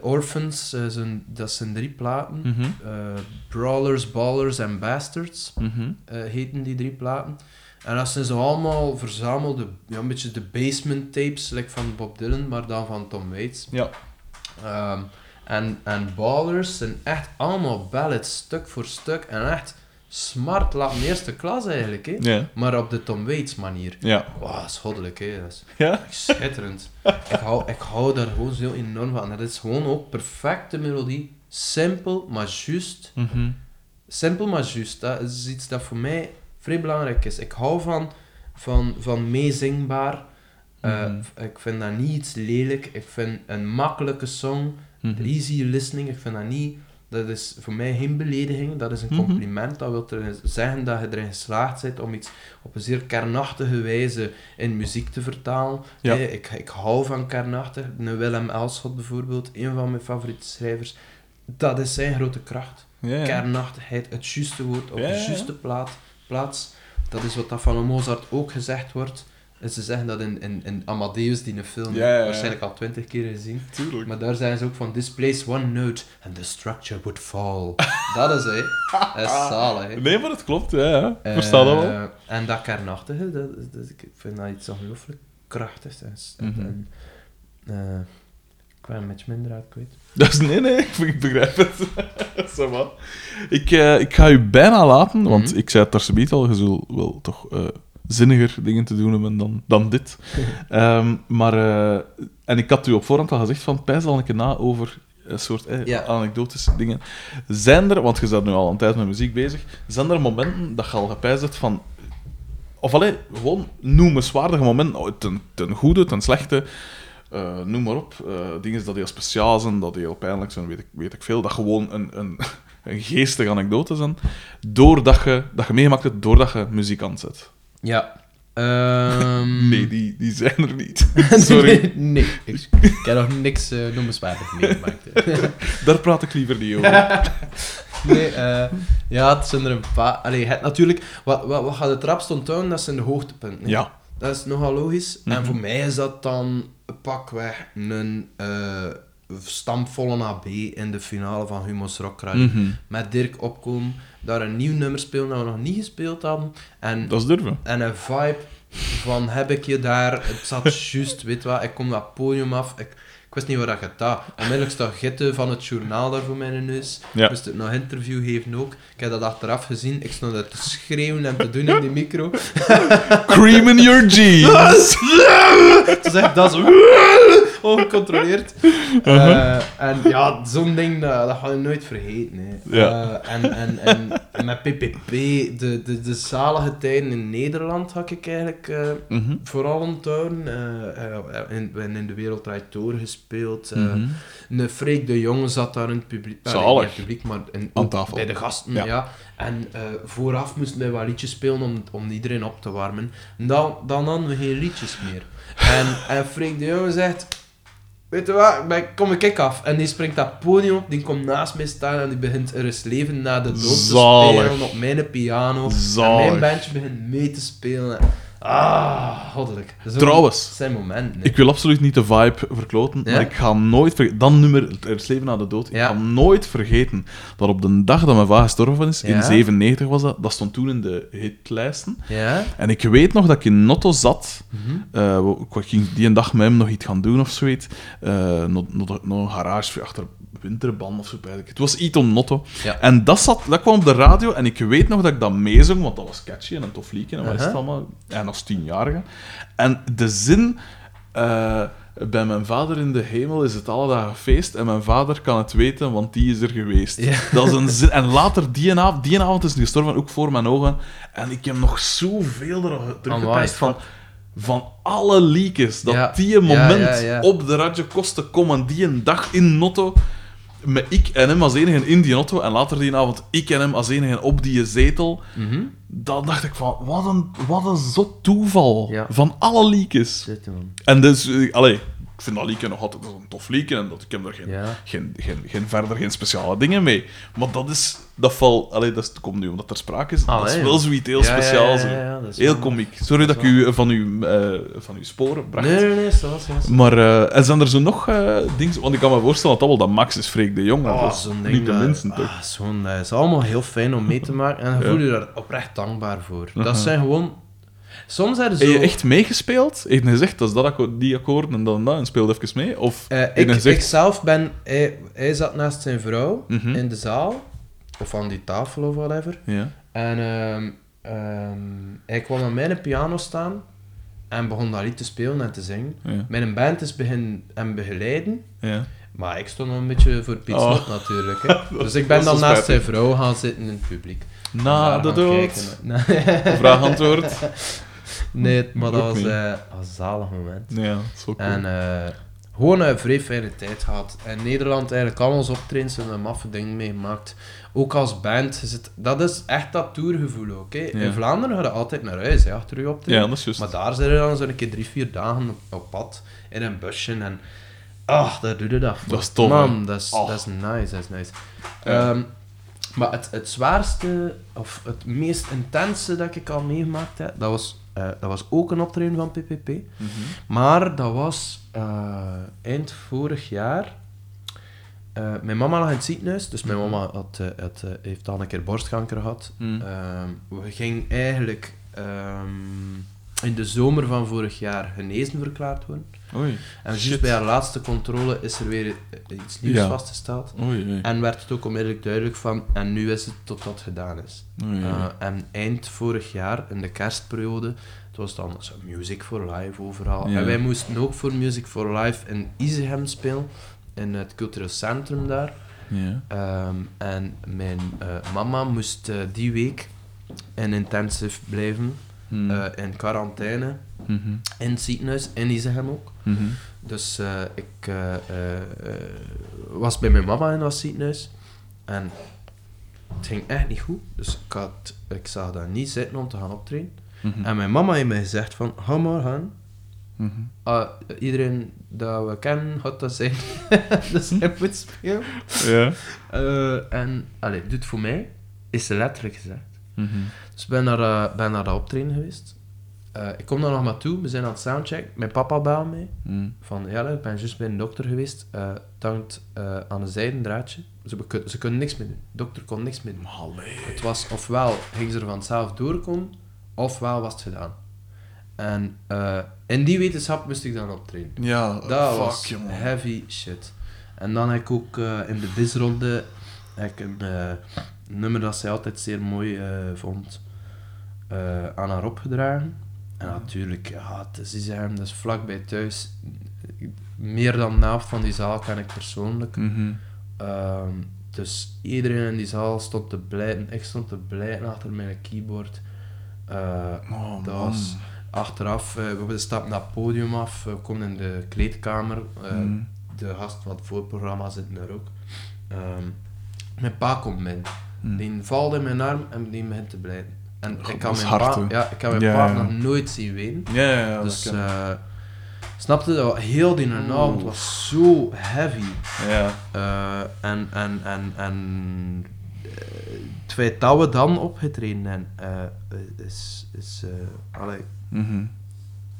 Orphans, zijn, dat zijn drie platen. Mhm. Brawlers, Ballers en Bastards eh, heten die drie platen. En dat zijn zo allemaal verzamelde, ja, een beetje de basement tapes, like van Bob Dylan, maar dan van Tom Waits. Ja. Ehm, en, en Ballers zijn echt allemaal ballads, stuk voor stuk, en echt smart laten eerste klas eigenlijk, hè. Ja. Maar op de Tom Waits manier. Ja. Hè. Dat is Ja? schitterend. ik, hou, ik hou daar gewoon zo enorm van. Dat is gewoon ook perfecte melodie. Simpel, maar juist. Mhm. Simpel maar juist. Dat is iets dat voor mij vrij belangrijk is. Ik hou van, van, van meezingbaar. Eh, Mhm. Ik vind dat niet iets lelijk. Ik vind een makkelijke song, Mhm. easy listening, ik vind dat niet... Dat is voor mij geen belediging, dat is een Mhm. compliment. Dat wil er zeggen dat je erin geslaagd bent om iets op een zeer kernachtige wijze in muziek te vertalen. Ja. Hey, ik, ik hou van kernachtig. Willem Elschot bijvoorbeeld, een van mijn favoriete schrijvers. Dat is zijn grote kracht Ja, ja. kernachtigheid, het juiste woord op de juiste plaat, plaats. Dat is wat dat van Mozart ook gezegd wordt. En ze zeggen dat in, in, in Amadeus, die een film Ja, ja, ja. waarschijnlijk al twintig keer gezien. Tuurlijk. Maar daar zijn ze ook van, this place one note and the structure would fall. dat is hè. Dat is zalig. Nee, maar het klopt, ja. versta dat wel. Eh, En dat kernachtige, dat, dat, ik vind dat iets ongelooflijk krachtigs. En, en, en, eh, ik een beetje minder uit kwijt. Dat is, nee, nee, ik, begrijp het. Ça va. ik, eh, ik ga u bijna laten, want Mhm. ik zei het daar zometeen al, je zult wel toch eh, zinniger dingen te doen hebben dan, dan dit. Ehm, maar, eh, en ik had u op voorhand al gezegd van, pijs al een keer na over een soort eh, Ja. anekdotische dingen. Zijn er, want je bent nu al een tijd met muziek bezig, zijn er momenten dat je al gepijst hebt van... Of alleen, gewoon noemenswaardige momenten, oh, ten, ten goede, ten slechte, eh, noem maar op. eh dingen dat heel speciaal zijn, dat heel pijnlijk zijn, weet ik, weet ik veel. Dat gewoon een, een, een geestige anekdote zijn, doordat je, dat je meegemaakt hebt doordat je muziek aanzet. Ja. Ehm, Nee, die, die zijn er niet. Sorry, nee, ik, ik heb nog niks uh, noemenswaardig meegemaakt. daar praat ik liever niet over. nee, eh, ja, het zijn er een paar... Allee, het, natuurlijk, wat, wat, wat gaat het rapst onthouden, dat zijn de hoogtepunten. hè. Ja. Dat is nogal logisch. Mhm. En voor mij is dat dan pakweg een eh stampvolle AB in de finale van Humo's Rock Radio. Mhm. Met Dirk opkomen, daar een nieuw nummer spelen dat we nog niet gespeeld hadden. En, Dat is durven. en een vibe van heb ik je daar, het zat juist, weet wat, ik kom dat podium af, ik wist niet waar dat gaat. Onmiddellijk staat Gitte van het journaal daar voor mijn neus. Ja. Ik moest het nog interview geven ook. Ik heb dat achteraf gezien. Ik stond daar te schreeuwen en te doen in die micro. Cream in your jeans. Toen zeg ik dat zo ongecontroleerd. Uh-huh. Eh, en ja, zo'n ding, dat, dat ga je nooit vergeten. Hè. Ja. Eh, en, en, en met PPP, de, de, de zalige tijden in Nederland had ik eigenlijk eh, Mhm. vooral onthouden. Eh, eh, in, in in de Wereldrijd Tour gespeeld. eh Mhm. Een Freek de Jonge zat daar in het publiek. Zalig. nee, niet in het publiek, maar in, Aan tafel. bij de gasten. Ja. Ja. En eh, vooraf moesten wij wat liedjes spelen om, om iedereen op te warmen. Dan, dan hadden we geen liedjes meer. En, en Freek de Jonge zegt... Weet je wat, kom ik af. En die springt dat podium op, die komt naast mij staan en die begint Er is leven na de dood te spelen op mijn piano. En mijn bandje begint mee te spelen. Ah, goddelijk. Trouwens, zijn momenten. hè. Ik wil absoluut niet de vibe verkloten, Ja? maar ik ga nooit vergeten... Dan nummer, Er is leven na de dood. Ik ga nooit vergeten dat op de dag dat mijn vader gestorven is, Ja? in 97 was dat, dat stond toen in de hitlijsten. Ja? En ik weet nog dat ik in Notto zat. Mhm. eh, ik ging die een dag met hem nog iets gaan doen of zoiets. Eh, nog, nog, nog een garage achter winterband of zo. Het was iets om Notto. Ja. En dat, zat, dat kwam op de radio en ik weet nog dat ik dat meezong, want dat was catchy en een tof liedje en wat is het allemaal. En als tienjarige. En de zin... eh, bij mijn vader in de hemel is het alle dagen feest en mijn vader kan het weten, want die is er geweest. Ja. Dat is een zin. En later, die avond, die avond is gestorven, ook voor mijn ogen. En ik heb nog zoveel er teruggepijst van, van alle leakers. Dat Ja. die moment ja. op de Radio Kosten komen, die een dag in Notto, met ik en hem als enige in die Notto, en later die avond ik en hem als enige op die zetel, Mhm. dan dacht ik van, wat een, wat een zot toeval. Ja. Van alle leakers. En dus, eh, allee, ik vind dat liedje nog altijd een tof liedje en dat, ik heb er geen, Ja. geen, geen, geen, verder geen speciale dingen mee. Maar dat is, dat valt, allee, dat is- dat komt nu omdat er sprake is, Ah, dat is wel zoiets heel speciaals. heel komiek. Sorry dat, ik u eh, van uw, eh, van uw sporen bracht. Nee, nee, nee, zoals, zoals. Maar eh, en zijn er zo nog eh dingen? Want ik kan me voorstellen dat dat wel dat Max is Freek de Jong. Oh, dat is niet de minste, toch? ah, zo'n, dat is allemaal heel fijn om mee te maken. En je Ja. voelt je daar oprecht dankbaar voor. Aha. Dat zijn gewoon... Soms Heb je echt meegespeeld? Heeft hij gezegd, dat is dat akkoord, die akkoorden en dat en dat, en speelde even mee? Of Eh, ik, zelf ben... Hij, hij zat naast zijn vrouw Mhm. in de zaal. Of aan die tafel of whatever. Ja. En ehm, ehm, hij kwam aan mijn piano staan. En begon dat lied te spelen en te zingen. Ja. Mijn band is begin hem begeleiden. ja. Maar ik stond nog een beetje voor Piet Oh. Natuurlijk. Hè. Dus ik ben dan naast zijn vrouw gaan zitten in het publiek. Na Daar de dood. kijken. Vraag-antwoord. nee, maar dat Ook was eh, een zalig moment. Ja, dat is cool. En eh, gewoon een vrij fijne tijd gehad. En Nederland eigenlijk al ons optredens en een maffe dingen meegemaakt. Ook als band. zit- dat is echt dat tourgevoel ook. In. Vlaanderen ga je altijd naar huis hè, achter je optreden. ja, dat is juist. Maar daar zijn we dan zo'n keer drie, vier dagen op, pad. In een busje. En ach, daar doe je dat voor. Dat is tof? Man, dat is, Oh. dat is nice. Dat is nice. Ja. Ehm, maar het, het zwaarste, of het meest intense dat ik al meegemaakt heb, dat was, eh, dat was ook een optreden van PPP. Mhm. Maar dat was eh, eind vorig jaar. Eh, mijn mama lag in het ziekenhuis, dus mijn mama had, eh, had, heeft al een keer borstkanker gehad. Mm. Ehm, we gingen eigenlijk ehm, in de zomer van vorig jaar genezen verklaard worden. Oei. En juist bij haar laatste controle is er weer eh, iets nieuws Ja. vastgesteld. Oei, oei. En werd het ook onmiddellijk duidelijk van, en nu is het tot dat gedaan is. Uh, en eind vorig jaar, in de kerstperiode, het was dan zo Music for Life overal. Ja. En wij moesten ook voor Music for Life in Isehem spelen, in het cultureel centrum daar. ja. Ehm, en mijn eh, mama moest eh, die week in intensive blijven, eh, in quarantaine, Mhm. in het ziekenhuis, in Isehem ook. Mhm. Dus eh, ik eh, eh, was bij mijn mama in dat ziekenhuis. En het ging echt niet goed. Dus ik, had, ik zag daar niet zitten om te gaan optreden. Mhm. En mijn mama heeft mij gezegd van, ga maar gaan. Mhm. Ah, iedereen dat we kennen, gaat dat zijn. dus hij moet spelen. Ja. En, allee, doe het voor mij, is ze letterlijk gezegd. Mhm. Dus ik ben naar, ben naar dat optreden geweest. Eh, ik kom daar nog maar toe, we zijn aan het soundcheck. Mijn papa belde mij. Mhm. Van, ja, ik ben juist bij een dokter geweest. het hangt eh, aan een zijden draadje. Ze, ze kunnen niks meer doen. De dokter kon niks meer doen. Allee. Het was ofwel gingen ze er vanzelf doorkomen, ofwel was het gedaan. En in die wetenschap moest ik dan optreden. Ja, Dat fuck, was heavy shit. En dan heb ik ook in de bizronde heb ik een nummer dat zij altijd zeer mooi vond aan haar opgedragen. En natuurlijk, ja, het is Isheim, dat is vlakbij thuis. Meer dan de helft van die zaal ken ik persoonlijk. Mhm. Ehm, dus iedereen in die zaal stond te blijten. Ik stond te blijten achter mijn keyboard. Eh, Oh, dat was achteraf, eh, we stappen naar het podium af, we komen in de kleedkamer. eh, Mhm. De gast van het voorprogramma zit daar ook. Ehm, mijn pa komt binnen. Mhm. Die valt in mijn arm en die begint te blijten. En God, ik dat kan mijn, hard, pa, ja, ik heb mijn Ja, pa ja. nog nooit zien wenen. Ja, ja, ja. dus dat kan. eh snapte dat? Heel die Oeh. avond was zo heavy. ja. Eh, en en, en, en eh, het feit dat we dan opgetreden zijn, eh, is, is eh, allee, Mhm.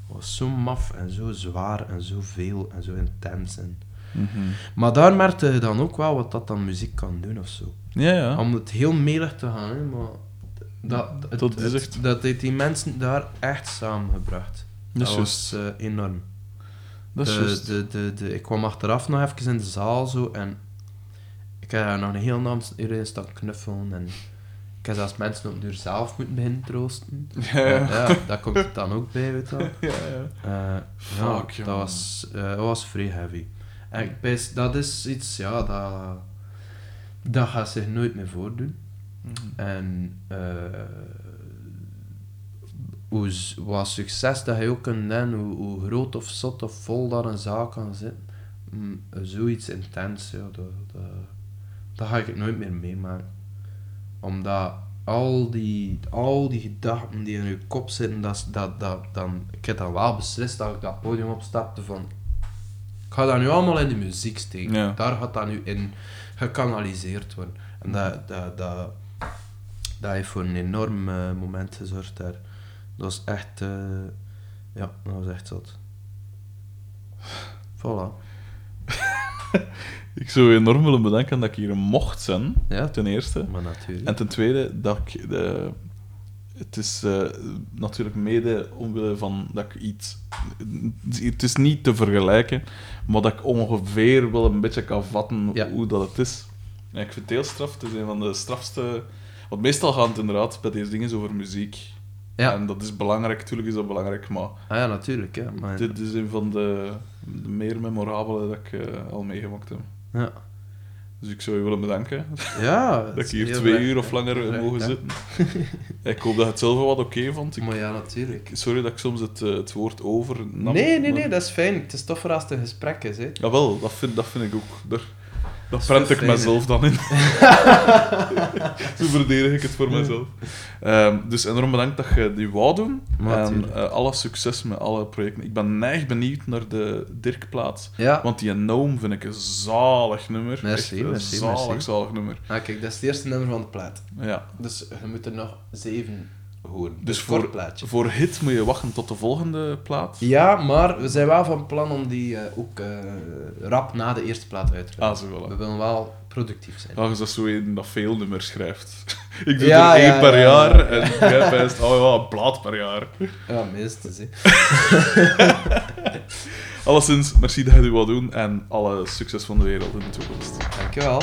was zo maf en zo zwaar en zo veel en zo intens. En... Mhm. Maar daar merkte je dan ook wel wat dat dan muziek kan doen of zo. Ja, ja. Om het heel melig te gaan, hè, maar dat, het, Dat is het- echt- dat heeft die mensen daar echt samengebracht. Dat Dat, was eh, enorm. Dat is de, de, de, de, ik kwam achteraf nog even in de zaal zo en ik heb daar nog een heel naam iedereen staan knuffelen en ik heb zelfs mensen op deur zelf moeten beginnen troosten. Ja, ja. ja, daar komt het dan ook bij, weet je wel. Ja, ja. Eh, Fuck, ja, dat was, eh, dat was vrij heavy. En ik pijs- dat is iets, ja, dat, dat gaat zich nooit meer voordoen. Mhm. En eh, hoe, wat succes dat je ook kunt hebben, hoe, hoe groot of zot of vol dat een zaak kan zitten, mm, zoiets intens, ja, dat, dat, dat ga ik nooit meer meemaken. Omdat al die, al die gedachten die in je kop zitten, dat, dat, dat, dan, ik heb dan wel beslist dat ik dat podium opstapte van ik ga dat nu allemaal in de muziek steken. Ja. Daar gaat dat nu in gekanaliseerd worden. En dat, dat, dat, dat heeft voor een enorm eh, moment gezorgd daar. Dat was echt, eh, ja, dat was echt zot. Voilà. Ik zou enorm willen bedanken dat ik hier mocht zijn, Ja, ten eerste. maar natuurlijk. En ten tweede, dat ik de, het is eh, natuurlijk mede omwille van dat ik iets... Het is niet te vergelijken, maar dat ik ongeveer wel een beetje kan vatten Ja. hoe dat het is. En ik vind het heel straf. Het is een van de strafste... Want meestal gaat het inderdaad bij deze dingen over muziek. Ja. En dat is belangrijk, natuurlijk is dat belangrijk, maar Ah ja, natuurlijk. Maar, dit is een van de, de meer memorabele dat ik eh, al meegemaakt heb. ja. Dus ik zou je willen bedanken ja dat ik hier twee uur of langer mogen zitten. ik hoop dat je het zelf wat oké vond. Ik- Maar ja, natuurlijk. sorry dat ik soms het, eh, het woord over. Nee, nee, maar- nee, dat is fijn. Het is toch voor als het een gesprek is, hè. Jawel, dat vind, dat vind ik ook. Daar, dat prent ik mezelf dan in. Zo verdedig ik het voor mezelf. Ehm, dus enorm bedankt dat je die wou doen. Maar en eh, alle succes met alle projecten. Ik ben neig benieuwd naar de Dirkplaat. Ja. Want die Gnome vind ik een zalig nummer. Merci, Echt een merci, zalig, merci. zalig nummer. Ah, kijk, dat is het eerste nummer van de plaat. Ja. Dus je moet er nog zeven horen. Dus Dus voor, voor plaatje. voor hit moet je wachten tot de volgende plaat. Ja, maar we zijn wel van plan om die eh, ook eh, rap na de eerste plaat uit te brengen. Ah, zo wel. We willen wel productief zijn. Ja, je dat zo een dat veel nummers schrijft. ik doe Ja, er één ja, per ja, jaar ja. en jij wijst, oh ja, een plaat per jaar. Ja, minstens. hè. Alleszins, merci dat je dit wou doen en alle succes van de wereld in de toekomst. Dankjewel.